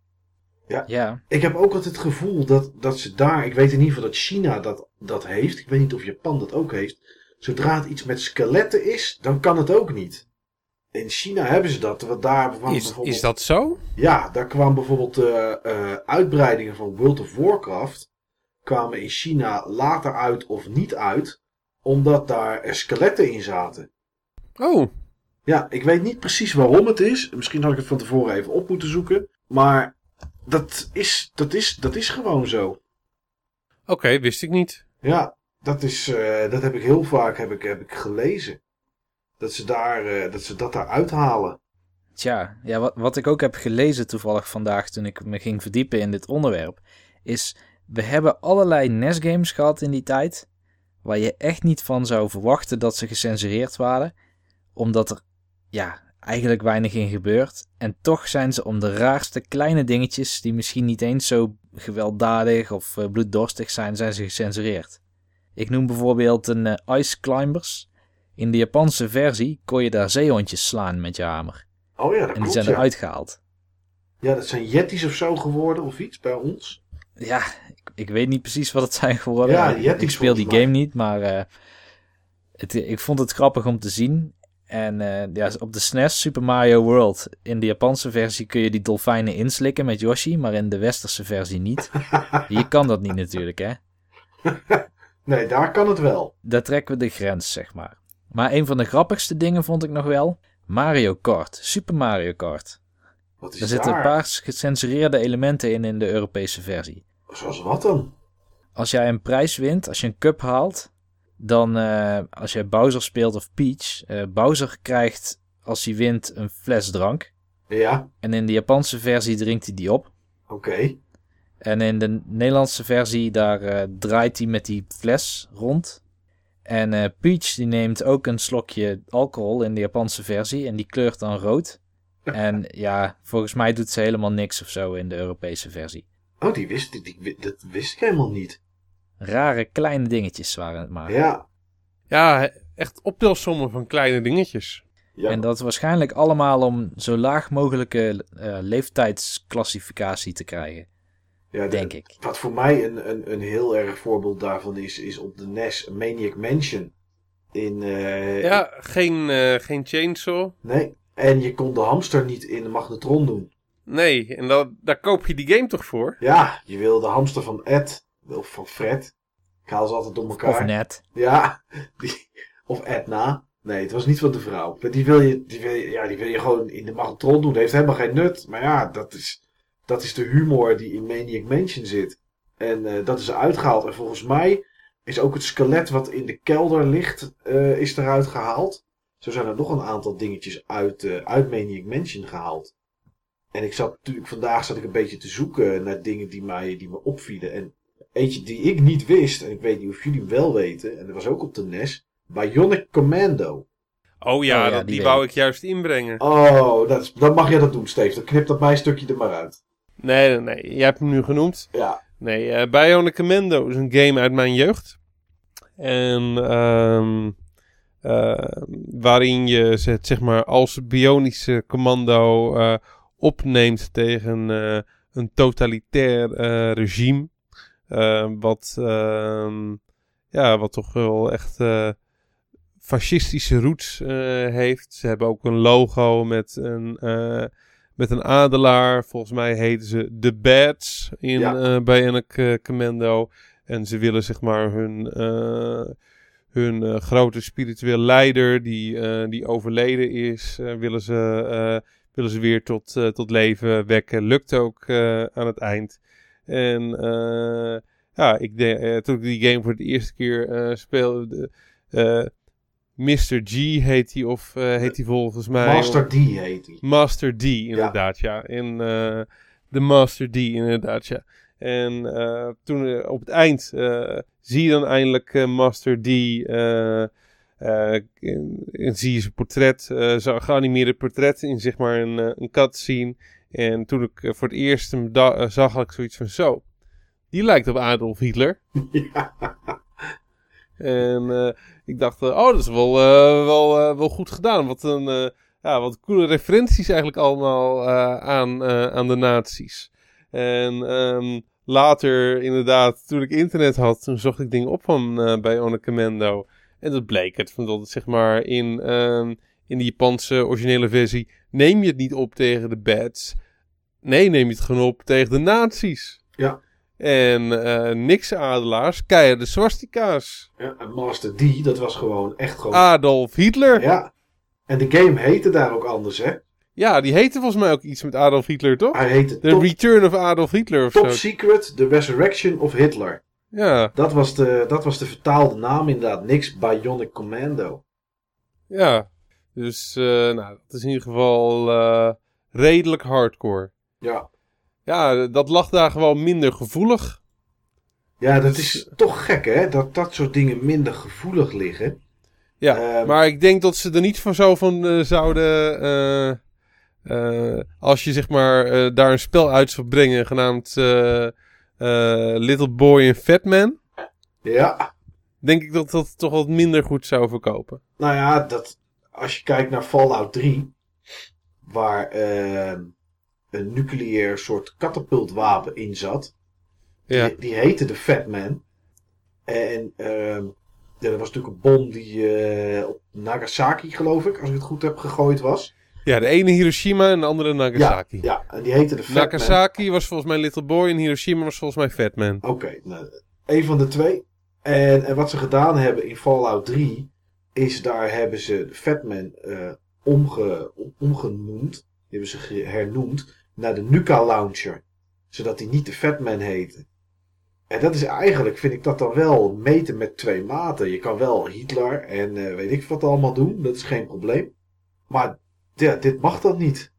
Ja, Ik heb ook altijd het gevoel dat, dat ze daar, ik weet in ieder geval dat China dat, dat heeft. Ik weet niet of Japan dat ook heeft. Zodra het iets met skeletten is, dan kan het ook niet. In China hebben ze dat. Want daar Is, is dat zo? Ja, daar kwamen bijvoorbeeld eh, eh, uitbreidingen van World of Warcraft. kwamen in China later uit of niet uit. Omdat daar skeletten in zaten. Oh, Ja, ik weet niet precies waarom het is. Misschien had ik het van tevoren even op moeten zoeken. Maar dat is, dat is, dat is gewoon zo. oké, wist ik niet. Ja, dat, is, eh, dat heb ik heel vaak heb ik, heb ik gelezen. Dat ze, daar, eh, dat ze dat daar uithalen. Tja, ja, wat, wat ik ook heb gelezen toevallig vandaag toen ik me ging verdiepen in dit onderwerp, is we hebben allerlei NES-games gehad in die tijd, waar je echt niet van zou verwachten dat ze gecensureerd waren, omdat er, ja, eigenlijk weinig in gebeurt. En toch zijn ze om de raarste kleine dingetjes, die misschien niet eens zo gewelddadig of eh, bloeddorstig zijn, zijn ze gecensureerd. Ik noem bijvoorbeeld een eh, Ice Climbers. In de Japanse versie kon je daar zeehondjes slaan met je hamer. Oh ja, dat En die klopt. zijn Ja. eruit gehaald. ja, dat zijn Yetis of zo geworden of iets bij ons. Ja, ik, ik weet niet precies wat het zijn geworden. Ja, Yetis ik speel die game niet, maar eh, het, ik vond het grappig om te zien. En eh, ja, op de SNES Super Mario World, in de Japanse versie kun je die dolfijnen inslikken met Yoshi, maar in de westerse versie niet. Je kan dat niet natuurlijk, hè. Nee, daar kan het wel. Daar trekken we de grens, zeg maar. Maar een van de grappigste dingen vond ik nog wel Mario Kart, Super Mario Kart. Wat is Er daar? zitten een paar gecensureerde elementen in in de Europese versie. Zoals wat dan? als jij een prijs wint, als je een cup haalt, dan eh, als je Bowser speelt of Peach, eh, Bowser krijgt als hij wint een fles drank. Ja, En in de Japanse versie drinkt hij die op. oké. En in de Nederlandse versie, daar eh, draait hij met die fles rond. En eh, Peach die neemt ook een slokje alcohol in de Japanse versie en die kleurt dan rood. En ja, volgens mij doet ze helemaal niks of zo in de Europese versie. Oh, die wist, die, die- dat wist ik helemaal niet. Rare kleine dingetjes waren het maar. Ja. Ja, echt optelsommen van kleine dingetjes. ja. En dat waarschijnlijk allemaal om zo laag mogelijke eh, leeftijdsclassificatie te krijgen, ja, de- denk ik. Wat voor mij een, een, een heel erg voorbeeld daarvan is, is op de NES Maniac Mansion. In, eh, Ja, geen, eh, geen chainsaw. Nee. En je kon de hamster niet in de magnetron doen. Nee, en dat, daar koop je die game toch voor? Ja, je wil de hamster van Ed. Of van Fred. Ik haal ze altijd door elkaar. Of net. Ja. Die, of Edna. Nee, het was niet van de vrouw. Maar die wil je, die wil je, ja, die wil je gewoon in de magnetron doen. Dat heeft helemaal geen nut. Maar ja, dat is, dat is de humor die in Maniac Mansion zit. En eh, dat is eruit gehaald. En volgens mij is ook het skelet wat in de kelder ligt, eh, is eruit gehaald. Zo zijn er nog een aantal dingetjes uit, eh, uit Maniac Mansion gehaald. En ik zat natuurlijk vandaag zat ik een beetje te zoeken naar dingen die, mij, die me opvielen. En eentje die ik niet wist, en ik weet niet of jullie hem wel weten, en dat was ook op de NES, Bionic Commando. Oh ja, Oh ja, dat, die die, weet wou ik. ik juist inbrengen. Oh, dat is, dan mag jij dat doen, Steve. Dan knipt dat mijn stukje er maar uit. Nee, nee, nee. Jij hebt hem nu genoemd. Ja, Nee, eh Bionic Commando is een game uit mijn jeugd. En ehm, eh, waarin je het zeg maar als bionische commando eh, opneemt tegen een totalitair regime. Eh, wat, ehm, ja, wat toch wel echt fascistische roots heeft. Ze hebben ook een logo met een, met een adelaar. Volgens mij heten ze The Bats in Ja. eh Bionic eh, Commando. En ze willen zeg maar hun, eh, hun grote spiritueel leider die, die overleden is, willen, ze, willen ze weer tot, tot leven wekken. Lukt ook aan het eind. En ja, ik denk, eh, toen ik die game voor de eerste keer speelde, Mr. G heet hij, of eh, heet hij volgens mij. Master D heet hij. Master D, inderdaad, ja. In eh, de Master D, inderdaad, ja. En eh, toen op het eind zie je dan eindelijk Master D. en, en zie je zijn portret, zo'n geanimeerde portret in zeg maar een, een cutscene. En toen ik voor het eerst hem zag, had ik zoiets van zo. Die lijkt op Adolf Hitler. Ja. En eh, ik dacht, eh, oh, dat is wel, eh, wel, wel goed gedaan. Wat een ja, wat coole referenties eigenlijk allemaal aan, aan de nazi's. En ehm, later, inderdaad, toen ik internet had, toen zocht ik dingen op van Bionic Commando. En dat bleek het, van dat het zeg maar in, ehm, in de Japanse originele versie neem je het niet op tegen de bads. Nee, neem je het gewoon op tegen de nazi's. Ja. En eh, niks adelaars, de swastika's. Ja, en Master D, dat was gewoon echt gewoon... Adolf Hitler. Ja. Ja. En de game heette daar ook anders, hè? die heette volgens mij ook iets met Adolf Hitler, toch? Hij heette The Top, Return of Adolf Hitler of Top zo. Secret, The Resurrection of Hitler. Ja, Dat was, de, dat was de vertaalde naam inderdaad. Niks Bionic Commando. ja. Dus, eh, nou, dat is in ieder geval eh, redelijk hardcore. Ja. Ja, dat lag daar gewoon minder gevoelig. Ja, dat is toch gek, hè? Dat dat soort dingen minder gevoelig liggen. Ja, Ehm. maar ik denk dat ze er niet van zo van eh, zouden... eh, eh, als je zeg maar daar een spel uit zou brengen genaamd Little Boy and Fat Man... Ja. denk ik dat dat toch wat minder goed zou verkopen. Nou ja, dat, als je kijkt naar Fallout 3, waar ehm, een nucleair soort katapultwapen in zat. Ja, Die, die heette de Fat Man. En ehm ja, er was natuurlijk een bom die eh, op Nagasaki, geloof ik, als ik het goed heb, gegooid was. ja de ene Hiroshima en de andere Nagasaki. Ja, ja, en die heette de Fat Nagasaki was volgens mij Little Boy en Hiroshima was volgens mij Fat Man. Oké, nou, een van de twee. En, en wat ze gedaan hebben in Fallout 3, is daar hebben ze de Fat Man eh, omge, om- omgenoemd. Die hebben ze hernoemd naar de Nuka Launcher. Zodat die niet de Fat Man heette. En dat is eigenlijk, vind ik dat dan wel meten met twee maten. Je kan wel Hitler en eh, weet ik wat allemaal doen. Dat is geen probleem. Maar ja, dit mag dan niet.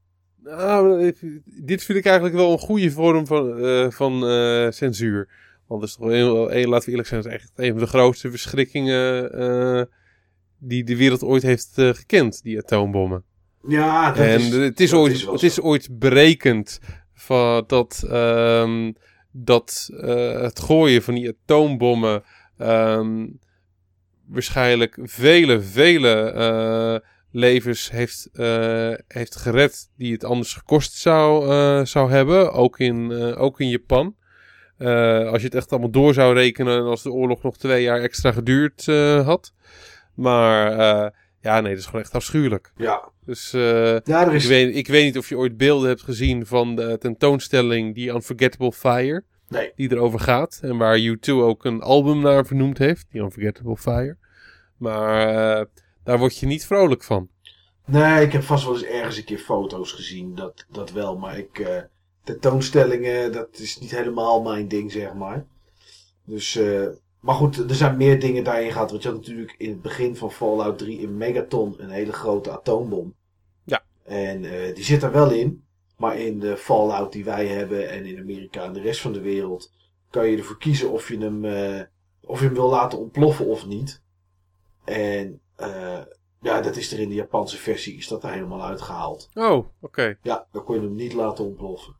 Nou, dit vind ik eigenlijk wel een goede vorm van, eh, van eh, censuur. Want is toch heel- laten we eerlijk zijn, dat is echt een van de grootste verschrikkingen die de wereld ooit heeft gekend, die atoombommen. Ja, dat en is, het, is dat ooit, is het is ooit berekend van dat, ehm, dat eh, het gooien van die atoombommen ehm, waarschijnlijk vele, vele eh, levens heeft, eh, heeft gered die het anders gekost zou, zou hebben. Ook in, ook in Japan. Als je het echt allemaal door zou rekenen en als de oorlog nog twee jaar extra geduurd had. Maar ja, nee, dat is gewoon echt afschuwelijk. Ja, Dus eh, ja ik, weet, ik weet niet of je ooit beelden hebt gezien van de tentoonstelling die Unforgettable Fire. Nee. Die erover gaat. En waar U2 ook een album naar vernoemd heeft. Die Unforgettable Fire. Maar eh, daar word je niet vrolijk van. Nee, ik heb vast wel eens ergens een keer foto's gezien. Dat, dat wel, maar ik... eh, tentoonstellingen, dat is niet helemaal mijn ding, zeg maar. Dus... maar goed, er zijn meer dingen daarin gehad. Want je had natuurlijk in het begin van Fallout 3 in Megaton een hele grote atoombom. Ja. En eh, die zit er wel in. Maar in de Fallout die wij hebben en in Amerika en de rest van de wereld... kan je ervoor kiezen of je hem, eh, of je hem wil laten ontploffen of niet. En eh, ja, dat is er in de Japanse versie is dat er helemaal uitgehaald. Oh, oké. Ja, dan kon je hem niet laten ontploffen.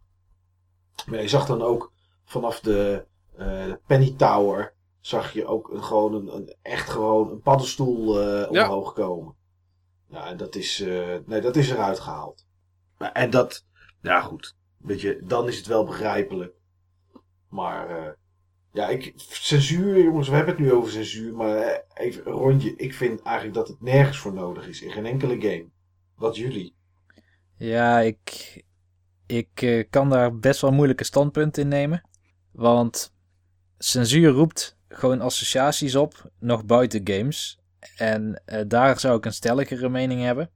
Maar je zag dan ook vanaf de, Eh, Penny Tower zag je ook een, gewoon een, een echt gewoon een paddenstoel eh, omhoog komen. Ja, en dat is, eh, nee, dat is eruit gehaald. Maar- En dat, ja goed, weet je, dan is het wel begrijpelijk. Maar eh, ja, ik, censuur, jongens, we hebben het nu over censuur, maar even een rondje. Ik vind eigenlijk dat het nergens voor nodig is, in geen enkele game. Wat jullie? Ja, ik, ik eh, kan daar best wel moeilijke standpunten in nemen. Want censuur roept gewoon associaties op, nog buiten games. En eh, daar zou ik een stelligere mening hebben.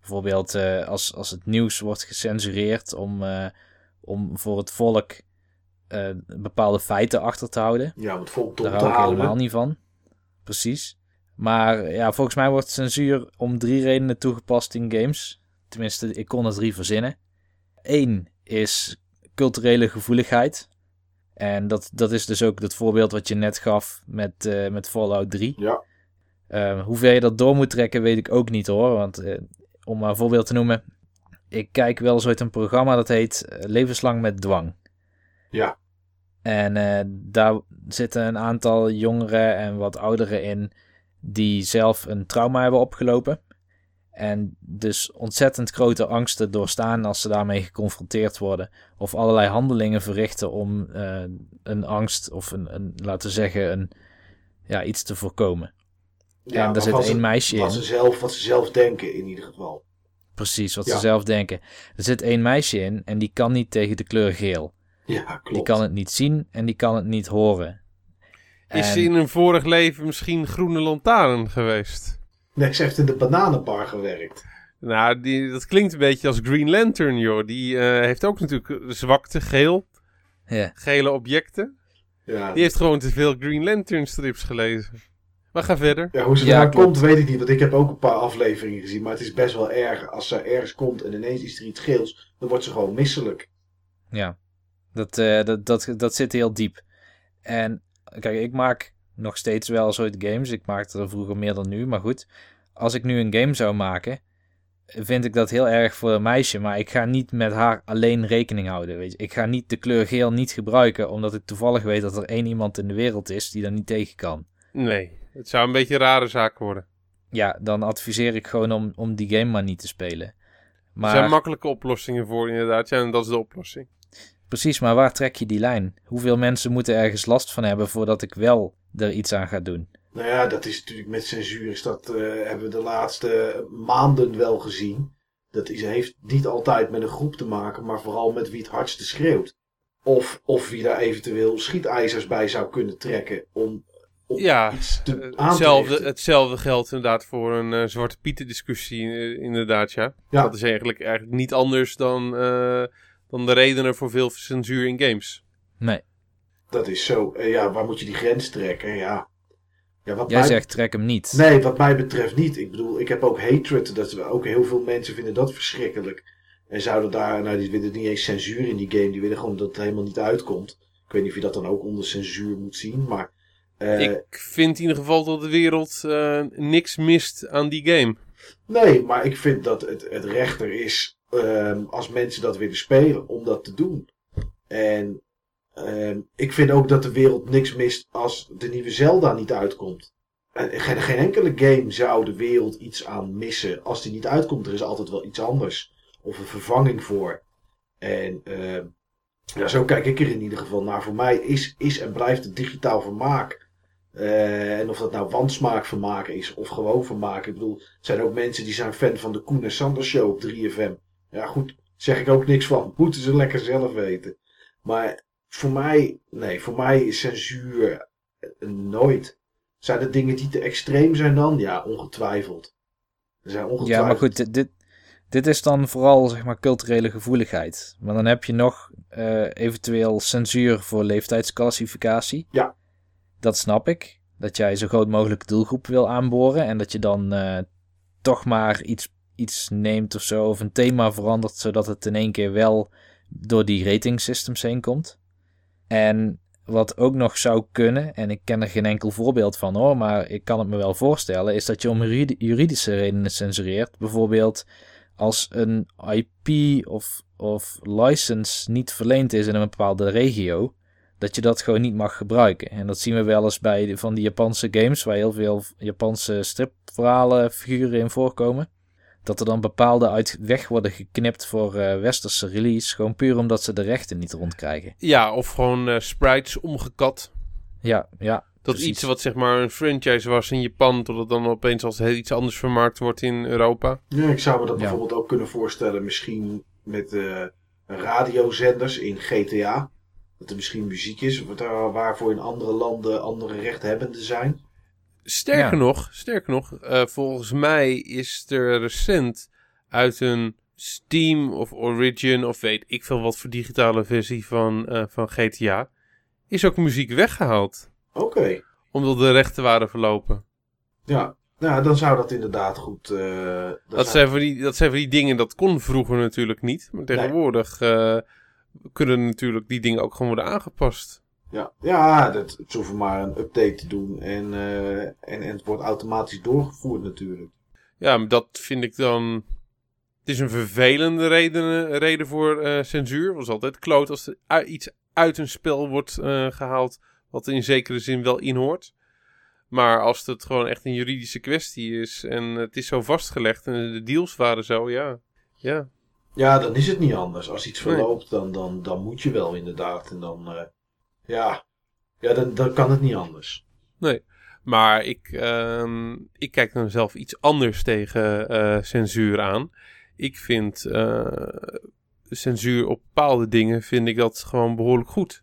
Bijvoorbeeld eh, als, als het nieuws wordt gecensureerd om, eh, om voor het volk bepaalde feiten achter te houden. Ja, het volk Daar hou ik helemaal niet van. Precies. Maar ja, volgens mij wordt censuur om drie redenen toegepast in games. Tenminste, ik kon er drie verzinnen. Eén is culturele gevoeligheid. En dat, dat is dus ook het voorbeeld wat je net gaf met, eh, met Fallout 3. Ja, Eh, hoe ver je dat door moet trekken, weet ik ook niet hoor. Want eh, om maar een voorbeeld te noemen. Ik kijk wel eens ooit een programma dat heet eh, Levenslang met Dwang. ja, En daar zitten een aantal jongeren en wat ouderen in die zelf een trauma hebben opgelopen. En dus ontzettend grote angsten doorstaan als ze daarmee geconfronteerd worden. Of allerlei handelingen verrichten om eh, een angst of een, een, laten we zeggen, een, ja, iets te voorkomen. ja en daar zit één meisje wat in. Ze zelf, wat ze zelf denken in ieder geval. Precies, wat Ja. ze zelf denken. Er zit één meisje in en die kan niet tegen de kleur geel. Ja, klopt. Die kan het niet zien en die kan het niet horen. Is En- ze in een vorig leven misschien groene lantaarn geweest? Nee, ze heeft in de bananenbar gewerkt. Nou, die, dat klinkt een beetje als Green Lantern, joh. Die eh, heeft ook natuurlijk zwakte, geel, Ja. gele objecten. Ja, Die heeft gewoon te veel Green Lantern strips gelezen. Maar ga verder. ja hoe ze Ja, klopt. komt, weet ik niet. Want ik heb ook een paar afleveringen gezien. Maar het is best wel erg. Als ze ergens komt en ineens is er iets geels, dan wordt ze gewoon misselijk. Ja, dat, eh, dat, dat, dat zit heel diep. En kijk, ik maak nog steeds wel soort games. Ik maakte er vroeger meer dan nu, maar goed. Als ik nu een game zou maken, vind ik dat heel erg voor een meisje. Maar ik ga niet met haar alleen rekening houden. Weet je. Ik ga niet de kleur geel niet gebruiken, omdat ik toevallig weet dat er één iemand in de wereld is die daar niet tegen kan. Nee, het zou een beetje een rare zaak worden. Ja, dan adviseer ik gewoon om, om die game maar niet te spelen. Er Maar zijn makkelijke oplossingen voor, inderdaad. Ja, en dat is de oplossing. Precies, maar waar trek je die lijn? Hoeveel mensen moeten ergens last van hebben voordat ik wel er iets aan ga doen? Nou ja, dat is natuurlijk met censuur. Is dat eh, hebben we de laatste maanden wel gezien. Dat is, heeft niet altijd met een groep te maken, maar vooral met wie het hardste schreeuwt. Of, of wie daar eventueel schietijzers bij zou kunnen trekken om, om Ja, iets te, Eh, aan te Hetzelfde, hetzelfde geldt inderdaad voor een eh, Zwarte Pieten discussie, inderdaad, ja. Ja. Dat is eigenlijk, eigenlijk niet anders dan, eh, dan de redenen voor veel censuur in games. Nee, Dat is zo. eh, ja, waar moet je die grens trekken? Ja. ja wat jij mij- zegt trek hem niet. Nee, wat mij betreft niet. Ik bedoel, ik heb ook hatred. Dat we ook heel veel mensen vinden dat verschrikkelijk. En zouden daar, nou, die willen niet eens censuur in die game. Die willen gewoon dat het helemaal niet uitkomt. Ik weet niet of je dat dan ook onder censuur moet zien. Maar eh, Ik vind in ieder geval dat de wereld eh, niks mist aan die game. nee, maar ik vind dat het, het rechter is ehm, als mensen dat willen spelen om dat te doen. En ehm, ik vind ook dat de wereld niks mist als de nieuwe Zelda niet uitkomt. En geen, geen enkele game zou de wereld iets aan missen als die niet uitkomt. Er is altijd wel iets anders. Of een vervanging voor. En ehm, ja, zo kijk ik er in ieder geval naar. Voor mij is, is en blijft het digitaal vermaak. Eh, en of dat nou wansmaak vermaak is of gewoon vermaak. Ik bedoel, er zijn ook mensen die zijn fan van de Koen en Sander show op 3FM. Ja goed, zeg ik ook niks van. Moeten ze lekker zelf weten. Maar voor mij, nee, voor mij is censuur eh, nooit. Zijn er dingen die te extreem zijn dan? Ja, ongetwijfeld. Er zijn ongetwijfeld. Ja, maar goed, dit, dit, dit is dan vooral zeg maar culturele gevoeligheid. Maar dan heb je nog eh, eventueel censuur voor leeftijdsclassificatie. Ja. Dat snap ik. Dat jij zo groot mogelijk doelgroep wil aanboren en dat je dan eh, toch maar iets, iets neemt of zo, of een thema verandert, zodat het in één keer wel door die rating systems heen komt. En wat ook nog zou kunnen, en ik ken er geen enkel voorbeeld van hoor, maar ik kan het me wel voorstellen, is dat je om juridi- juridische redenen censureert. Bijvoorbeeld als een IP of, of license niet verleend is in een bepaalde regio, dat je dat gewoon niet mag gebruiken. En dat zien we wel eens bij van die Japanse games, waar heel veel Japanse stripverhalen figuren in voorkomen. Dat er dan bepaalde uit weg worden geknipt voor uh, westerse release, gewoon puur omdat ze de rechten niet rondkrijgen. Ja, of gewoon uh, sprites omgekat. Ja, ja. Dat is iets wat zeg maar een franchise was in Japan, tot het dan opeens als heel iets anders vermarkt wordt in Europa. Ja, ik zou me dat bijvoorbeeld ook kunnen voorstellen, misschien met uh, radiozenders in GTA. Dat er misschien muziek is waarvoor in andere landen andere rechthebbenden zijn. Sterker nog, sterker nog uh, volgens mij is er recent uit een Steam of Origin of weet ik veel wat voor digitale versie van, uh, van GTA, is ook muziek weggehaald. Oké. Okay. Omdat de rechten waren verlopen. Ja, nou, dan zou dat inderdaad goed... Uh, dat, zijn voor die, dat zijn voor die dingen, dat kon vroeger natuurlijk niet. Maar tegenwoordig nee. kunnen natuurlijk die dingen ook gewoon worden aangepast. Ja, ja dat, het hoeven maar een update te doen en, uh, en, en het wordt automatisch doorgevoerd natuurlijk. Ja, maar dat vind ik dan... Het is een vervelende reden, reden voor uh, censuur. Het was altijd kloot als er iets uit een spel wordt uh, gehaald wat in zekere zin wel inhoort. Maar als het gewoon echt een juridische kwestie is en het is zo vastgelegd en de deals waren zo, ja. Ja, ja dan is het niet anders. Als iets verloopt, nee. dan, dan, dan moet je wel inderdaad. En dan, ja, ja dan, dan kan het niet anders. Nee, maar ik, uh, ik kijk dan zelf iets anders tegen uh, censuur aan. Ik vind uh, censuur op bepaalde dingen, vind ik dat gewoon behoorlijk goed.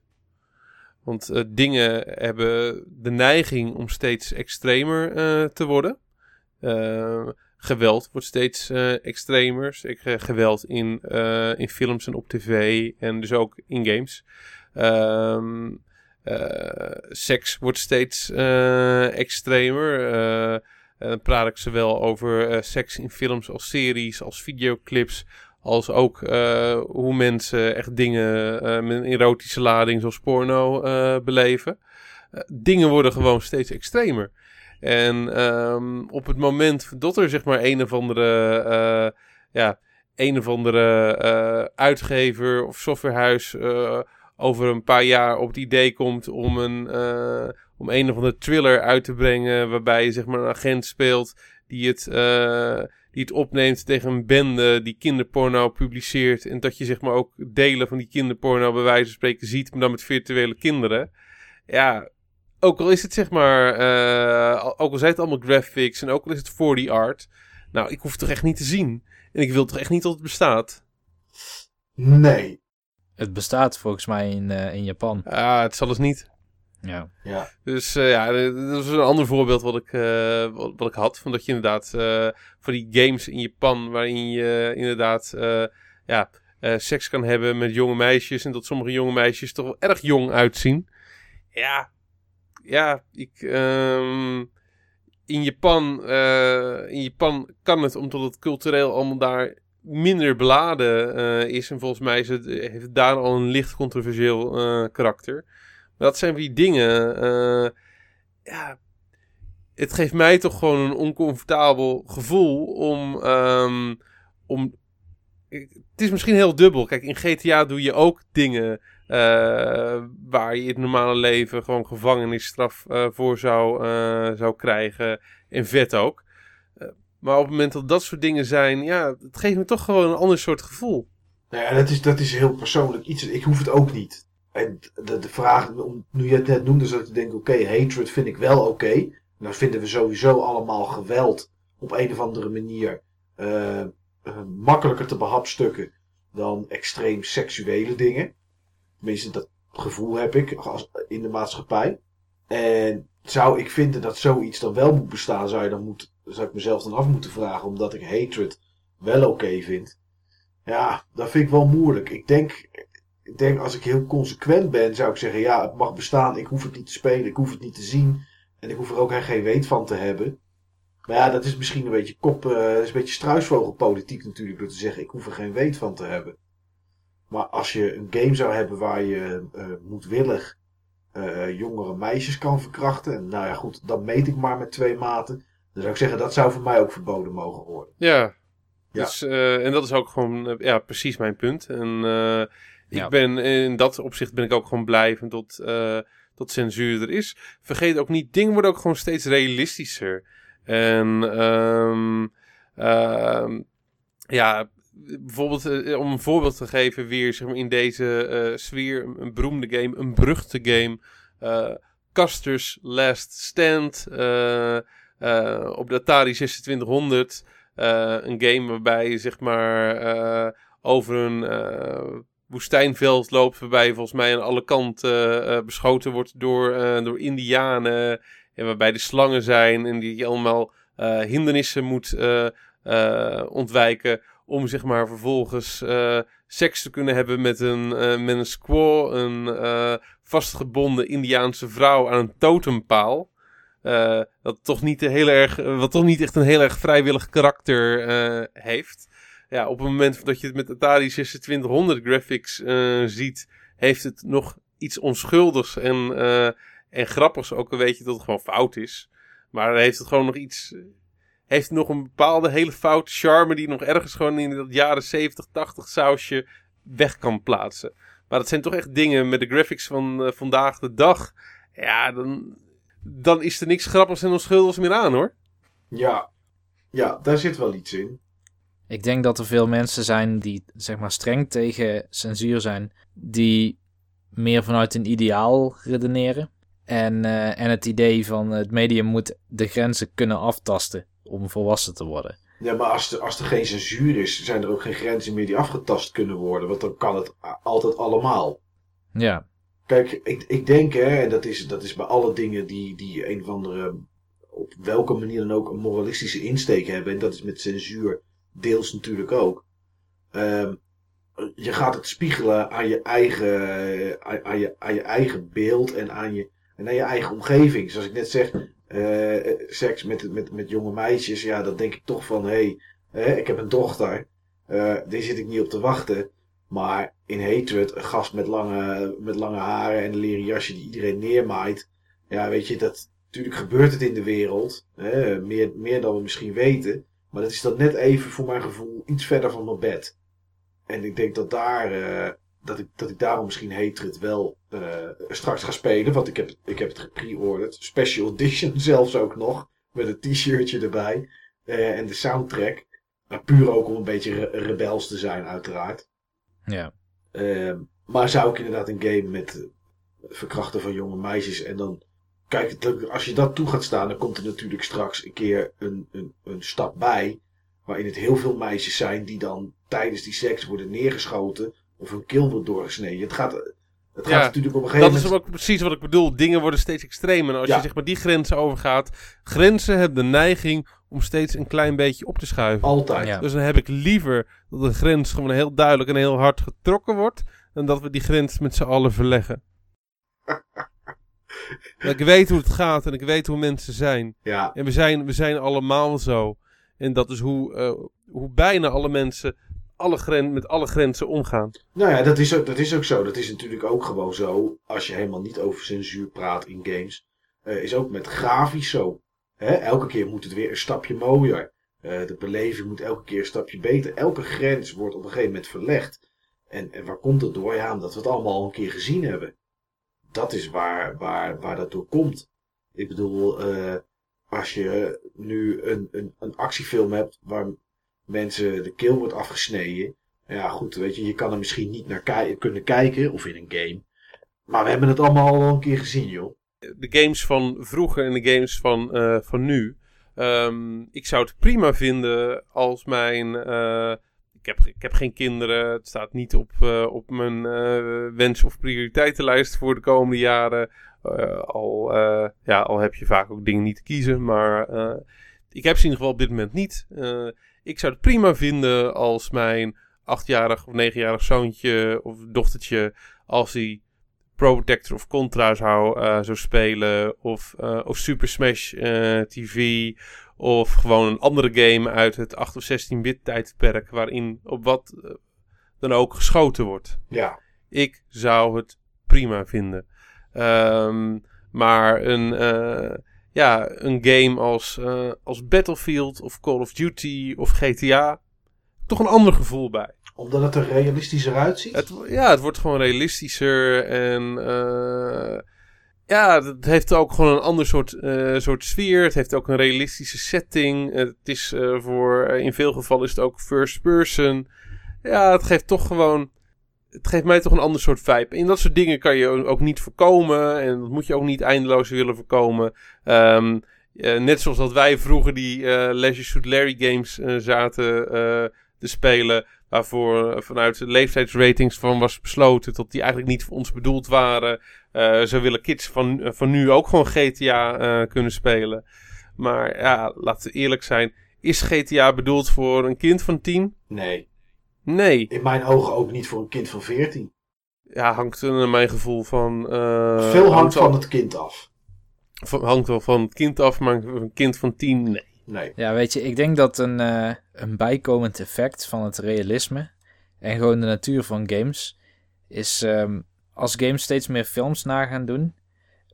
Want uh, dingen hebben de neiging om steeds extremer te worden. Uh, geweld wordt steeds extremer. geweld in, in films en op tv en dus ook in games. Ehm, seks wordt steeds extremer. dan praat ik zowel over seks in films als series, als videoclips, als ook hoe mensen echt dingen met een erotische lading zoals porno beleven. dingen worden gewoon steeds extremer. En um, op het moment dat er zeg maar een of andere, ja, een of andere uitgever of softwarehuis over een paar jaar op het idee komt om een, om een of andere thriller uit te brengen waarbij je zeg maar een agent speelt die het die het opneemt tegen een bende die kinderporno publiceert. En dat je zeg maar ook delen van die kinderporno bij wijze van spreken ziet, maar dan met virtuele kinderen. Ja, ook al is het zeg maar, uh, ook al zijn het allemaal graphics en ook al is het 4D art. Nou, ik hoef het toch echt niet te zien. En ik wil toch echt niet dat het bestaat. Nee. Het bestaat volgens mij in, uh, in Japan. Ah, het zal dus niet. Ja. ja. Dus uh, ja, dat is een ander voorbeeld wat ik, uh, wat, wat, ik had. Van dat je inderdaad uh, voor die games in Japan, waarin je inderdaad ja, seks kan hebben met jonge meisjes. En dat sommige jonge meisjes toch wel erg jong uitzien. Ja, ja, ik. Um, in Japan, in Japan kan het, omdat het cultureel allemaal daar minder beladen is. En volgens mij is het, heeft het daar al een licht controversieel karakter. Dat zijn die dingen. Uh, ja, het geeft mij toch gewoon een oncomfortabel gevoel om. Um, om het is misschien heel dubbel. Kijk, in GTA doe je ook dingen waar je in het normale leven gewoon gevangenisstraf voor zou, zou krijgen. En vet ook. Maar op het moment dat dat soort dingen zijn, ja, het geeft me toch gewoon een ander soort gevoel. Nou ja, dat is, dat is heel persoonlijk iets. Ik hoef het ook niet. En de, de vraag, nu je het net noemde, zou ik denken, oké, hatred vind ik wel oké. Dan vinden we sowieso allemaal geweld op een of andere manier uh, uh, makkelijker te behapstukken dan extreem seksuele dingen. Tenminste, dat gevoel heb ik als, in de maatschappij. En zou ik vinden dat zoiets dan wel moet bestaan, zou, je dan moet, zou ik mezelf dan af moeten vragen, omdat ik hatred wel oké vind. Ja, dat vind ik wel moeilijk. Ik denk, ik denk als ik heel consequent ben, zou ik zeggen: ja, het mag bestaan. Ik hoef het niet te spelen, ik hoef het niet te zien. En ik hoef er ook geen weet van te hebben. Maar ja, dat is misschien een beetje kop, dat is een beetje struisvogelpolitiek natuurlijk, door te zeggen: ik hoef er geen weet van te hebben. Maar als je een game zou hebben waar je uh, moedwillig uh, jongere meisjes kan verkrachten, en nou ja, goed, dan meet ik maar met twee maten. Dan zou ik zeggen: dat zou voor mij ook verboden mogen worden. Ja. ja. Dus, en dat is ook gewoon ja, precies mijn punt. En Ja. Ik ben in dat opzicht ben ik ook gewoon blij van tot, eh, tot censuur er is. Vergeet ook niet, dingen worden ook gewoon steeds realistischer. En ehm, ehm, ja, bijvoorbeeld eh, om een voorbeeld te geven weer zeg maar, in deze eh, sfeer, een, een beroemde game, een beruchte game. eh Custer's Last Stand eh, op de Atari 2600. Eh, een game waarbij je zeg maar eh, over een woestijnveld loopt. Waarbij volgens mij aan alle kanten beschoten wordt door, door indianen. En waarbij de slangen zijn en die je allemaal hindernissen moet ontwijken. Om zeg maar vervolgens seks te kunnen hebben met een, met een squaw. Een vastgebonden Indiaanse vrouw aan een totempaal. Eh, dat toch niet heel erg, wat toch niet echt een heel erg vrijwillig karakter eh, heeft. Ja, op het moment dat je het met Atari 2600 graphics eh, ziet, heeft het nog iets onschuldigs en, eh, en grappigs. Ook al weet je dat het gewoon fout is. Maar heeft het gewoon nog iets. Heeft nog een bepaalde hele foute charme die nog ergens gewoon in dat jaren 70, 80 sausje weg kan plaatsen. Maar dat zijn toch echt dingen met de graphics van eh, vandaag de dag. Ja, dan, dan is er niks grappigs en onschuldigs meer aan hoor. Ja. ja, daar zit wel iets in. Ik denk dat er veel mensen zijn die zeg maar streng tegen censuur zijn, die meer vanuit een ideaal redeneren. En, eh, en het idee van het medium moet de grenzen kunnen aftasten om volwassen te worden. Ja, maar als er, als er geen censuur is, zijn er ook geen grenzen meer die afgetast kunnen worden. Want dan kan het altijd allemaal. Ja, Kijk, ik, ik denk, hè, en dat is, dat is bij alle dingen die, die een of andere, op welke manier dan ook, een moralistische insteek hebben. En dat is met censuur deels natuurlijk ook. Ehm, je gaat het spiegelen aan je eigen, aan, je, aan je eigen beeld en aan je, en aan je eigen omgeving. Zoals ik net zeg, eh, seks met, met, met jonge meisjes, ja, dan denk ik toch van, hé, hey, ik heb een dochter, eh daar zit ik niet op te wachten. Maar in Hatred, een gast met lange, met lange haren en een leren jasje die iedereen neermaait. Ja, weet je, dat, natuurlijk gebeurt het in de wereld. Hè, meer, meer dan we misschien weten. Maar dat is dan net even voor mijn gevoel iets verder van mijn bed. En ik denk dat daar, eh, dat, ik, dat ik daarom misschien Hatred wel eh, straks ga spelen. Want ik heb, ik heb het gepre-ordered. Special edition zelfs ook nog. Met een t-shirtje erbij. Eh, en de soundtrack. Maar puur ook om een beetje re- rebels te zijn uiteraard. ja. Ehm, maar zou ik inderdaad een game met eh, verkrachten van jonge meisjes en dan... Kijk, als je dat toe gaat staan, dan komt er natuurlijk straks een keer een, een, een stap bij. Waarin het heel veel meisjes zijn die dan tijdens die seks worden neergeschoten. Of hun keel wordt doorgesneden. Het gaat, het gaat natuurlijk op een gegeven Dat is moment... ook precies wat ik bedoel. Dingen worden steeds extremer. En als Ja. je zeg maar die grenzen overgaat. Grenzen hebben de neiging om steeds een klein beetje op te schuiven. Altijd. Ja. Dus dan heb ik liever dat de grens gewoon heel duidelijk en heel hard getrokken wordt. Dan dat we die grens met z'n allen verleggen. ik weet hoe het gaat en ik weet hoe mensen zijn. Ja, En we zijn, we zijn allemaal zo. En dat is hoe, eh, hoe bijna alle mensen alle gren met alle grenzen omgaan. Nou ja, dat is, ook, dat is ook zo. Dat is natuurlijk ook gewoon zo. Als je helemaal niet over censuur praat in games. eh, is ook met grafisch zo. Elke keer moet het weer een stapje mooier. Eh, de beleving moet elke keer een stapje beter. Elke grens wordt op een gegeven moment verlegd. En, en waar komt het door? Ja, omdat we het allemaal al een keer gezien hebben. Dat is waar, waar, waar dat door komt. Ik bedoel, eh, als je nu een, een, een actiefilm hebt waar mensen de keel wordt afgesneden. Ja, goed, weet je, je kan er misschien niet naar kunnen kijken, of in een game. Maar we hebben het allemaal al een keer gezien, joh. De games van vroeger en de games van, eh, van nu. Ehm, ik zou het prima vinden als mijn. eh, ik, heb, ik heb geen kinderen. Het staat niet op, eh, op mijn wens- of prioriteitenlijst voor de komende jaren. Al, ja, al heb je vaak ook dingen niet te kiezen. Maar ik heb ze in ieder geval op dit moment niet. Ik zou het prima vinden als mijn achtjarig of negenjarig zoontje of dochtertje. Als hij Pro Protector of Contra zou, eh, zou spelen. Of, eh, of Super Smash eh, TV. Of gewoon een andere game uit het 8 of 16-bit tijdperk. Waarin op wat dan ook geschoten wordt. Ja, Ik zou het prima vinden. Ehm, maar een, ja, een game als, als Battlefield of Call of Duty of GTA. Toch een ander gevoel bij. Omdat het er realistischer uitziet? Ja, het wordt gewoon realistischer en uh, ja, het heeft ook gewoon een ander soort, uh, soort sfeer. Het heeft ook een realistische setting. Het is uh, voor, in veel gevallen is het ook first person. Ja, het geeft toch gewoon, het geeft mij toch een ander soort vibe. En dat soort dingen kan je ook niet voorkomen en dat moet je ook niet eindeloos willen voorkomen. Uh, net zoals dat wij vroeger die uh, Leisure Suit Larry games zaten te spelen. Waarvoor vanuit de leeftijdsratings van was besloten dat die eigenlijk niet voor ons bedoeld waren. zo willen kids van, van nu ook gewoon GTA kunnen spelen. Maar ja, laten we eerlijk zijn. Is GTA bedoeld voor een kind van 10? Nee. Nee. In mijn ogen ook niet voor een kind van 14. Ja, hangt er mijn gevoel van. Veel hangt van het kind af hangt wel van het kind af, maar een kind van tien, nee. Nee. Ja, weet je, ik denk dat een, uh, een bijkomend effect van het realisme en gewoon de natuur van games is um, als games steeds meer films na gaan doen,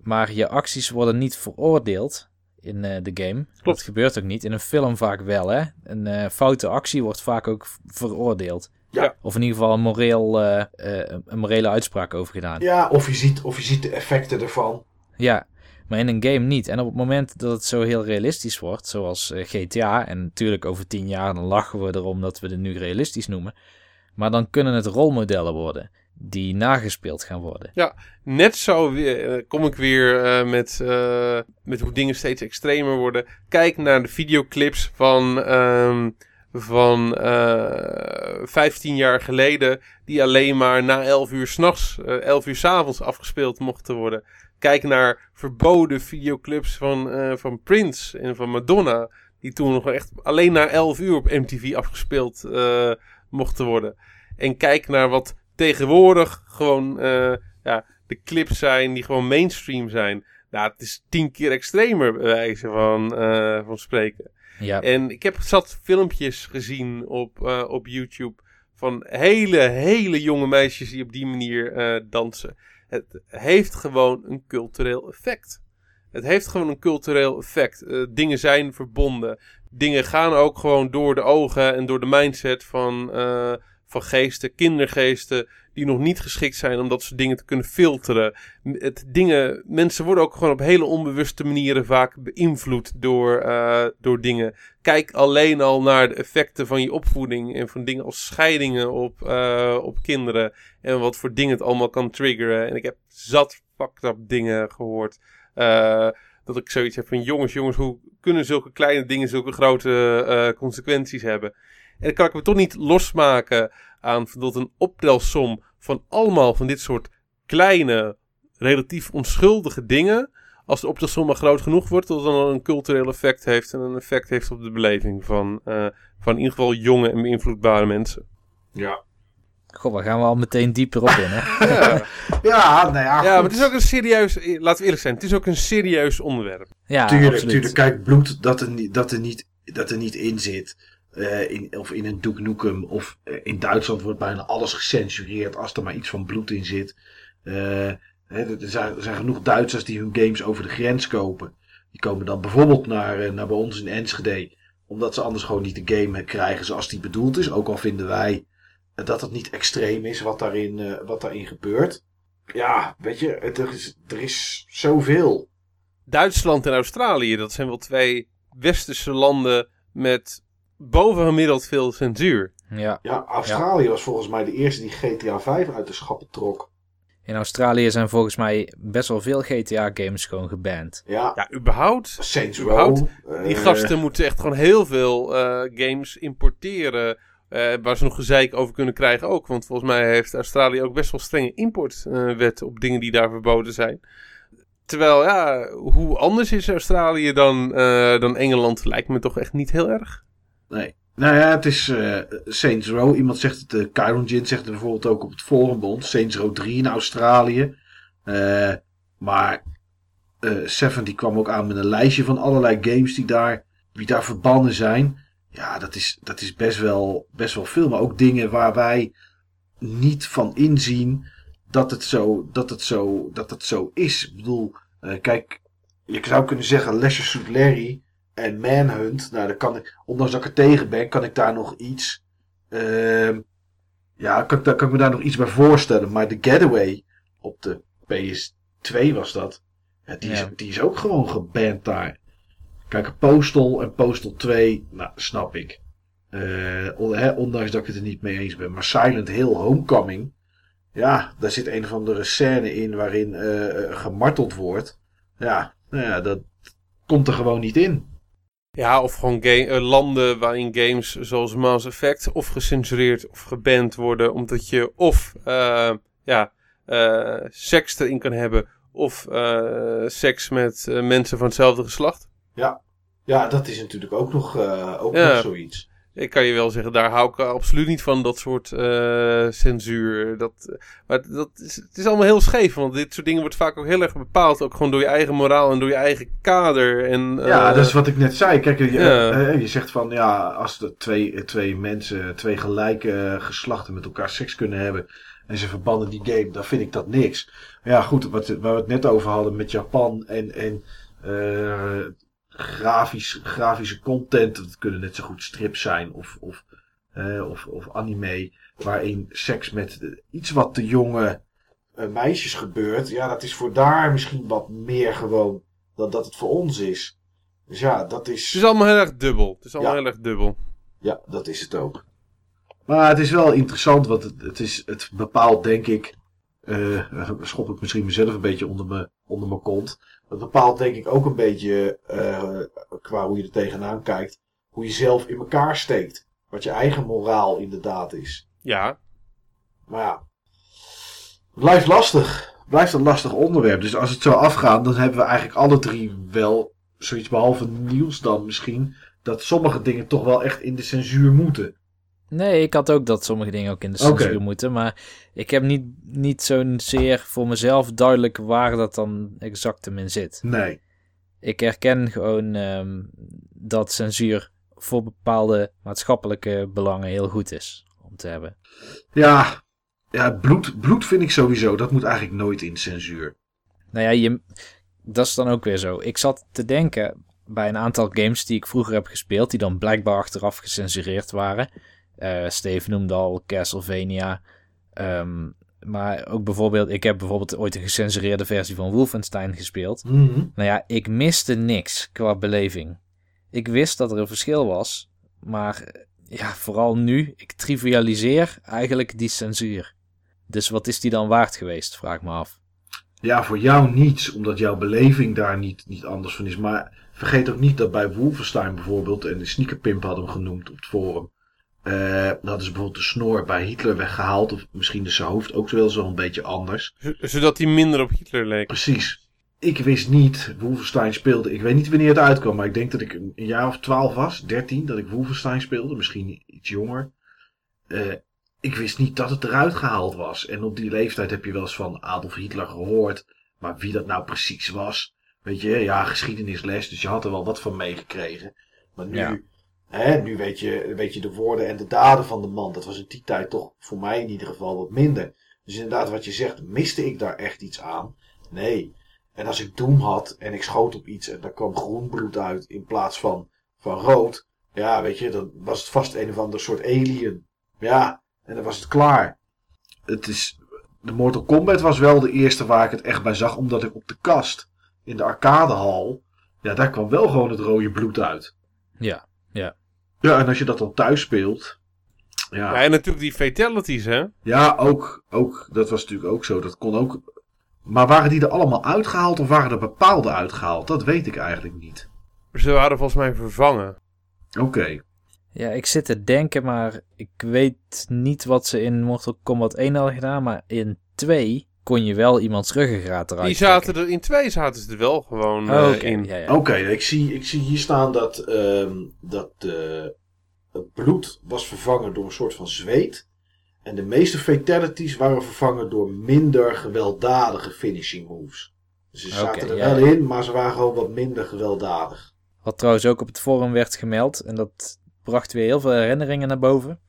maar je acties worden niet veroordeeld in uh, de game. Klopt. Dat gebeurt ook niet. In een film vaak wel, hè. Een uh, foute actie wordt vaak ook veroordeeld. Ja. Of in ieder geval een, moreel, een morele uitspraak over gedaan. Ja, of je, ziet, of je ziet de effecten ervan. Ja, maar in een game niet. En op het moment dat het zo heel realistisch wordt, zoals uh, GTA, en natuurlijk over tien jaar dan lachen we erom dat we het nu realistisch noemen. Maar dan kunnen het rolmodellen worden die nagespeeld gaan worden. Ja, net zo weer, uh, kom ik weer uh, met, met hoe dingen steeds extremer worden. Kijk naar de videoclips van, um, van 15 jaar geleden, die alleen maar na 11 uur s'nachts, 11 uur s'avonds afgespeeld mochten worden. Kijk naar verboden videoclips van, uh, van Prince en van Madonna. Die toen nog echt alleen na 11 uur op MTV afgespeeld uh, mochten worden. En kijk naar wat tegenwoordig gewoon uh, ja, de clips zijn die gewoon mainstream zijn. Nou, het is tien keer extremer bij wijze van, van spreken. Ja. En ik heb zat filmpjes gezien op, op YouTube van hele, hele jonge meisjes die op die manier dansen. Het heeft gewoon een cultureel effect. Het heeft gewoon een cultureel effect. Uh, dingen zijn verbonden. Dingen gaan ook gewoon door de ogen en door de mindset van, uh, van geesten, kindergeesten, die nog niet geschikt zijn om dat soort dingen te kunnen filteren. Het, dingen, mensen worden ook gewoon op hele onbewuste manieren vaak beïnvloed door, uh, door dingen. Kijk alleen al naar de effecten van je opvoeding en van dingen als scheidingen op, uh, op kinderen. En wat voor dingen het allemaal kan triggeren. En ik heb zat fucked up dingen gehoord. Uh, dat ik zoiets heb van jongens, jongens, hoe kunnen zulke kleine dingen zulke grote consequenties hebben? En dan kan ik me toch niet losmaken aan dat een optelsom van allemaal van dit soort kleine, relatief onschuldige dingen. Als de optelsom maar groot genoeg wordt, dat het dan een cultureel effect heeft en een effect heeft op de beleving van, uh, van in ieder geval jonge en beïnvloedbare mensen. Ja. Goh, waar gaan we al meteen dieper op in, hè? ja. ja, nou ja. Ja, maar het is ook een serieus, laten we eerlijk zijn, het is ook een serieus onderwerp. Ja, tuurlijk, absoluut. tuurlijk. Kijk, bloed dat er, niet, dat er, niet, dat er niet in zit. Uh, in, of in een Nukem. Of uh, in Duitsland wordt bijna alles gecensureerd als er maar iets van bloed in zit. Hè, er, zijn, er genoeg Duitsers die hun games over de grens kopen. Die komen dan bijvoorbeeld naar, naar bij ons in Enschede. Omdat ze anders gewoon niet de game krijgen zoals die bedoeld is. Ook al vinden wij dat het niet extreem is wat daarin, wat daarin gebeurt. Ja, weet je, er, is, er is zoveel. Duitsland en Australië, dat zijn wel twee westerse landen met bovengemiddeld veel censuur. Ja. Ja, Australië ja. was volgens mij de eerste die GTA 5 uit de schappen trok. In Australië zijn volgens mij best wel veel GTA-games gewoon geband. Ja, ja überhaupt. Saints überhaupt. Row. Die uh, gasten moeten echt gewoon heel veel uh, games importeren. Uh, waar ze nog gezeik over kunnen krijgen ook. Want volgens mij heeft Australië ook best wel strenge importwetten op dingen die daar verboden zijn. Terwijl, ja, hoe anders is Australië dan, dan Engeland lijkt me toch echt niet heel erg. Nee. Nou ja, het is uh, Saints Row. Iemand zegt het, uh, Kyron Jin zegt het bijvoorbeeld ook op het forumbond. Saints Row 3 in Australië. Uh, maar Seven die kwam ook aan met een lijstje van allerlei games die daar, die daar verbannen zijn. Ja, dat is, dat is best, wel, best wel veel. Maar ook dingen waar wij niet van inzien dat het zo, dat het zo, dat het zo is. Ik bedoel, kijk, je zou kunnen zeggen Leisure Suit Larry en Manhunt, nou, dan kan ik, ondanks dat ik er tegen ben, kan ik daar nog iets, uh, Ja, kan, kan, ik me daar nog iets bij voorstellen. Maar de Getaway op de PS2 was dat. Ja, die, Ja. Is, die is ook gewoon geband daar. Kijk, Postal en Postal 2, nou, snap ik. Eh, hè, ondanks dat ik het er niet mee eens ben. Maar Silent Hill Homecoming. Ja, daar zit een of andere scène in waarin eh, eh, gemarteld wordt. Ja, nou ja, dat komt er gewoon niet in. Ja, of gewoon eh, landen waarin games zoals Mass Effect of gecensureerd of geband worden. Omdat je of eh, ja, eh, seks erin kan hebben of seks met mensen van hetzelfde geslacht. Ja, dat is natuurlijk ook nog, ook Ja. nog zoiets. Ik kan je wel zeggen, daar hou ik absoluut niet van, dat soort eh, censuur. Dat, maar dat is, het is allemaal heel scheef, want dit soort dingen wordt vaak ook heel erg bepaald. Ook gewoon door je eigen moraal en door je eigen kader. En, Ja, eh, dat is wat ik net zei. Kijk, je, Ja. eh, je zegt van ja, als er twee, twee mensen, twee gelijke geslachten met elkaar seks kunnen hebben en ze verbannen die game, dan vind ik dat niks. Maar ja, goed, wat, waar we het net over hadden met Japan en, en eh, grafisch, grafische content, dat kunnen net zo goed strips zijn of, of, of, of anime, waarin seks met iets wat te jonge eh, meisjes gebeurt. Ja, dat is voor daar misschien wat meer gewoon dan dat het voor ons is. Dus ja, dat Het is. is allemaal heel erg dubbel. Het is allemaal Ja. heel erg dubbel. Ja, dat is het ook. Maar het is wel interessant, want het, het, is, het bepaalt, denk ik. eh schop ik misschien mezelf een beetje onder mijn, onder mijn kont. Het bepaalt, denk ik, ook een beetje. eh, qua hoe je er tegenaan kijkt. Hoe je zelf in elkaar steekt. Wat je eigen moraal inderdaad is. Ja, Maar ja. Blijft lastig. Blijft een lastig onderwerp. Dus als het zo afgaat, dan hebben we eigenlijk alle drie wel. Zoiets behalve nieuws dan misschien. Dat sommige dingen toch wel echt in de censuur moeten. Nee, ik had ook dat sommige dingen ook in de censuur moeten. Maar ik heb niet, niet zo'n zeer voor mezelf duidelijk waar dat dan exact in zit. Nee. Ik herken gewoon ehm, dat censuur voor bepaalde maatschappelijke belangen heel goed is om te hebben. Ja, ja bloed, bloed vind ik sowieso. Dat moet eigenlijk nooit in censuur. Nou ja, je, dat is dan ook weer zo. Ik zat te denken bij een aantal games die ik vroeger heb gespeeld, die dan blijkbaar achteraf gecensureerd waren. Steven noemde al Castlevania. Ehm, maar ook bijvoorbeeld, ik heb bijvoorbeeld ooit een gecensureerde versie van Wolfenstein gespeeld. Mhm. Nou ja, ik miste niks qua beleving. Ik wist dat er een verschil was, maar eh, ja, vooral nu, ik trivialiseer eigenlijk die censuur. Dus wat is die dan waard geweest, vraag me af. Ja, voor jou niets, omdat jouw beleving daar niet, niet anders van is. Maar vergeet ook niet dat bij Wolfenstein bijvoorbeeld, en de sneakerpimp hadden hem genoemd op het forum. Eh dan hadden ze bijvoorbeeld de snor bij Hitler weggehaald. Of misschien is zijn hoofd ook wel zo een beetje anders. Zodat hij minder op Hitler leek. Precies. Ik wist niet, Wolfenstein speelde. Ik weet niet wanneer het uitkwam, maar ik denk dat ik een jaar of twaalf was, dertien, dat ik Wolfenstein speelde. Misschien iets jonger. Eh, ik wist niet dat het eruit gehaald was. En op die leeftijd heb je wel eens van Adolf Hitler gehoord. Maar wie dat nou precies was, weet je, ja, geschiedenisles, dus je had er wel wat van meegekregen. Maar nu, Ja. Hè, nu weet je, weet je de woorden en de daden van de man. Dat was in die tijd toch voor mij in ieder geval wat minder. Dus inderdaad, wat je zegt, miste ik daar echt iets aan? Nee. En als ik Doom had en ik schoot op iets en daar kwam groen bloed uit in plaats van, van rood. Ja, weet je, dan was het vast een of ander soort alien. Ja, en dan was het klaar. Het is, de Mortal Kombat was wel de eerste waar ik het echt bij zag, omdat ik op de kast in de arcadehal, ja, daar kwam wel gewoon het rode bloed uit. Ja, Ja, en als je dat dan thuis speelt, Ja, ja, en natuurlijk die fatalities, hè. ja ook, ook, dat was natuurlijk ook zo, dat kon ook. Maar waren die er allemaal uitgehaald of waren er bepaalde uitgehaald? Dat weet ik eigenlijk niet. Ze waren volgens mij vervangen. Oké. Ja, ik zit te denken, maar ik weet niet wat ze in Mortal Kombat 1 hadden gedaan. Maar in 2 kon je wel iemands ruggengraat eruit Die trekken. zaten er, in twee zaten ze er wel gewoon Oh, eh, in. ja, ja. Oké, ik, zie, ik zie hier staan dat, ehm, dat eh, het bloed was vervangen door een soort van zweet. En de meeste fatalities waren vervangen door minder gewelddadige finishing moves. Dus ze zaten Oké, er ja, wel ja. in, maar ze waren gewoon wat minder gewelddadig. Wat trouwens ook op het forum werd gemeld, en dat bracht weer heel veel herinneringen naar boven,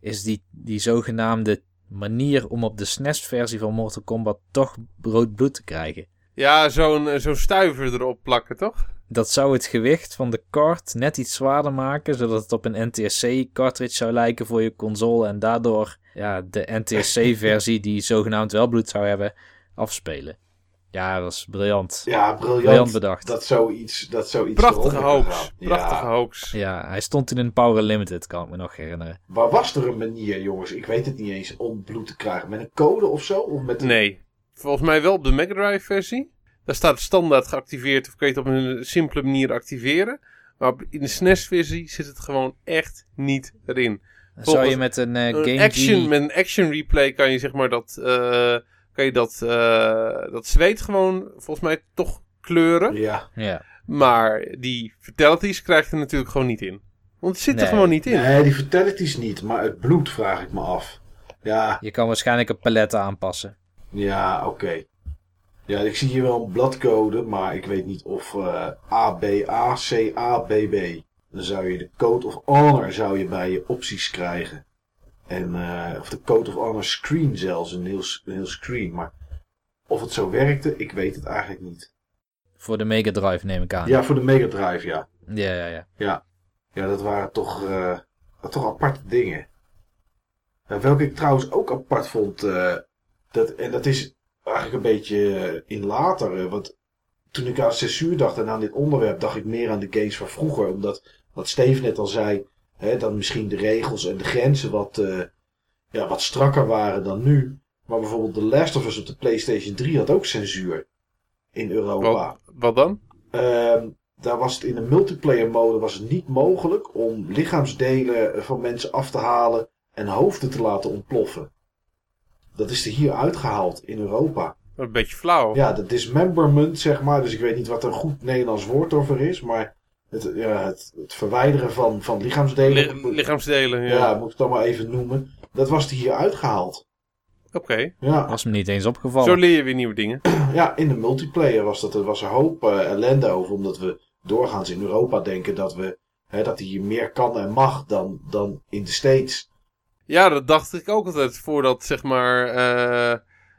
is die, die zogenaamde manier om op de SNES-versie van Mortal Kombat toch rood bloed te krijgen. Ja, zo'n eh, zo'n stuiver erop plakken, toch? Dat zou het gewicht van de kart net iets zwaarder maken, zodat het op een NTSC-cartridge zou lijken voor je console. En daardoor ja, de NTSC-versie, die zogenaamd wel bloed zou hebben, afspelen. Ja, dat is briljant. Ja, briljant. Briljant bedacht. Dat zoiets, dat zoiets Prachtige hoax. Prachtige Ja. hoax. Ja, hij stond in een Power Limited, kan ik me nog herinneren. Maar was er een manier, jongens, ik weet het niet eens, om bloed te krijgen? Met een code of zo? Of met een... Nee. Volgens mij wel op de Mega Drive versie. Daar staat het standaard geactiveerd of kun je het op een simpele manier activeren. Maar in de SNES-versie zit het gewoon echt niet erin. Zou je met een Een Game action, met een action replay kan je zeg maar dat, eh, kan je dat, eh, dat zweet gewoon volgens mij toch kleuren. Ja. Ja. Maar die fatalities krijg je er natuurlijk gewoon niet in. Want het zit er gewoon niet in. Nee, die fatalities niet, maar het bloed vraag ik me af. Ja, Je kan waarschijnlijk een palet aanpassen. ja, oké. Ja, ik zie hier wel een bladcode, maar ik weet niet of eh ABACABB. Dan zou je de Code of Honor zou je bij je opties krijgen. En, eh, of de Code of Honor screen zelfs, een heel, s- een heel screen. Maar of het zo werkte, ik weet het eigenlijk niet. Voor de Mega Drive neem ik aan. Ja, voor de Mega Drive, ja. ja, ja. ja. Ja, ja dat waren toch, eh, toch aparte dingen. Nou, welke ik trouwens ook apart vond, eh, dat, en dat is eigenlijk een beetje in later, want toen ik aan censuur dacht en aan dit onderwerp, dacht ik meer aan de games van vroeger. Omdat, wat Steve net al zei, hè, dan misschien de regels en de grenzen wat, eh, ja, wat strakker waren dan nu. Maar bijvoorbeeld The Last of Us op de PlayStation 3 had ook censuur in Europa. Wat, wat dan? Ehm, daar was het in de multiplayer mode was het niet mogelijk om lichaamsdelen van mensen af te halen en hoofden te laten ontploffen. Dat is er hier uitgehaald in Europa. Een beetje flauw. Ja, de dismemberment, zeg maar. Dus ik weet niet wat er een goed Nederlands woord over is. Maar het, ja, het, het verwijderen van, van lichaamsdelen. Li- lichaamsdelen, ja. ja. moet ik het dan maar even noemen. Dat was er hier uitgehaald. Oké. Ja. Was me niet eens opgevallen. Zo leer je weer nieuwe dingen. Ja, in de multiplayer was dat, er was een hoop eh, ellende over. Omdat we doorgaans in Europa denken dat we hè, dat hier meer kan en mag dan, dan in de States. Ja, dat dacht ik ook altijd voordat, zeg maar, eh,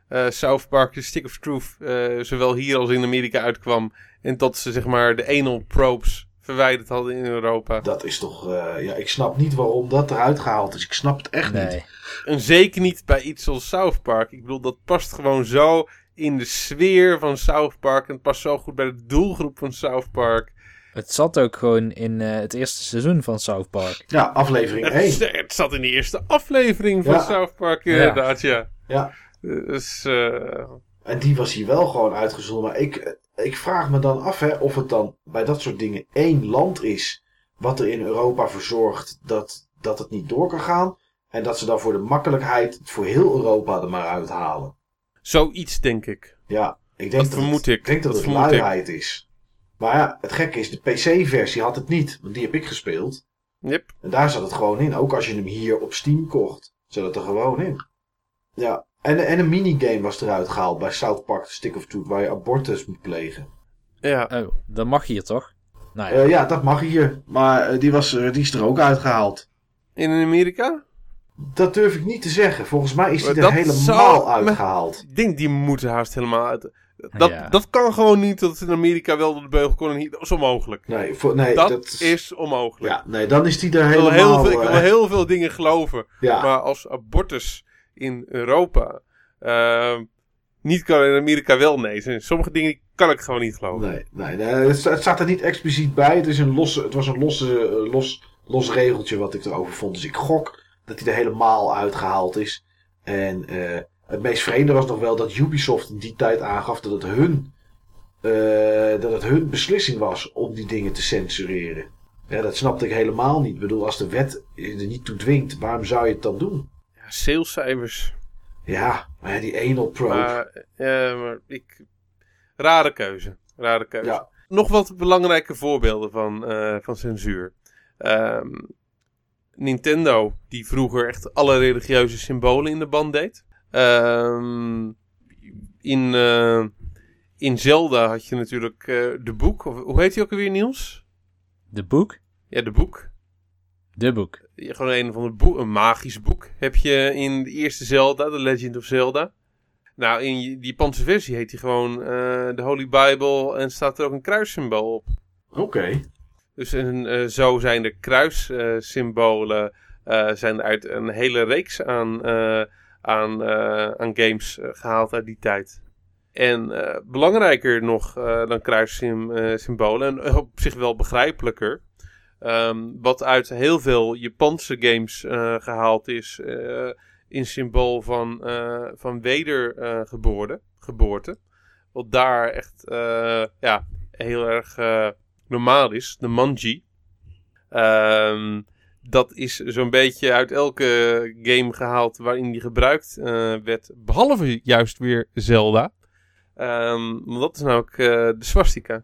eh, South Park The Stick of Truth eh, zowel hier als in Amerika uitkwam. En tot ze, zeg maar, de anal probes verwijderd hadden in Europa. Dat is toch, eh, ja, ik snap niet waarom dat eruit gehaald is. Ik snap het echt niet. Nee. En zeker niet bij iets als South Park. Ik bedoel, dat past gewoon zo in de sfeer van South Park. En het past zo goed bij de doelgroep van South Park. Het zat ook gewoon in eh, het eerste seizoen van South Park. Ja, aflevering 1. Het, het zat in de eerste aflevering van Ja. South Park, inderdaad, ja. Ja, Dus, eh, en die was hier wel gewoon uitgezonden. Maar ik, ik vraag me dan af hè, of het dan bij dat soort dingen één land is. Wat er in Europa voor zorgt dat, dat het niet door kan gaan. En dat ze dan voor de makkelijkheid het voor heel Europa er maar uithalen. zoiets denk ik. Ja, ik denk Dat dat, vermoed het, ik. denk dat, Dat het vermoed ik. luiheid is. Maar ja, het gekke is, de PC-versie had het niet. Want die heb ik gespeeld. Yep. En daar zat het gewoon in. Ook als je hem hier op Steam kocht, zat het er gewoon in. Ja, en, en een minigame was eruit gehaald bij South Park Stick of Truth, waar je abortus moet plegen. Ja. Oh, dat mag hier toch? Nou ja. Eh, ja, dat mag hier. Maar eh, die, was, er- die is er ook uitgehaald. In Amerika? Dat durf ik niet te zeggen. Volgens mij is die er dat helemaal zou- uitgehaald. Ik denk die moeten haast helemaal uit. Dat, Ja. dat kan gewoon niet dat het in Amerika wel door de beugel kon en hier. Dat is onmogelijk. Nee, voor, nee dat, dat, is onmogelijk. Ja, nee, dan is die er ik, wil helemaal... heel veel, ik wil eh, heel veel dingen geloven. ja. Maar als abortus in Europa eh, niet kan in Amerika wel nee. Sommige dingen kan ik gewoon niet geloven. Nee, nee, nee het, het staat er niet expliciet bij. Het, is een losse, het was een losse, eh, los, los regeltje wat ik erover vond. Dus ik gok dat hij er helemaal uitgehaald is. En eh, het meest vreemde was nog wel dat Ubisoft in die tijd aangaf dat het hun, eh, dat het hun beslissing was om die dingen te censureren. Ja, dat snapte ik helemaal niet. Ik bedoel, als de wet er niet toe dwingt, waarom zou je het dan doen? Ja, salescijfers. Ja, maar ja, die anal probe. Maar, eh, maar ik... Rare keuze. Rare keuze. Ja. Nog wat belangrijke voorbeelden van, eh, van censuur. Ehm, Nintendo, die vroeger echt alle religieuze symbolen in de band deed. Ehm, in, eh, in Zelda had je natuurlijk eh, de boek. Of, hoe heet die ook alweer, Niels? De boek? Ja, de boek. De boek. Gewoon een van de boek, een magisch boek heb je in de eerste Zelda, The Legend of Zelda. Nou, in die Japanse versie heet hij gewoon eh, de Holy Bible en staat er ook een kruissymbool op. Oké. Dus en, eh, zo zijn de kruissymbolen eh, zijn uit een hele reeks aan, aan, aan games eh, gehaald uit die tijd. En belangrijker nog dan kruissymbolen, en op zich wel begrijpelijker, ehm, wat uit heel veel Japanse games eh, gehaald is, eh, in symbool van, eh, van wedergeboorte. geboorte. Wat daar echt eh, ja, heel erg normaal is, de manji. Ehm, dat is zo'n beetje uit elke game gehaald waarin die gebruikt eh, werd. Behalve juist weer Zelda. Ehm, want dat is namelijk eh, de swastika.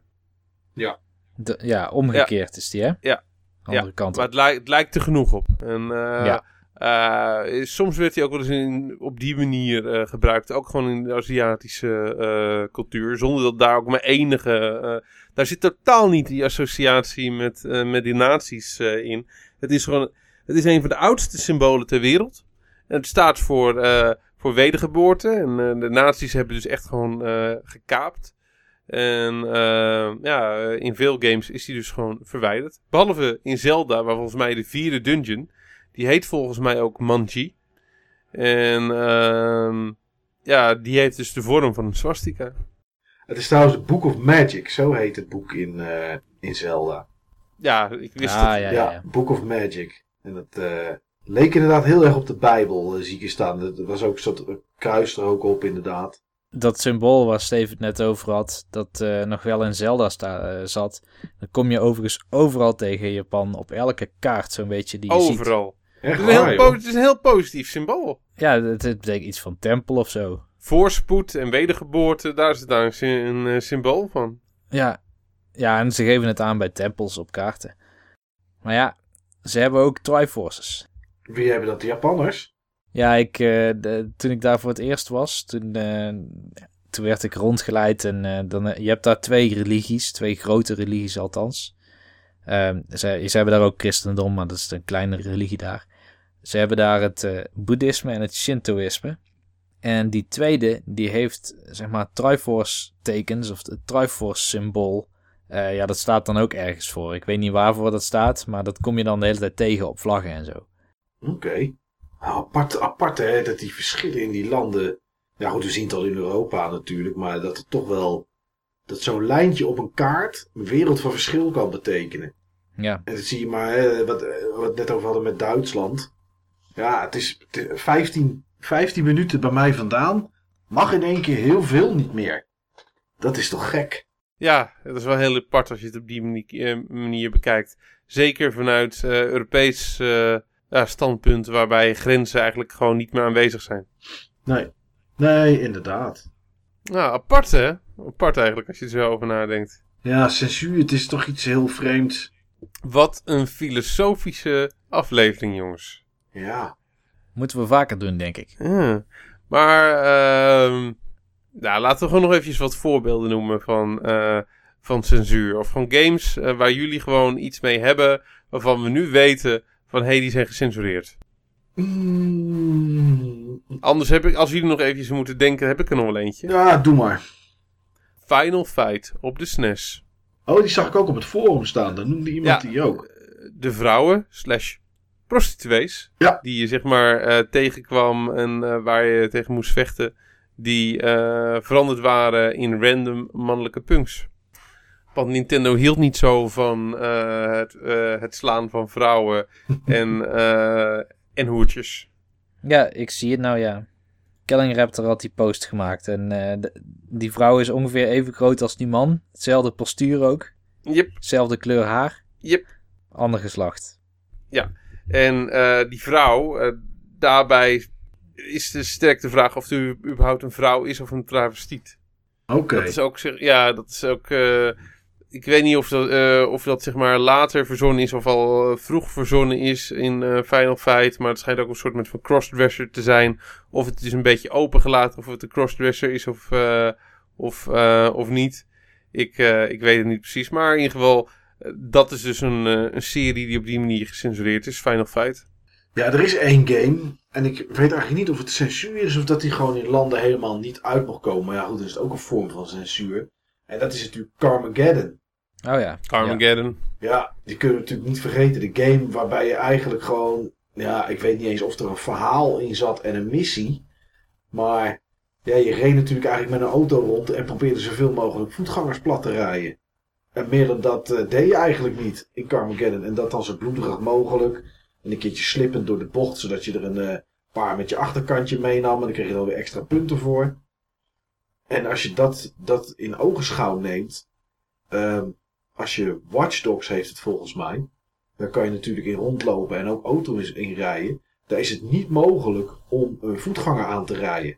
De- ja, omgekeerd is die, hè? Ja. Andere kant Maar het, lijkt het lijkt er genoeg op. En, eh, Ja. eh, soms werd hij ook wel eens in, op die manier eh, gebruikt. Ook gewoon in de Aziatische cultuur. Zonder dat daar ook maar enige... daar zit totaal niet die associatie met, met die naties in. Het is gewoon... Het is een van de oudste symbolen ter wereld. En het staat voor, voor wedergeboorte. En de nazi's hebben dus echt gewoon gekaapt. En eh, ja, in veel games is die dus gewoon verwijderd. Behalve in Zelda, waar volgens mij de vierde dungeon. Die heet volgens mij ook Manji. En ehm, ja, die heeft dus de vorm van een swastika. Het is trouwens het Book of Magic, zo heet het boek in, eh, in Zelda. Ja, ik wist Ah, het. ja, Ja, ja. Book of Magic. En dat eh, leek inderdaad heel erg op de Bijbel, eh, zie ik hier staan. Er was ook zo'n eh, kruis er ook op, inderdaad. Dat symbool waar Steven het net over had, dat eh, nog wel in Zelda sta, eh, zat. Dan kom je overigens overal tegen in Japan. Op elke kaart zo'n beetje die je ziet. Overal. Het is, een heel joh. po- het is een heel positief symbool. Ja, het, het betekent iets van tempel of zo. Voorspoed en wedergeboorte, daar is het daar een, een eh, symbool van. Ja. ja, en ze geven het aan bij tempels op kaarten. Maar ja, ze hebben ook Triforces. Wie hebben dat? De Japanners? Ja, ik, eh, toen ik daar voor het eerst was, toen, eh, toen werd ik rondgeleid. En eh, dan, je hebt daar twee religies, twee grote religies althans. Ehm, ze, ze hebben daar ook christendom, maar dat is een kleine religie daar. Ze hebben daar het boeddhisme en het shintoïsme. En die tweede, die heeft zeg maar Triforce tekens, of het Triforce symbool. Ja, dat staat dan ook ergens voor. Ik weet niet waarvoor dat staat, maar dat kom je dan de hele tijd tegen op vlaggen en zo. Oké. Apart, apart hè, dat die verschillen in die landen... Ja goed, we zien het al in Europa natuurlijk, maar dat het toch wel... Dat zo'n lijntje op een kaart een wereld van verschil kan betekenen. Ja, En dat zie je maar, hè, wat, eh, wat we het net over hadden met Duitsland. Ja, het is, het is 15, 15 minuten bij mij vandaan. Mag in één keer heel veel niet meer. Dat is toch gek? Ja, het is wel heel apart als je het op die manier, eh, manier bekijkt. Zeker vanuit eh, Europees eh, ja, standpunt, waarbij grenzen eigenlijk gewoon niet meer aanwezig zijn. Nee. Nee, inderdaad. Nou, apart hè? Apart eigenlijk als je er zo over nadenkt. Ja, censuur, het is toch iets heel vreemds. Wat een filosofische aflevering, jongens. Ja. moeten we vaker doen, denk ik. Ja. Maar, ehm nou, laten we gewoon nog eventjes wat voorbeelden noemen van, eh, van censuur. Of van games eh, waar jullie gewoon iets mee hebben, waarvan we nu weten van, hé, hey, die zijn gecensureerd. Mm, Anders heb ik, als jullie nog eventjes moeten denken, heb ik er nog wel eentje. ja, doe maar. Final Fight op de SNES. Oh, die zag ik ook op het forum staan. Dan noemde iemand Ja. die ook. De vrouwen slash prostituees. Ja. Die je zeg maar eh, tegenkwam en eh, waar je tegen moest vechten. Die eh, veranderd waren in random mannelijke punks. Want Nintendo hield niet zo van eh, het, eh, het slaan van vrouwen en, eh, en hoertjes. Ja, ik zie het nou, ja. Kelling Raptor had die post gemaakt. En eh, de- die vrouw is ongeveer even groot als die man. Hetzelfde postuur ook. Yep, Hetzelfde kleur haar. yep. Ander geslacht. En eh, die vrouw, eh, daarbij is de sterk de vraag of u überhaupt een vrouw is of een travestiet. Oké. Dat is ook, zeg- ja, dat is ook. eh, ik weet niet of dat, eh, of dat zeg maar later verzonnen is of al eh, vroeg verzonnen is in eh, Final Fight. Maar het schijnt ook een soort met van crossdresser te zijn. Of het is een beetje opengelaten of het een crossdresser is of, of, of niet. Ik, ik weet het niet precies. Maar in ieder geval, dat is dus een, een serie die op die manier gecensureerd is. Final Fight. Ja, er is één game. En ik weet eigenlijk niet of het censuur is of dat die gewoon in landen helemaal niet uit mag komen. Maar ja, goed, dat is ook een vorm van censuur. En dat is natuurlijk Carmageddon. Oh ja. Carmageddon. Ja, die kunnen we natuurlijk niet vergeten. De game waarbij je eigenlijk gewoon... Ja, ik weet niet eens of er een verhaal in zat en een missie. Maar ja, je reed natuurlijk eigenlijk met een auto rond en probeerde zoveel mogelijk voetgangers plat te rijden. En meer dan dat eh, deed je eigenlijk niet in Carmageddon. En dat dan zo bloederig mogelijk. En een keertje slippend door de bocht, zodat je er een eh, paar met je achterkantje meenam. En dan kreeg je er weer extra punten voor. En als je dat, dat in ogenschouw neemt, ehm, als je Watch Dogs heeft het volgens mij, daar kan je natuurlijk in rondlopen en ook auto's in rijden. Daar is het niet mogelijk om een voetganger aan te rijden.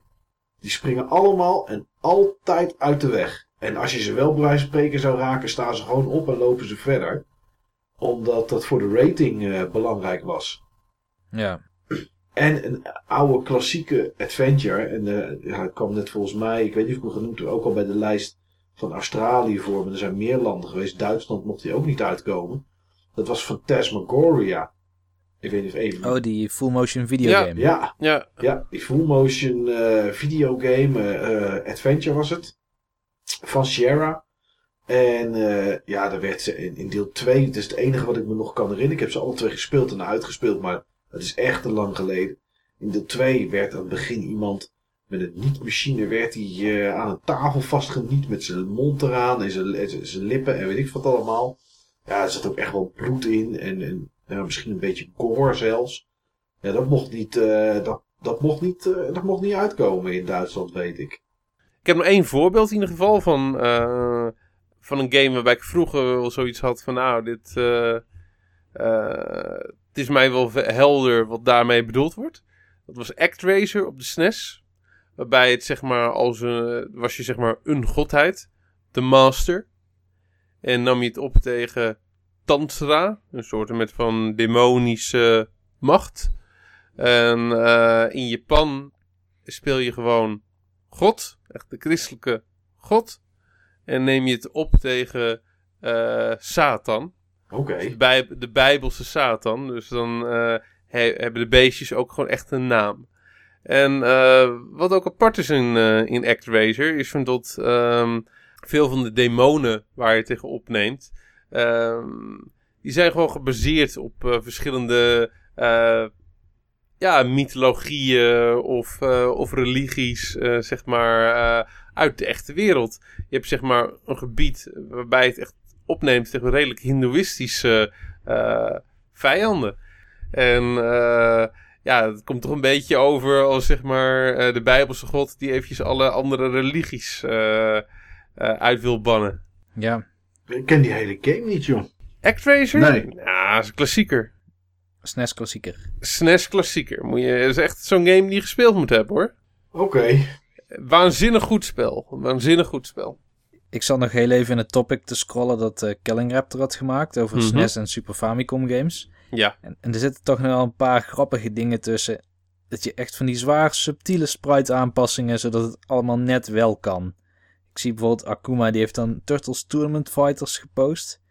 Die springen allemaal en altijd uit de weg. En als je ze wel bij wijze van spreken zou raken, staan ze gewoon op en lopen ze verder. Omdat dat voor de rating eh, belangrijk was. Ja. En een oude klassieke adventure. En uh, ja, het kwam net volgens mij, ik weet niet of ik hem genoemd heb, ook al bij de lijst van Australië voor. Maar er zijn meer landen geweest. Duitsland mocht hij ook niet uitkomen. Dat was Phantasmagoria. Ik weet niet of even... Oh, die full motion videogame. Ja, Ja, ja, die full motion eh videogame, eh, eh, adventure was het. Van Sierra. En eh, ja, daar werd ze in, in deel 2, het is het enige wat ik me nog kan herinneren. Ik heb ze alle twee gespeeld en uitgespeeld, maar het is echt te lang geleden. In deel 2 werd aan het begin iemand met een niet-machine werd hij eh, aan een tafel vastgeniet met zijn mond eraan en zijn, en zijn lippen en weet ik wat allemaal. Ja, er zat ook echt wel bloed in en, en misschien een beetje gore zelfs. Ja, dat mocht niet, eh, dat, dat, mocht niet, eh, dat mocht niet uitkomen in Duitsland, weet ik. Ik heb nog één voorbeeld in ieder geval van, van een game waarbij ik vroeger wel zoiets had van nou, dit het is mij wel helder wat daarmee bedoeld wordt. Dat was ActRaiser op de SNES. Waarbij het zeg maar als een, was je zeg maar een godheid, de master. En nam je het op tegen Tantra, een soort met van demonische macht. En eh, in Japan speel je gewoon God, echt de christelijke God. En neem je het op tegen eh, Satan, Oké. de, bij, de Bijbelse Satan. Dus dan eh, he- hebben de beestjes ook gewoon echt een naam. En eh, wat ook apart is in, eh in ActRaiser, is dat ehm, veel van de demonen waar je tegen opneemt, ehm, die zijn gewoon gebaseerd op eh, verschillende ja, mythologieën of, of religies, zeg maar, uit de echte wereld. Je hebt zeg maar een gebied waarbij het echt opneemt tegen redelijk hindoeïstische vijanden. En ja, het komt toch een beetje over als zeg maar eh, de Bijbelse God die eventjes alle andere religies eh, eh, uit wil bannen. Ja. Ik ken die hele game niet, joh. ActRaiser? Nee. Ja, dat is een klassieker. SNES klassieker. SNES klassieker. Moet je, is echt zo'n game die je gespeeld moet hebben hoor. Oké. Waanzinnig goed spel. Waanzinnig goed spel. Ik zat nog heel even in het topic te scrollen dat eh Killing Raptor had gemaakt over Mhm. SNES en Super Famicom games. Ja. En, en er zitten toch nog wel een paar grappige dingen tussen. Dat je echt van die zwaar subtiele sprite aanpassingen, zodat het allemaal net wel kan. Ik zie bijvoorbeeld Akuma, die heeft dan Turtles Tournament Fighters gepost.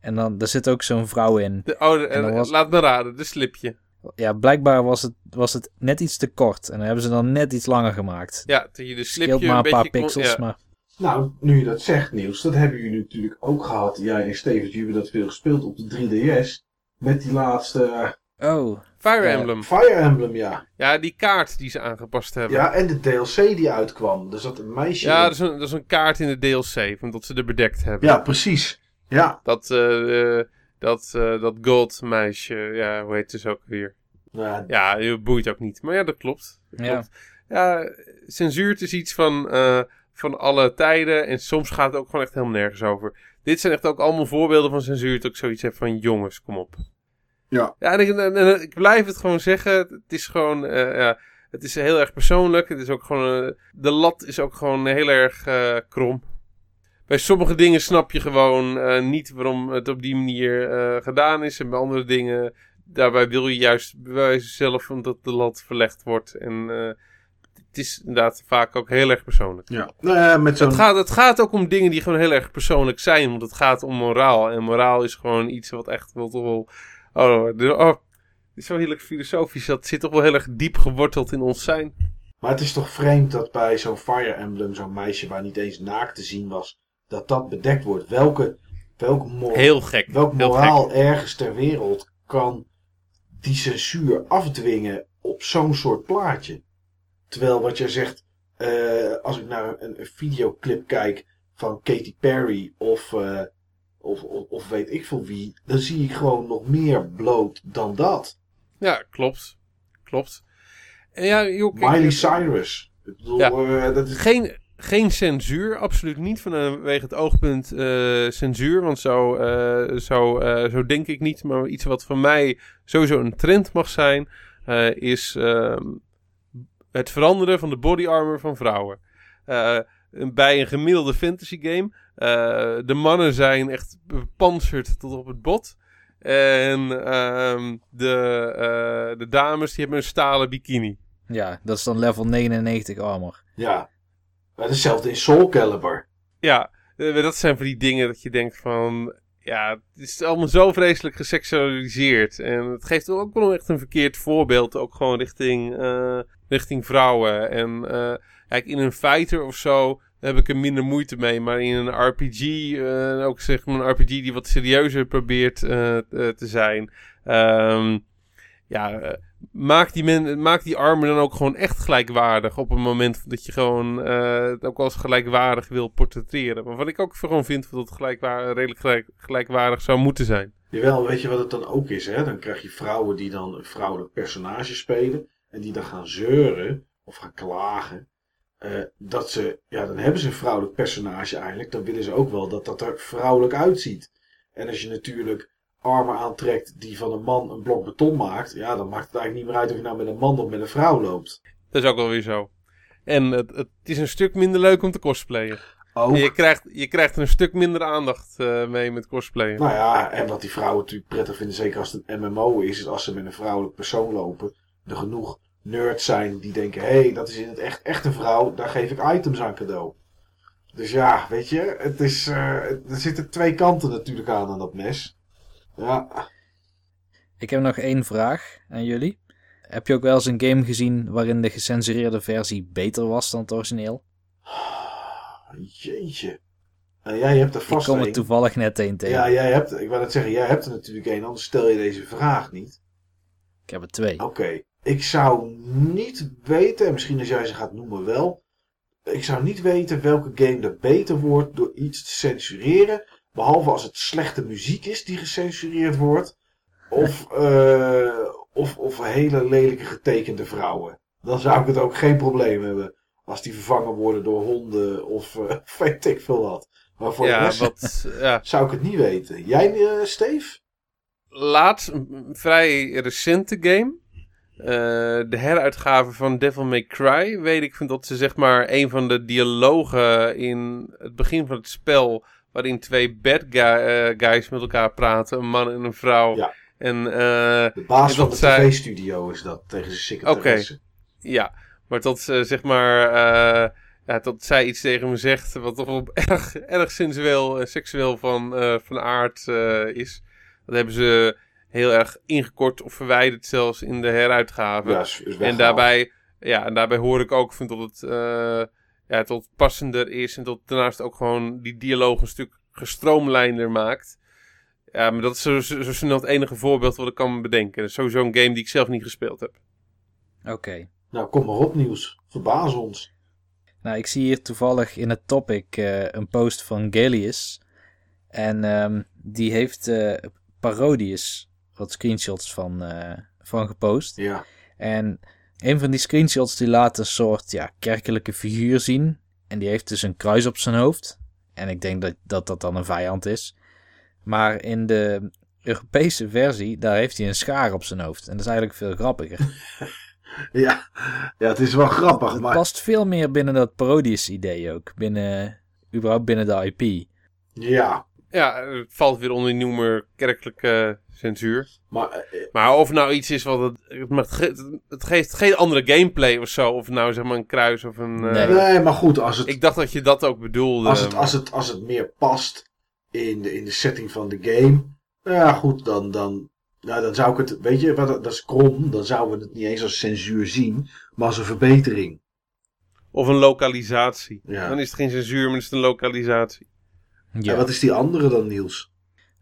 En dan, daar zit ook zo'n vrouw in. De, oh, de- En was- Laat me raden, de slipje. Ja, blijkbaar was het, was het net iets te kort. En dan hebben ze dan net iets langer gemaakt. Ja, dat je de slipje Scheelt maar een paar beetje kon- pixels, ja. maar... Nou, nu je dat zegt, Niels, dat hebben jullie natuurlijk ook gehad. Jij en Steven, jullie hebben dat veel gespeeld op de 3DS. Met die laatste Oh, Fire Ja. Emblem. Fire Emblem, ja. Ja, die kaart die ze aangepast hebben. Ja, en de DLC die uitkwam. Er zat een meisje Ja, in. dat is, een, dat is een kaart in de DLC, omdat ze er bedekt hebben. Ja, precies. Ja. Dat, eh, eh, dat, eh, dat gold meisje, ja, hoe heet ze ook weer? Nou, Ja, je boeit ook niet. Maar ja, dat klopt. Dat Ja. klopt. Ja, censuur is iets van, eh, van alle tijden. En soms gaat het ook gewoon echt helemaal nergens over. Dit zijn echt ook allemaal voorbeelden van censuur. Dat ik zoiets heb van, jongens, kom op. Ja. Ja, en ik, en- en ik blijf het gewoon zeggen. Het is gewoon, eh, ja, het is heel erg persoonlijk. Het is ook gewoon, eh, de lat is ook gewoon heel erg eh, krom. Bij sommige dingen snap je gewoon niet waarom het op die manier gedaan is. En bij andere dingen, daarbij wil je juist bewijzen zelf omdat de lat verlegd wordt. En het is inderdaad vaak ook heel erg persoonlijk. ja. Nou ja, met. Het gaat, het gaat ook om dingen die gewoon heel erg persoonlijk zijn. Want het gaat om moraal. En moraal is gewoon iets wat echt wel toch wel... Oh, oh, het is zo heerlijk filosofisch. Dat zit toch wel heel erg diep geworteld in ons zijn. Maar het is toch vreemd dat bij zo'n Fire Emblem, zo'n meisje waar niet eens naakt te zien was, dat dat bedekt wordt. Welke Welk, Heel gek. welk heel moraal ergens ter wereld kan die censuur afdwingen op zo'n soort plaatje? Terwijl wat jij zegt, eh, als ik naar een, een videoclip kijk van Katy Perry of, eh, of, of, of weet ik veel wie, dan zie ik gewoon nog meer bloot dan dat. Ja, klopt. Klopt. En ja, joh, kijk, Miley eh, Cyrus. Ik bedoel, Ja. dat is... Geen, geen censuur, absoluut niet vanwege het oogpunt censuur. Want zo, zo, zo denk ik niet. Maar iets wat voor mij sowieso een trend mag zijn, is ehm, het veranderen van de body armor van vrouwen. Eh, bij een gemiddelde fantasy game. eh, de mannen zijn echt bepanserd tot op het bot. En ehm, de, eh, de dames die hebben een stalen bikini. Ja, dat is dan level 99 armor. Ja. Maar hetzelfde in Soul Calibur. Ja, dat zijn van die dingen dat je denkt van... Ja, het is allemaal zo vreselijk geseksualiseerd. En het geeft ook wel echt een verkeerd voorbeeld. Ook gewoon richting, eh, richting vrouwen. En eh, kijk, in een fighter of zo heb ik er minder moeite mee. Maar in een RPG, eh, ook zeg maar een RPG die wat serieuzer probeert te zijn. ehm, ja, maak die, men, maak die armen dan ook gewoon echt gelijkwaardig. Op het moment dat je gewoon eh, het ook als gelijkwaardig wil portretteren. Maar wat ik ook gewoon vind dat het gelijkwaardig, redelijk gelijk, gelijkwaardig zou moeten zijn. Jawel, weet je wat het dan ook is? Hè? Dan krijg je vrouwen die dan een vrouwelijk personage spelen. En die dan gaan zeuren of gaan klagen. eh, dat ze, ja, dan hebben ze een vrouwelijk personage eigenlijk. Dan willen ze ook wel dat dat er vrouwelijk uitziet. En als je natuurlijk armen aantrekt die van een man een blok beton maakt. Ja, dan maakt het eigenlijk niet meer uit of je nou met een man of met een vrouw loopt. Dat is ook wel weer zo. En het, het is een stuk minder leuk om te cosplayen. Ook. En je krijgt, je krijgt er een stuk minder aandacht eh, mee met cosplayen. Nou ja, en wat die vrouwen natuurlijk prettig vinden, zeker als het een MMO is, is als ze met een vrouwelijk persoon lopen, er genoeg nerds zijn die denken, hé, hey, dat is in het echt echt een vrouw, daar geef ik items aan cadeau. Dus ja, weet je, het is, eh, er zitten twee kanten natuurlijk aan aan dat mes. Ja, Ik heb nog één vraag aan jullie. Heb je ook wel eens een game gezien waarin de gecensureerde versie beter was dan het origineel? jeetje. En jij hebt er Ik vast kom er toevallig net één tegen. Ja, jij hebt, ik wou net zeggen, jij hebt er natuurlijk één, anders stel je deze vraag niet. Ik heb er twee. Oké, ik zou niet weten, en misschien als jij ze gaat noemen wel. Ik zou niet weten welke game er beter wordt door iets te censureren. Behalve als het slechte muziek is die gecensureerd wordt. Of, eh, of, of hele lelijke getekende vrouwen. Dan zou ik het ook geen probleem hebben. Als die vervangen worden door honden of eh, weet ik veel wat. Maar voor de ja, rest wat, ja, zou ik het niet weten. Jij, eh Steve? laatst een vrij recente game. De heruitgave van Devil May Cry. Weet ik vind dat ze zeg maar een van de dialogen in het begin van het spel. Waarin twee bad guy, eh, guys met elkaar praten. Een man en een vrouw. Ja. En eh, De baas En van de zij- tv-studio is dat tegen zijn secretaresse. ja, maar dat ze zeg maar. eh, ja, dat zij iets tegen me zegt. Wat toch wel erg, erg sensueel en seksueel van, eh, van aard eh, is. Dat hebben ze heel erg ingekort of verwijderd zelfs in de heruitgave. Ja, en daarbij, ja, en daarbij hoor ik ook vind dat het, eh, ja, tot passender is. En dat daarnaast ook gewoon die dialoog een stuk gestroomlijnder maakt. Ja, maar dat is zo, zo, zo snel het enige voorbeeld wat ik kan bedenken. Dat is sowieso een game die ik zelf niet gespeeld heb. Oké. Nou, kom maar op nieuws. Verbaas ons. Nou, ik zie hier toevallig in het topic eh, een post van Galius. En ehm, die heeft eh Parodius wat screenshots van, eh, van gepost. Ja. En een van die screenshots die laat een soort ja, kerkelijke figuur zien. En die heeft dus een kruis op zijn hoofd. En ik denk dat dat, dat dan een vijand is. Maar in de Europese versie, daar heeft hij een schaar op zijn hoofd. En dat is eigenlijk veel grappiger. Ja. ja, het is wel grappig, Het maar... past veel meer binnen dat Parodius-idee ook. Binnen, überhaupt binnen de IP. Ja, Ja, het valt weer onder die noemer kerkelijke censuur. maar... eh, Maar of nou iets is wat het, het, mag ge- het geeft geen andere gameplay of zo. Of nou zeg maar een kruis of een... eh, Nee. nee, maar goed, als het, Ik dacht dat je dat ook bedoelde. als het, als het, als het meer past in de, in de setting van de game... nou Ja, goed, dan, dan, nou, dan zou ik het... Weet je, wat, dat is krom. Dan zouden we het niet eens als censuur zien, maar als een verbetering. Of een lokalisatie. Ja. Dan is het geen censuur, maar is het een lokalisatie. Ja. En wat is die andere dan, Niels?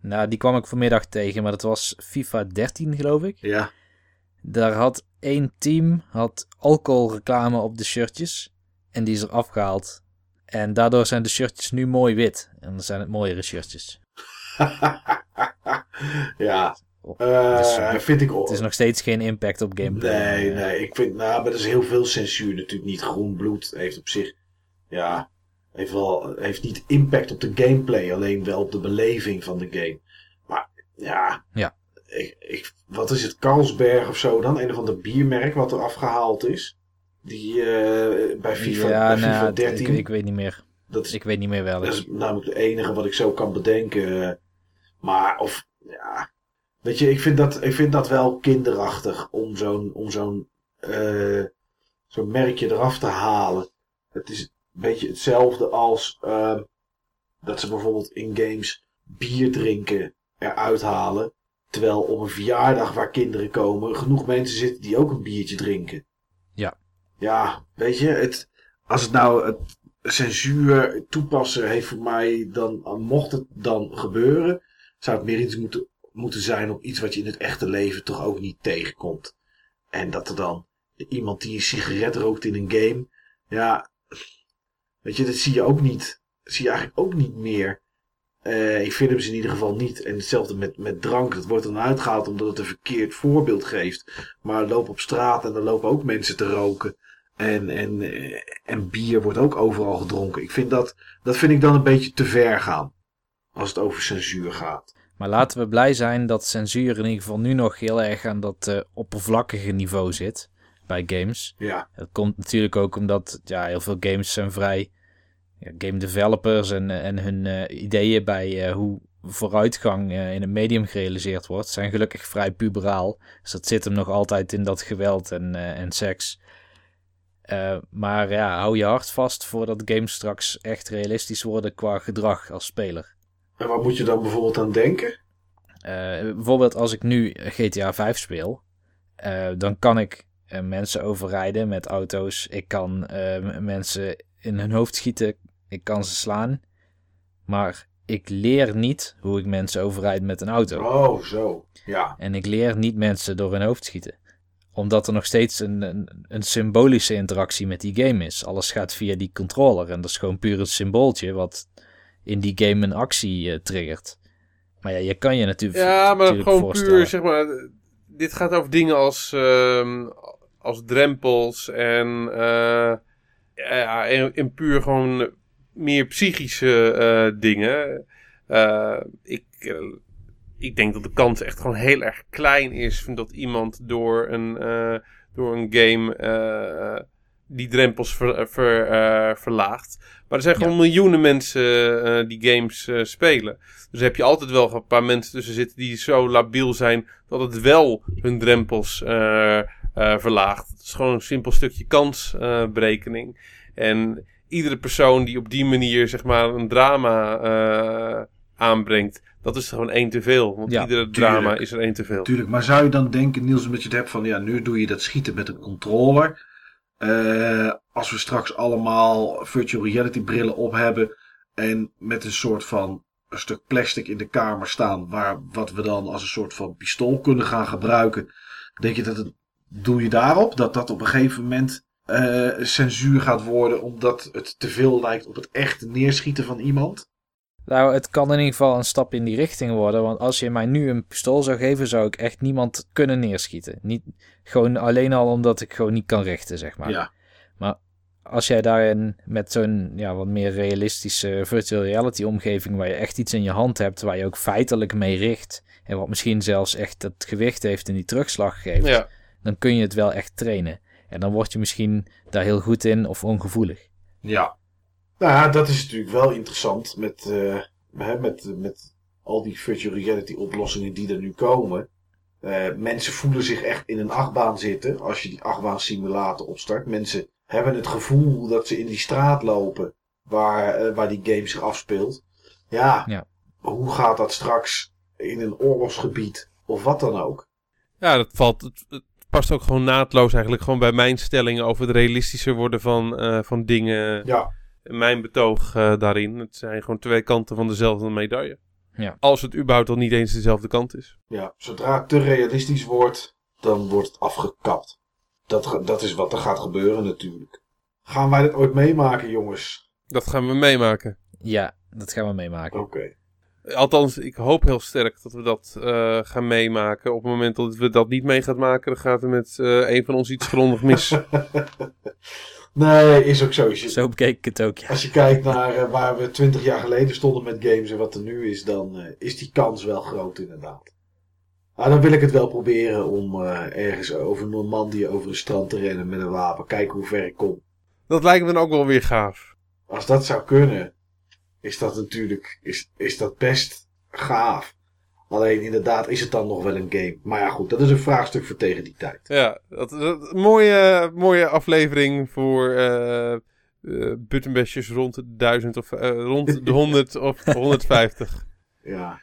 Nou, die kwam ik vanmiddag tegen, maar dat was FIFA 13, geloof ik. Ja. Daar had één team had alcoholreclame op de shirtjes. En die is er afgehaald. En daardoor zijn de shirtjes nu mooi wit. En dan zijn het mooiere shirtjes. ja. Oh, Uh, dus, vind ik... Het is nog steeds geen impact op gameplay. Nee, nee. Ik vind, nou, maar er is heel veel censuur natuurlijk niet. Groen bloed heeft op zich, ja, heeft wel, heeft niet impact op de gameplay. Alleen wel op de beleving van de game. Maar, ja. Ja. Ik, ik, wat is het? Carlsberg of zo dan? Een of ander biermerk wat er afgehaald is. Die uh, bij FIFA, ja, bij FIFA nou, 13. Ik, ik, weet niet meer. Dat is, ik weet niet meer wel. Dat is namelijk de enige wat ik zo kan bedenken. Maar, of, ja. Weet je, ik vind dat, ik vind dat wel kinderachtig om zo'n om zo'n uh, zo'n merkje eraf te halen. Het is beetje hetzelfde als uh, dat ze bijvoorbeeld in games bier drinken eruit halen. Terwijl op een verjaardag waar kinderen komen, genoeg mensen zitten die ook een biertje drinken. Ja. Ja, weet je, het, als het nou het censuur toepassen heeft voor mij, dan mocht het dan gebeuren, zou het meer iets moeten moeten zijn op iets wat je in het echte leven toch ook niet tegenkomt. En dat er dan iemand die een sigaret rookt in een game, ja, weet je, dat zie je ook niet. Dat zie je eigenlijk ook niet meer. Uh, in films in ieder geval niet. En hetzelfde met, met drank. Dat wordt dan uitgehaald omdat het een verkeerd voorbeeld geeft. Maar loop op straat en dan lopen ook mensen te roken. En, en, en bier wordt ook overal gedronken. Ik vind dat, dat vind ik dan een beetje te ver gaan. Als het over censuur gaat. Maar laten we blij zijn dat censuur in ieder geval nu nog heel erg aan dat uh, oppervlakkige niveau zit bij games. Ja. Dat komt natuurlijk ook omdat ja, heel veel games zijn vrij ja, game developers en, en hun uh, ideeën bij uh, hoe vooruitgang in een medium gerealiseerd wordt, zijn gelukkig vrij puberaal. Dus dat zit hem nog altijd in dat geweld en, en seks. maar ja, hou je hart vast voordat games straks echt realistisch worden qua gedrag als speler. En waar moet je dan bijvoorbeeld aan denken? Bijvoorbeeld als ik nu GTA 5 speel, dan kan ik mensen overrijden met auto's. Ik kan mensen in hun hoofd schieten. Ik kan ze slaan. Maar ik leer niet hoe ik mensen overrijd met een auto. Oh, zo. Ja. En ik leer niet mensen door hun hoofd schieten. Omdat er nog steeds een, een, een symbolische interactie met die game is. Alles gaat via die controller. En dat is gewoon puur het symbooltje wat in die game een actie uh, triggert. Maar ja, je kan je natuurlijk. Ja, maar natuurlijk gewoon puur, zeg maar. Dit gaat over dingen als, uh, als drempels en, uh, ja, en, en, puur gewoon meer psychische uh, dingen. ik, ik denk dat de kans echt gewoon heel erg klein is dat iemand door een, door een game die drempels ver, ver, uh, verlaagt. Maar er zijn gewoon ja. miljoenen mensen uh, die games uh, spelen. Dus heb je altijd wel een paar mensen tussen zitten die zo labiel zijn dat het wel hun drempels verlaagt. Het is gewoon een simpel stukje kansberekening. en iedere persoon die op die manier zeg maar een drama aanbrengt, dat is gewoon één te veel. Want ja, iedere drama tuurlijk. is er één te veel. Tuurlijk, maar zou je dan denken, Niels, omdat je het hebt van ja, nu doe je dat schieten met een controller. Uh, als we straks allemaal virtual reality brillen op hebben en met een soort van een stuk plastic in de kamer staan, waar wat we dan als een soort van pistool kunnen gaan gebruiken, denk je dat het, doe je daarop dat dat op een gegeven moment uh, censuur gaat worden omdat het te veel lijkt op het echte neerschieten van iemand? Nou, het kan in ieder geval een stap in die richting worden. Want als je mij nu een pistool zou geven, zou ik echt niemand kunnen neerschieten. Niet, gewoon alleen al omdat ik gewoon niet kan richten, zeg maar. Ja. Maar als jij daarin met zo'n ja, wat meer realistische virtual reality omgeving, waar je echt iets in je hand hebt, waar je ook feitelijk mee richt, en wat misschien zelfs echt het gewicht heeft en die terugslag geeft, ja. dan kun je het wel echt trainen. En dan word je misschien daar heel goed in of ongevoelig. Ja, nou ja, dat is natuurlijk wel interessant met, uh, met, met al die virtual reality oplossingen die er nu komen. Uh, mensen voelen zich echt in een achtbaan zitten als je die achtbaan simulator opstart. Mensen hebben het gevoel dat ze in die straat lopen waar, uh, waar die game zich afspeelt. Ja, ja, hoe gaat dat straks in een oorlogsgebied of wat dan ook? Ja, dat valt, het, het past ook gewoon naadloos eigenlijk gewoon bij mijn stellingen over het realistischer worden van, uh, van dingen. Ja mijn betoog uh, daarin. Het zijn gewoon twee kanten van dezelfde medaille. Ja. Als het überhaupt al niet eens dezelfde kant is. Ja, zodra het te realistisch wordt, dan wordt het afgekapt. Dat, dat is wat er gaat gebeuren natuurlijk. Gaan wij dit ooit meemaken, jongens? Dat gaan we meemaken. Ja, dat gaan we meemaken. Oké. Althans, ik hoop heel sterk dat we dat eh, gaan meemaken. Op het moment dat we dat niet mee gaan maken, dan gaat er met eh, een van ons iets grondig mis. nee, is ook zo. Als je, Zo bekeek ik het ook, ja. als je kijkt naar eh, waar we twintig jaar geleden stonden met games en wat er nu is, dan eh, is die kans wel groot inderdaad. Maar dan wil ik het wel proberen om eh, ergens over Normandië over een strand te rennen met een wapen. Kijken hoe ver ik kom. dat lijkt me dan ook wel weer gaaf. Als dat zou kunnen, is dat natuurlijk is, is dat best gaaf. Alleen inderdaad is het dan nog wel een game. Maar ja goed, dat is een vraagstuk voor tegen die tijd. Ja, dat, mooie, mooie aflevering voor eh eh, buttonbashers rond de 1000 of eh, rond de 100 of 150. Ja.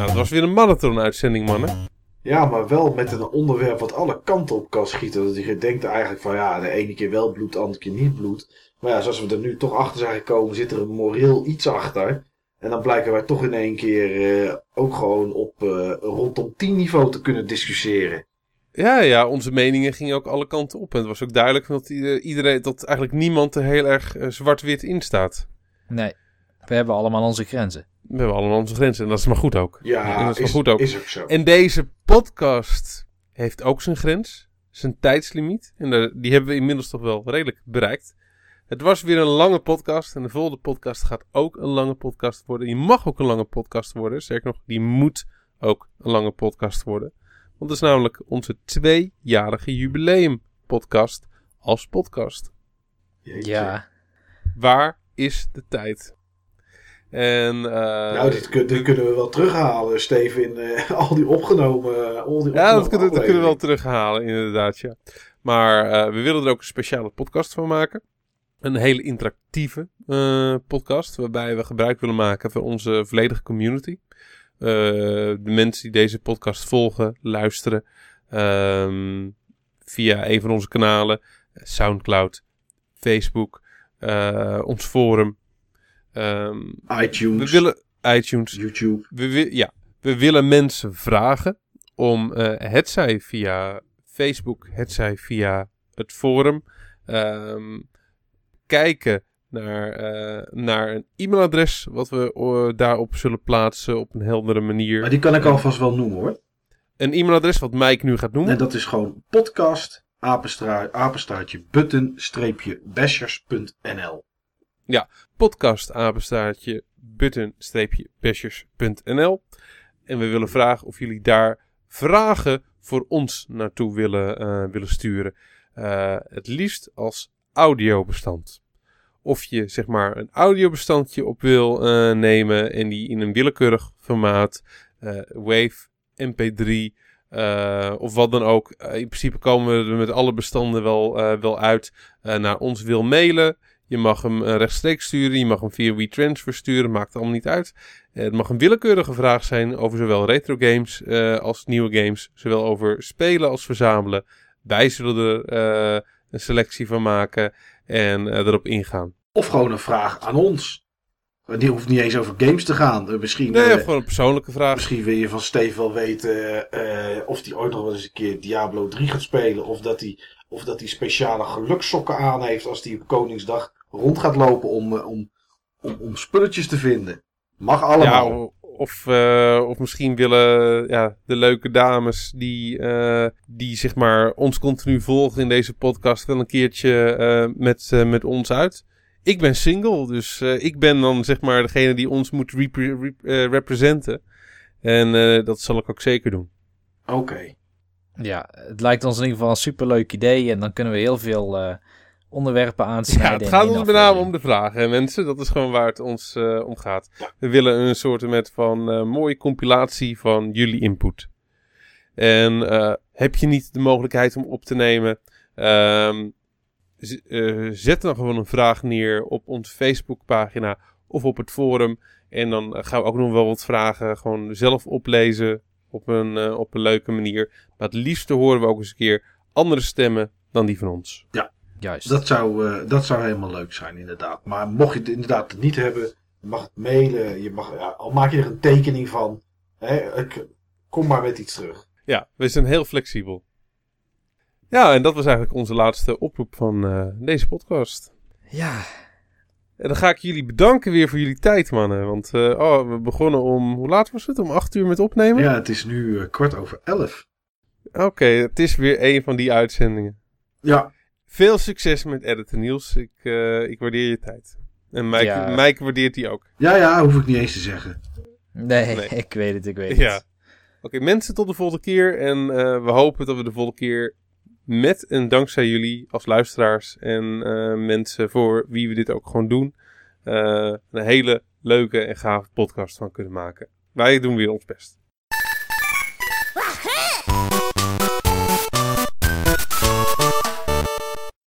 Nou, dat was weer een marathon-uitzending, mannen. Ja, maar wel met een onderwerp wat alle kanten op kan schieten. Dat je denkt eigenlijk van ja, de ene keer wel bloed, de andere keer niet bloed. Maar ja, zoals we er nu toch achter zijn gekomen, zit er een moreel iets achter. En dan blijken wij toch in één keer eh, ook gewoon op eh, rondom 10 niveau te kunnen discussiëren. Ja, ja, onze meningen gingen ook alle kanten op. En het was ook duidelijk dat ieder- iedereen, dat eigenlijk niemand er heel erg eh, zwart-wit in staat. Nee, we hebben allemaal onze grenzen. We hebben allemaal onze grenzen en dat is maar goed ook. Ja, En dat is is, goed ook. is ook zo. En deze podcast heeft ook zijn grens, zijn tijdslimiet. En de- die hebben we inmiddels toch wel redelijk bereikt. Het was weer een lange podcast en de volgende podcast gaat ook een lange podcast worden. Die mag ook een lange podcast worden. Zeker nog, die moet ook een lange podcast worden. Want het is namelijk onze tweejarige jubileum podcast als podcast. Jeetje. Ja, Waar is de tijd? En, eh, Nou, dit, kun- dit kunnen we wel terughalen, Steven, in eh, al die opgenomen. Al die Ja, dat kunnen, dat kunnen we wel terughalen, inderdaad, ja. Maar eh, we willen er ook een speciale podcast van maken. Een hele interactieve eh, podcast, waarbij we gebruik willen maken van onze volledige community. Eh, de mensen die deze podcast volgen, luisteren, ehm, via een van onze kanalen, Soundcloud, Facebook, eh, ons forum. Ehm, we iTunes, willen iTunes, YouTube. we, ja, we willen mensen vragen om eh hetzij via Facebook, hetzij via het forum, ehm, kijken naar, eh, naar een e-mailadres wat we daarop zullen plaatsen op een heldere manier. Maar die kan ik alvast wel noemen hoor. Een e-mailadres wat Mike nu gaat noemen. En dat is gewoon podcast, apenstra, apenstaartje, button, streepje, bashers.nl. podcast apenstaartje button-bashers.nl En we willen vragen of jullie daar vragen voor ons naartoe willen, eh, willen sturen. Eh, het liefst als audiobestand. Of je zeg maar een audiobestandje op wil eh, nemen en die in een willekeurig formaat, Wave, MP3 eh, of wat dan ook. In principe komen we er met alle bestanden wel, wel uit naar ons wil mailen. Je mag hem eh, rechtstreeks sturen, je mag hem via WeTransfer sturen, maakt allemaal niet uit. Eh, het mag een willekeurige vraag zijn over zowel retro games eh, als nieuwe games, zowel over spelen als verzamelen. Wij zullen er een selectie van maken en erop ingaan. Of gewoon een vraag aan ons. Die hoeft niet eens over games te gaan. Misschien, Nee, gewoon een persoonlijke vraag. misschien wil je van Steve wel weten of hij ooit nog wel eens een keer Diablo 3 gaat spelen. Of dat hij, of dat hij speciale gelukssokken aan heeft als hij op Koningsdag rond gaat lopen om, eh, om, om, om spulletjes te vinden. Mag allemaal. Ja, of, eh, of misschien willen ja, de leuke dames die, eh, die zeg maar ons continu volgen in deze podcast wel een keertje eh, met, eh, met ons uit. Ik ben single, dus eh, ik ben dan zeg maar degene die ons moet rep- representen. En eh, dat zal ik ook zeker doen. Oké. Ja, het lijkt ons in ieder geval een superleuk idee. En dan kunnen we heel veel onderwerpen Ja, aansnijden. het in gaat ons met name om de vragen, hè, mensen. Dat is gewoon waar het ons eh, om gaat. Ja. We willen een soort met van eh, mooie compilatie van jullie input. En eh, heb je niet de mogelijkheid om op te nemen? ehm, eh, zet dan gewoon een vraag neer op onze Facebookpagina of op het forum. En dan gaan we ook nog wel wat vragen gewoon zelf oplezen op een, eh, op een leuke manier. Maar het liefste horen we ook eens een keer andere stemmen dan die van ons. Juist. Dat zou, eh, dat zou helemaal leuk zijn, inderdaad. Maar mocht je het inderdaad niet hebben, je mag het mailen. Je mag, ja, al maak je er een tekening van. Hè, ik, kom maar met iets terug. Ja, we zijn heel flexibel. Ja, en dat was eigenlijk onze laatste oproep van eh, deze podcast. Ja, En dan ga ik jullie bedanken weer voor jullie tijd, mannen. Want eh, oh, we begonnen om, hoe laat was het? Om acht uur met opnemen? Ja, het is nu kwart over elf. Oké, het is weer een van die uitzendingen. Ja, Veel succes met editen, Niels. Ik, eh, ik waardeer je tijd. En Mike, Ja. Mike waardeert die ook. ja, ja, hoef ik niet eens te zeggen. nee, Nee. ik weet het, ik weet Ja. het. Oké, mensen, tot de volgende keer. En eh, we hopen dat we de volgende keer met en dankzij jullie als luisteraars en eh, mensen voor wie we dit ook gewoon doen, eh, een hele leuke en gave podcast van kunnen maken. Wij doen weer ons best.